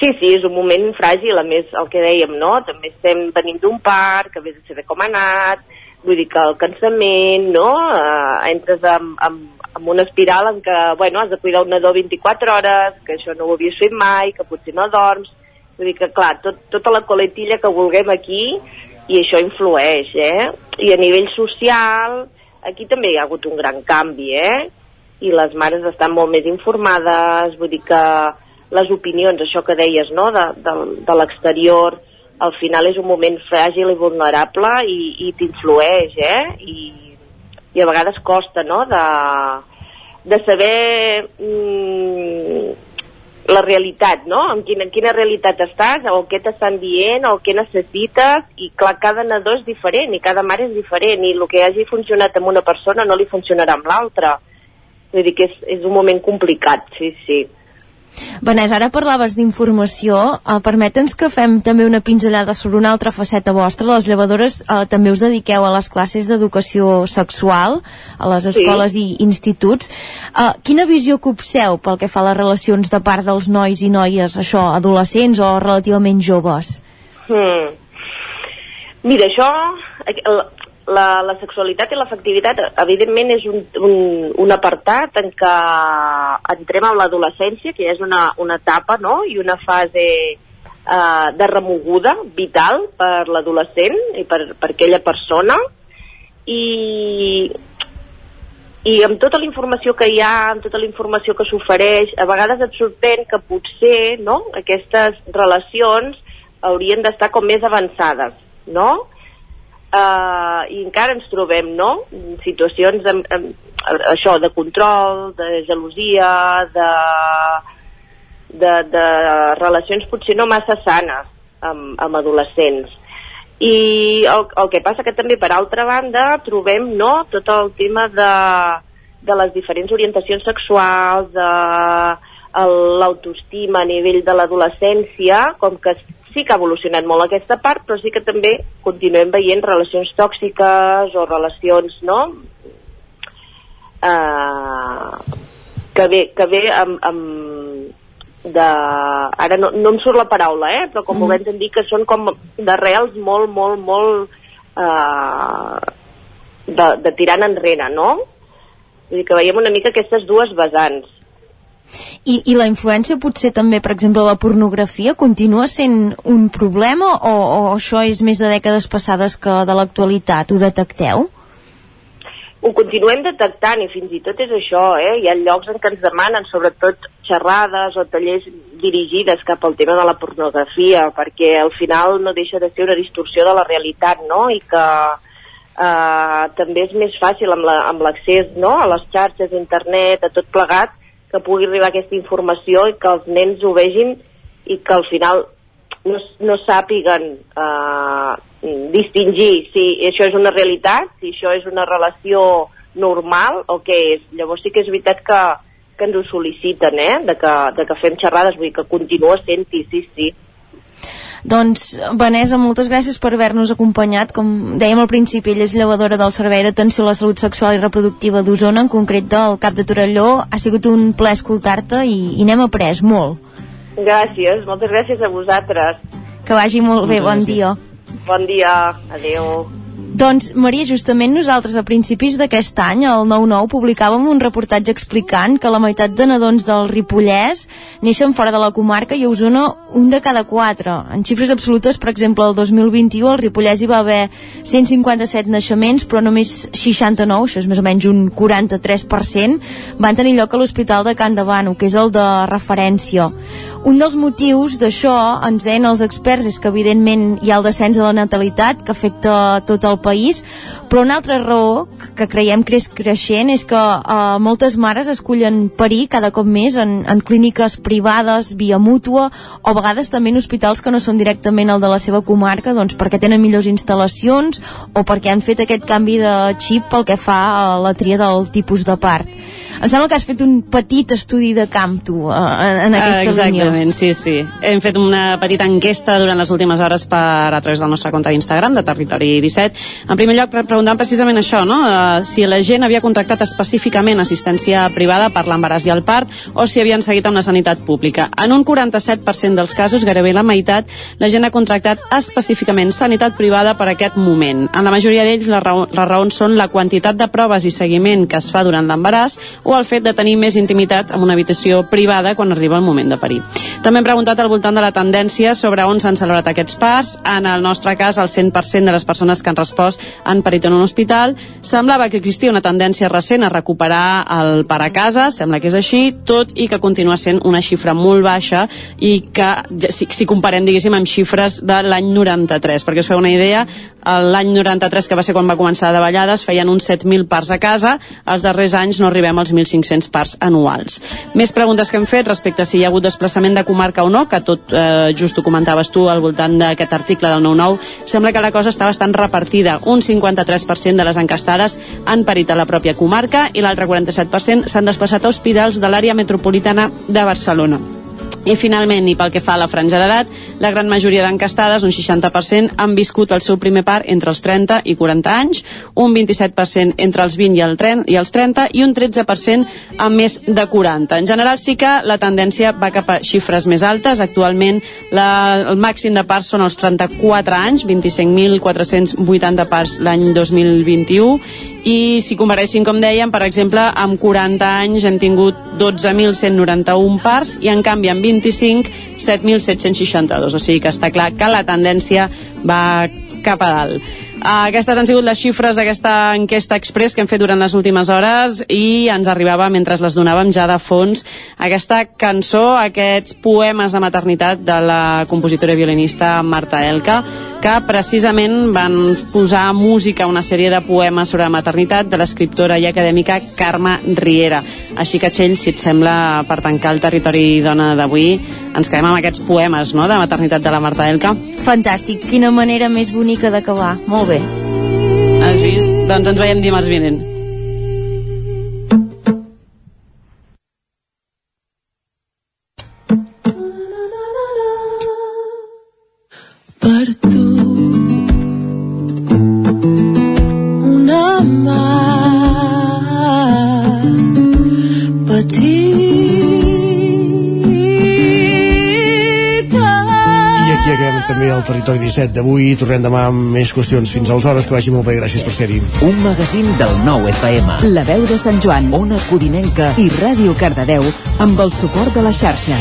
Sí, sí, és un moment fràgil, a més, el que dèiem, no? També estem venint d'un parc, que vés a saber com ha anat, vull dir que el cansament, no? Uh, entres amb, amb, amb una espiral en què, bueno, has de cuidar un nadó 24 hores, que això no ho havies fet mai, que potser no dorms, vull dir que, clar, tot, tota la coletilla que vulguem aquí, i això influeix, eh? I a nivell social, aquí també hi ha hagut un gran canvi, eh? I les mares estan molt més informades, vull dir que les opinions, això que deies, no?, de, de, de l'exterior, al final és un moment fràgil i vulnerable i, i t'influeix, eh? I, I a vegades costa, no?, de, de saber mm, la realitat, no? En quina, en quina realitat estàs, o què t'estan dient, o què necessites, i clar, cada nadó és diferent, i cada mare és diferent, i el que hagi funcionat amb una persona no li funcionarà amb l'altra. Vull dir que és, és un moment complicat, sí, sí. Vanessa, ara parlaves d'informació. Uh, Permeta'ns que fem també una pinzellada sobre una altra faceta vostra. Les llevadores uh, també us dediqueu a les classes d'educació sexual a les Sí. escoles i instituts. Uh, quina visió copseu pel que fa a les relacions de part dels nois i noies, això, adolescents o relativament joves? Hmm. Mira, això, la, la sexualitat i l'afectivitat, evidentment, és un, un, un apartat en què entrem a l'adolescència, que ja és una, una etapa, no?, i una fase eh, de remoguda vital per l'adolescent i per, per aquella persona, i, i amb tota la informació que hi ha, amb tota la informació que s'ofereix, a vegades et sorprèn que potser no, aquestes relacions haurien d'estar com més avançades, no? Uh, I encara ens trobem, no?, situacions amb, amb, això, de control, de gelosia, de, de, de relacions potser no massa sanes amb, amb adolescents. I el, el que passa que també, per altra banda, trobem no, tot el tema de, de les diferents orientacions sexuals, de l'autoestima a nivell de l'adolescència, com que sí que ha evolucionat molt aquesta part, però sí que també continuem veient relacions tòxiques o relacions, no?, eh, que ve, que ve amb, amb de... Ara no, no em surt la paraula, eh? però com mm. ho vam dir, que són com d'arrels molt, molt, molt eh, de, de tirant enrere, no? Vull dir que veiem una mica aquestes dues vessants. I, I la influència potser també, per exemple, la pornografia continua sent un problema o, o això és més de dècades passades que de l'actualitat? Ho detecteu? ho continuem detectant i fins i tot és això, eh? hi ha llocs en què ens demanen sobretot xerrades o tallers dirigides cap al tema de la pornografia perquè al final no deixa de ser una distorsió de la realitat no? i que eh, també és més fàcil amb la- amb l'accés no? a les xarxes, a internet, a tot plegat que pugui arribar aquesta informació i que els nens ho vegin i que al final no, no sàpiguen eh, distingir si això és una realitat, si això és una relació normal o què és? Llavors sí que és veritat que, que ens ho sol·liciten, eh? De que, de que fem xerrades, vull dir que continua sent-hi, sí, sí. Doncs, Vanessa, moltes gràcies per haver-nos acompanyat. Com dèiem al principi, ella és llevadora del Servei d'Atenció a la Salut Sexual i Reproductiva d'Osona, en concret del Cap de Torelló. Ha sigut un ple escoltar-te i, i n'hem après molt. Gràcies, moltes gràcies a vosaltres. Que vagi molt bé, bon dia. Bon dia, adeu. Doncs, Maria, justament nosaltres a principis d'aquest any, al 9-9, publicàvem un reportatge explicant que la meitat de nadons del Ripollès neixen fora de la comarca i a Osona un de cada quatre. En xifres absolutes, per exemple, el 2021 al Ripollès hi va haver 157 naixements, però només 69, això és més o menys un 43%, van tenir lloc a l'Hospital de Can Davano, que és el de referència. Un dels motius d'això, ens deien els experts, és que evidentment hi ha el descens de la natalitat, que afecta tot el país, però una altra raó que creiem que és creixent és que uh, moltes mares escullen parir cada cop més en, en clíniques privades, via mútua, o a vegades també en hospitals que no són directament el de la seva comarca, doncs perquè tenen millors instal·lacions o perquè han fet aquest canvi de xip pel que fa a la tria del tipus de part. Em sembla que has fet un petit estudi de camp, tu, uh, en, en aquesta Exactament, línia. Exactament, sí, sí. Hem fet una petita enquesta durant les últimes hores per a través del nostre compte d'Instagram, de Territori 17. En primer lloc, preguntant precisament això, no? Uh, si la gent havia contractat específicament assistència privada per l'embaràs i el part o si havien seguit amb la sanitat pública. En un 47% dels casos, gairebé la meitat, la gent ha contractat específicament sanitat privada per aquest moment. En la majoria d'ells, les, raó, les raons són la quantitat de proves i seguiment que es fa durant l'embaràs o el fet de tenir més intimitat en una habitació privada quan arriba el moment de parir. També hem preguntat al voltant de la tendència sobre on s'han celebrat aquests parts. En el nostre cas, el 100% de les persones que han respost han parit en un hospital. Semblava que existia una tendència recent a recuperar el par a casa, sembla que és així, tot i que continua sent una xifra molt baixa i que, si, si comparem, diguéssim, amb xifres de l'any 93, perquè us feu una idea, l'any 93, que va ser quan va començar de ballades, feien uns 7.000 parts a casa, els darrers anys no arribem als 1.500 parts anuals. Més preguntes que hem fet respecte a si hi ha hagut desplaçament de comarca o no, que tot eh, just ho comentaves tu al voltant d'aquest article del 9-9, sembla que la cosa està bastant repartida. Un 53% de les encastades han parit a la pròpia comarca i l'altre 47% s'han desplaçat a hospitals de l'àrea metropolitana de Barcelona. I finalment, i pel que fa a la franja d'edat, la gran majoria d'encastades, un 60%, han viscut el seu primer part entre els 30 i 40 anys, un 27% entre els 20 i, el 30, i els 30 i un 13% amb més de 40. En general sí que la tendència va cap a xifres més altes. Actualment la, el màxim de parts són els 34 anys, 25.480 parts l'any 2021, i si comparéssim, com dèiem, per exemple, amb 40 anys hem tingut 12.191 parts i en canvi amb 25, 7.762. O sigui que està clar que la tendència va cap a dalt. Uh, aquestes han sigut les xifres d'aquesta enquesta express que hem fet durant les últimes hores i ens arribava, mentre les donàvem ja de fons, aquesta cançó, aquests poemes de maternitat de la compositora i violinista Marta Elka, que precisament van posar música a una sèrie de poemes sobre la maternitat de l'escriptora i acadèmica Carme Riera. Així que, Txell, si et sembla, per tancar el territori dona d'avui, ens quedem amb aquests poemes no?, de maternitat de la Marta Elka. Fantàstic, quina manera més bonica d'acabar. Molt bé. Has vist? Doncs ens veiem dimarts vinent. 17 d'avui. Tornem demà amb més qüestions. Fins aleshores, que vagi molt bé. Gràcies per ser-hi. Un magazín del nou FM. La veu de Sant Joan, Ona Codinenca i Ràdio Cardedeu amb el suport de la xarxa.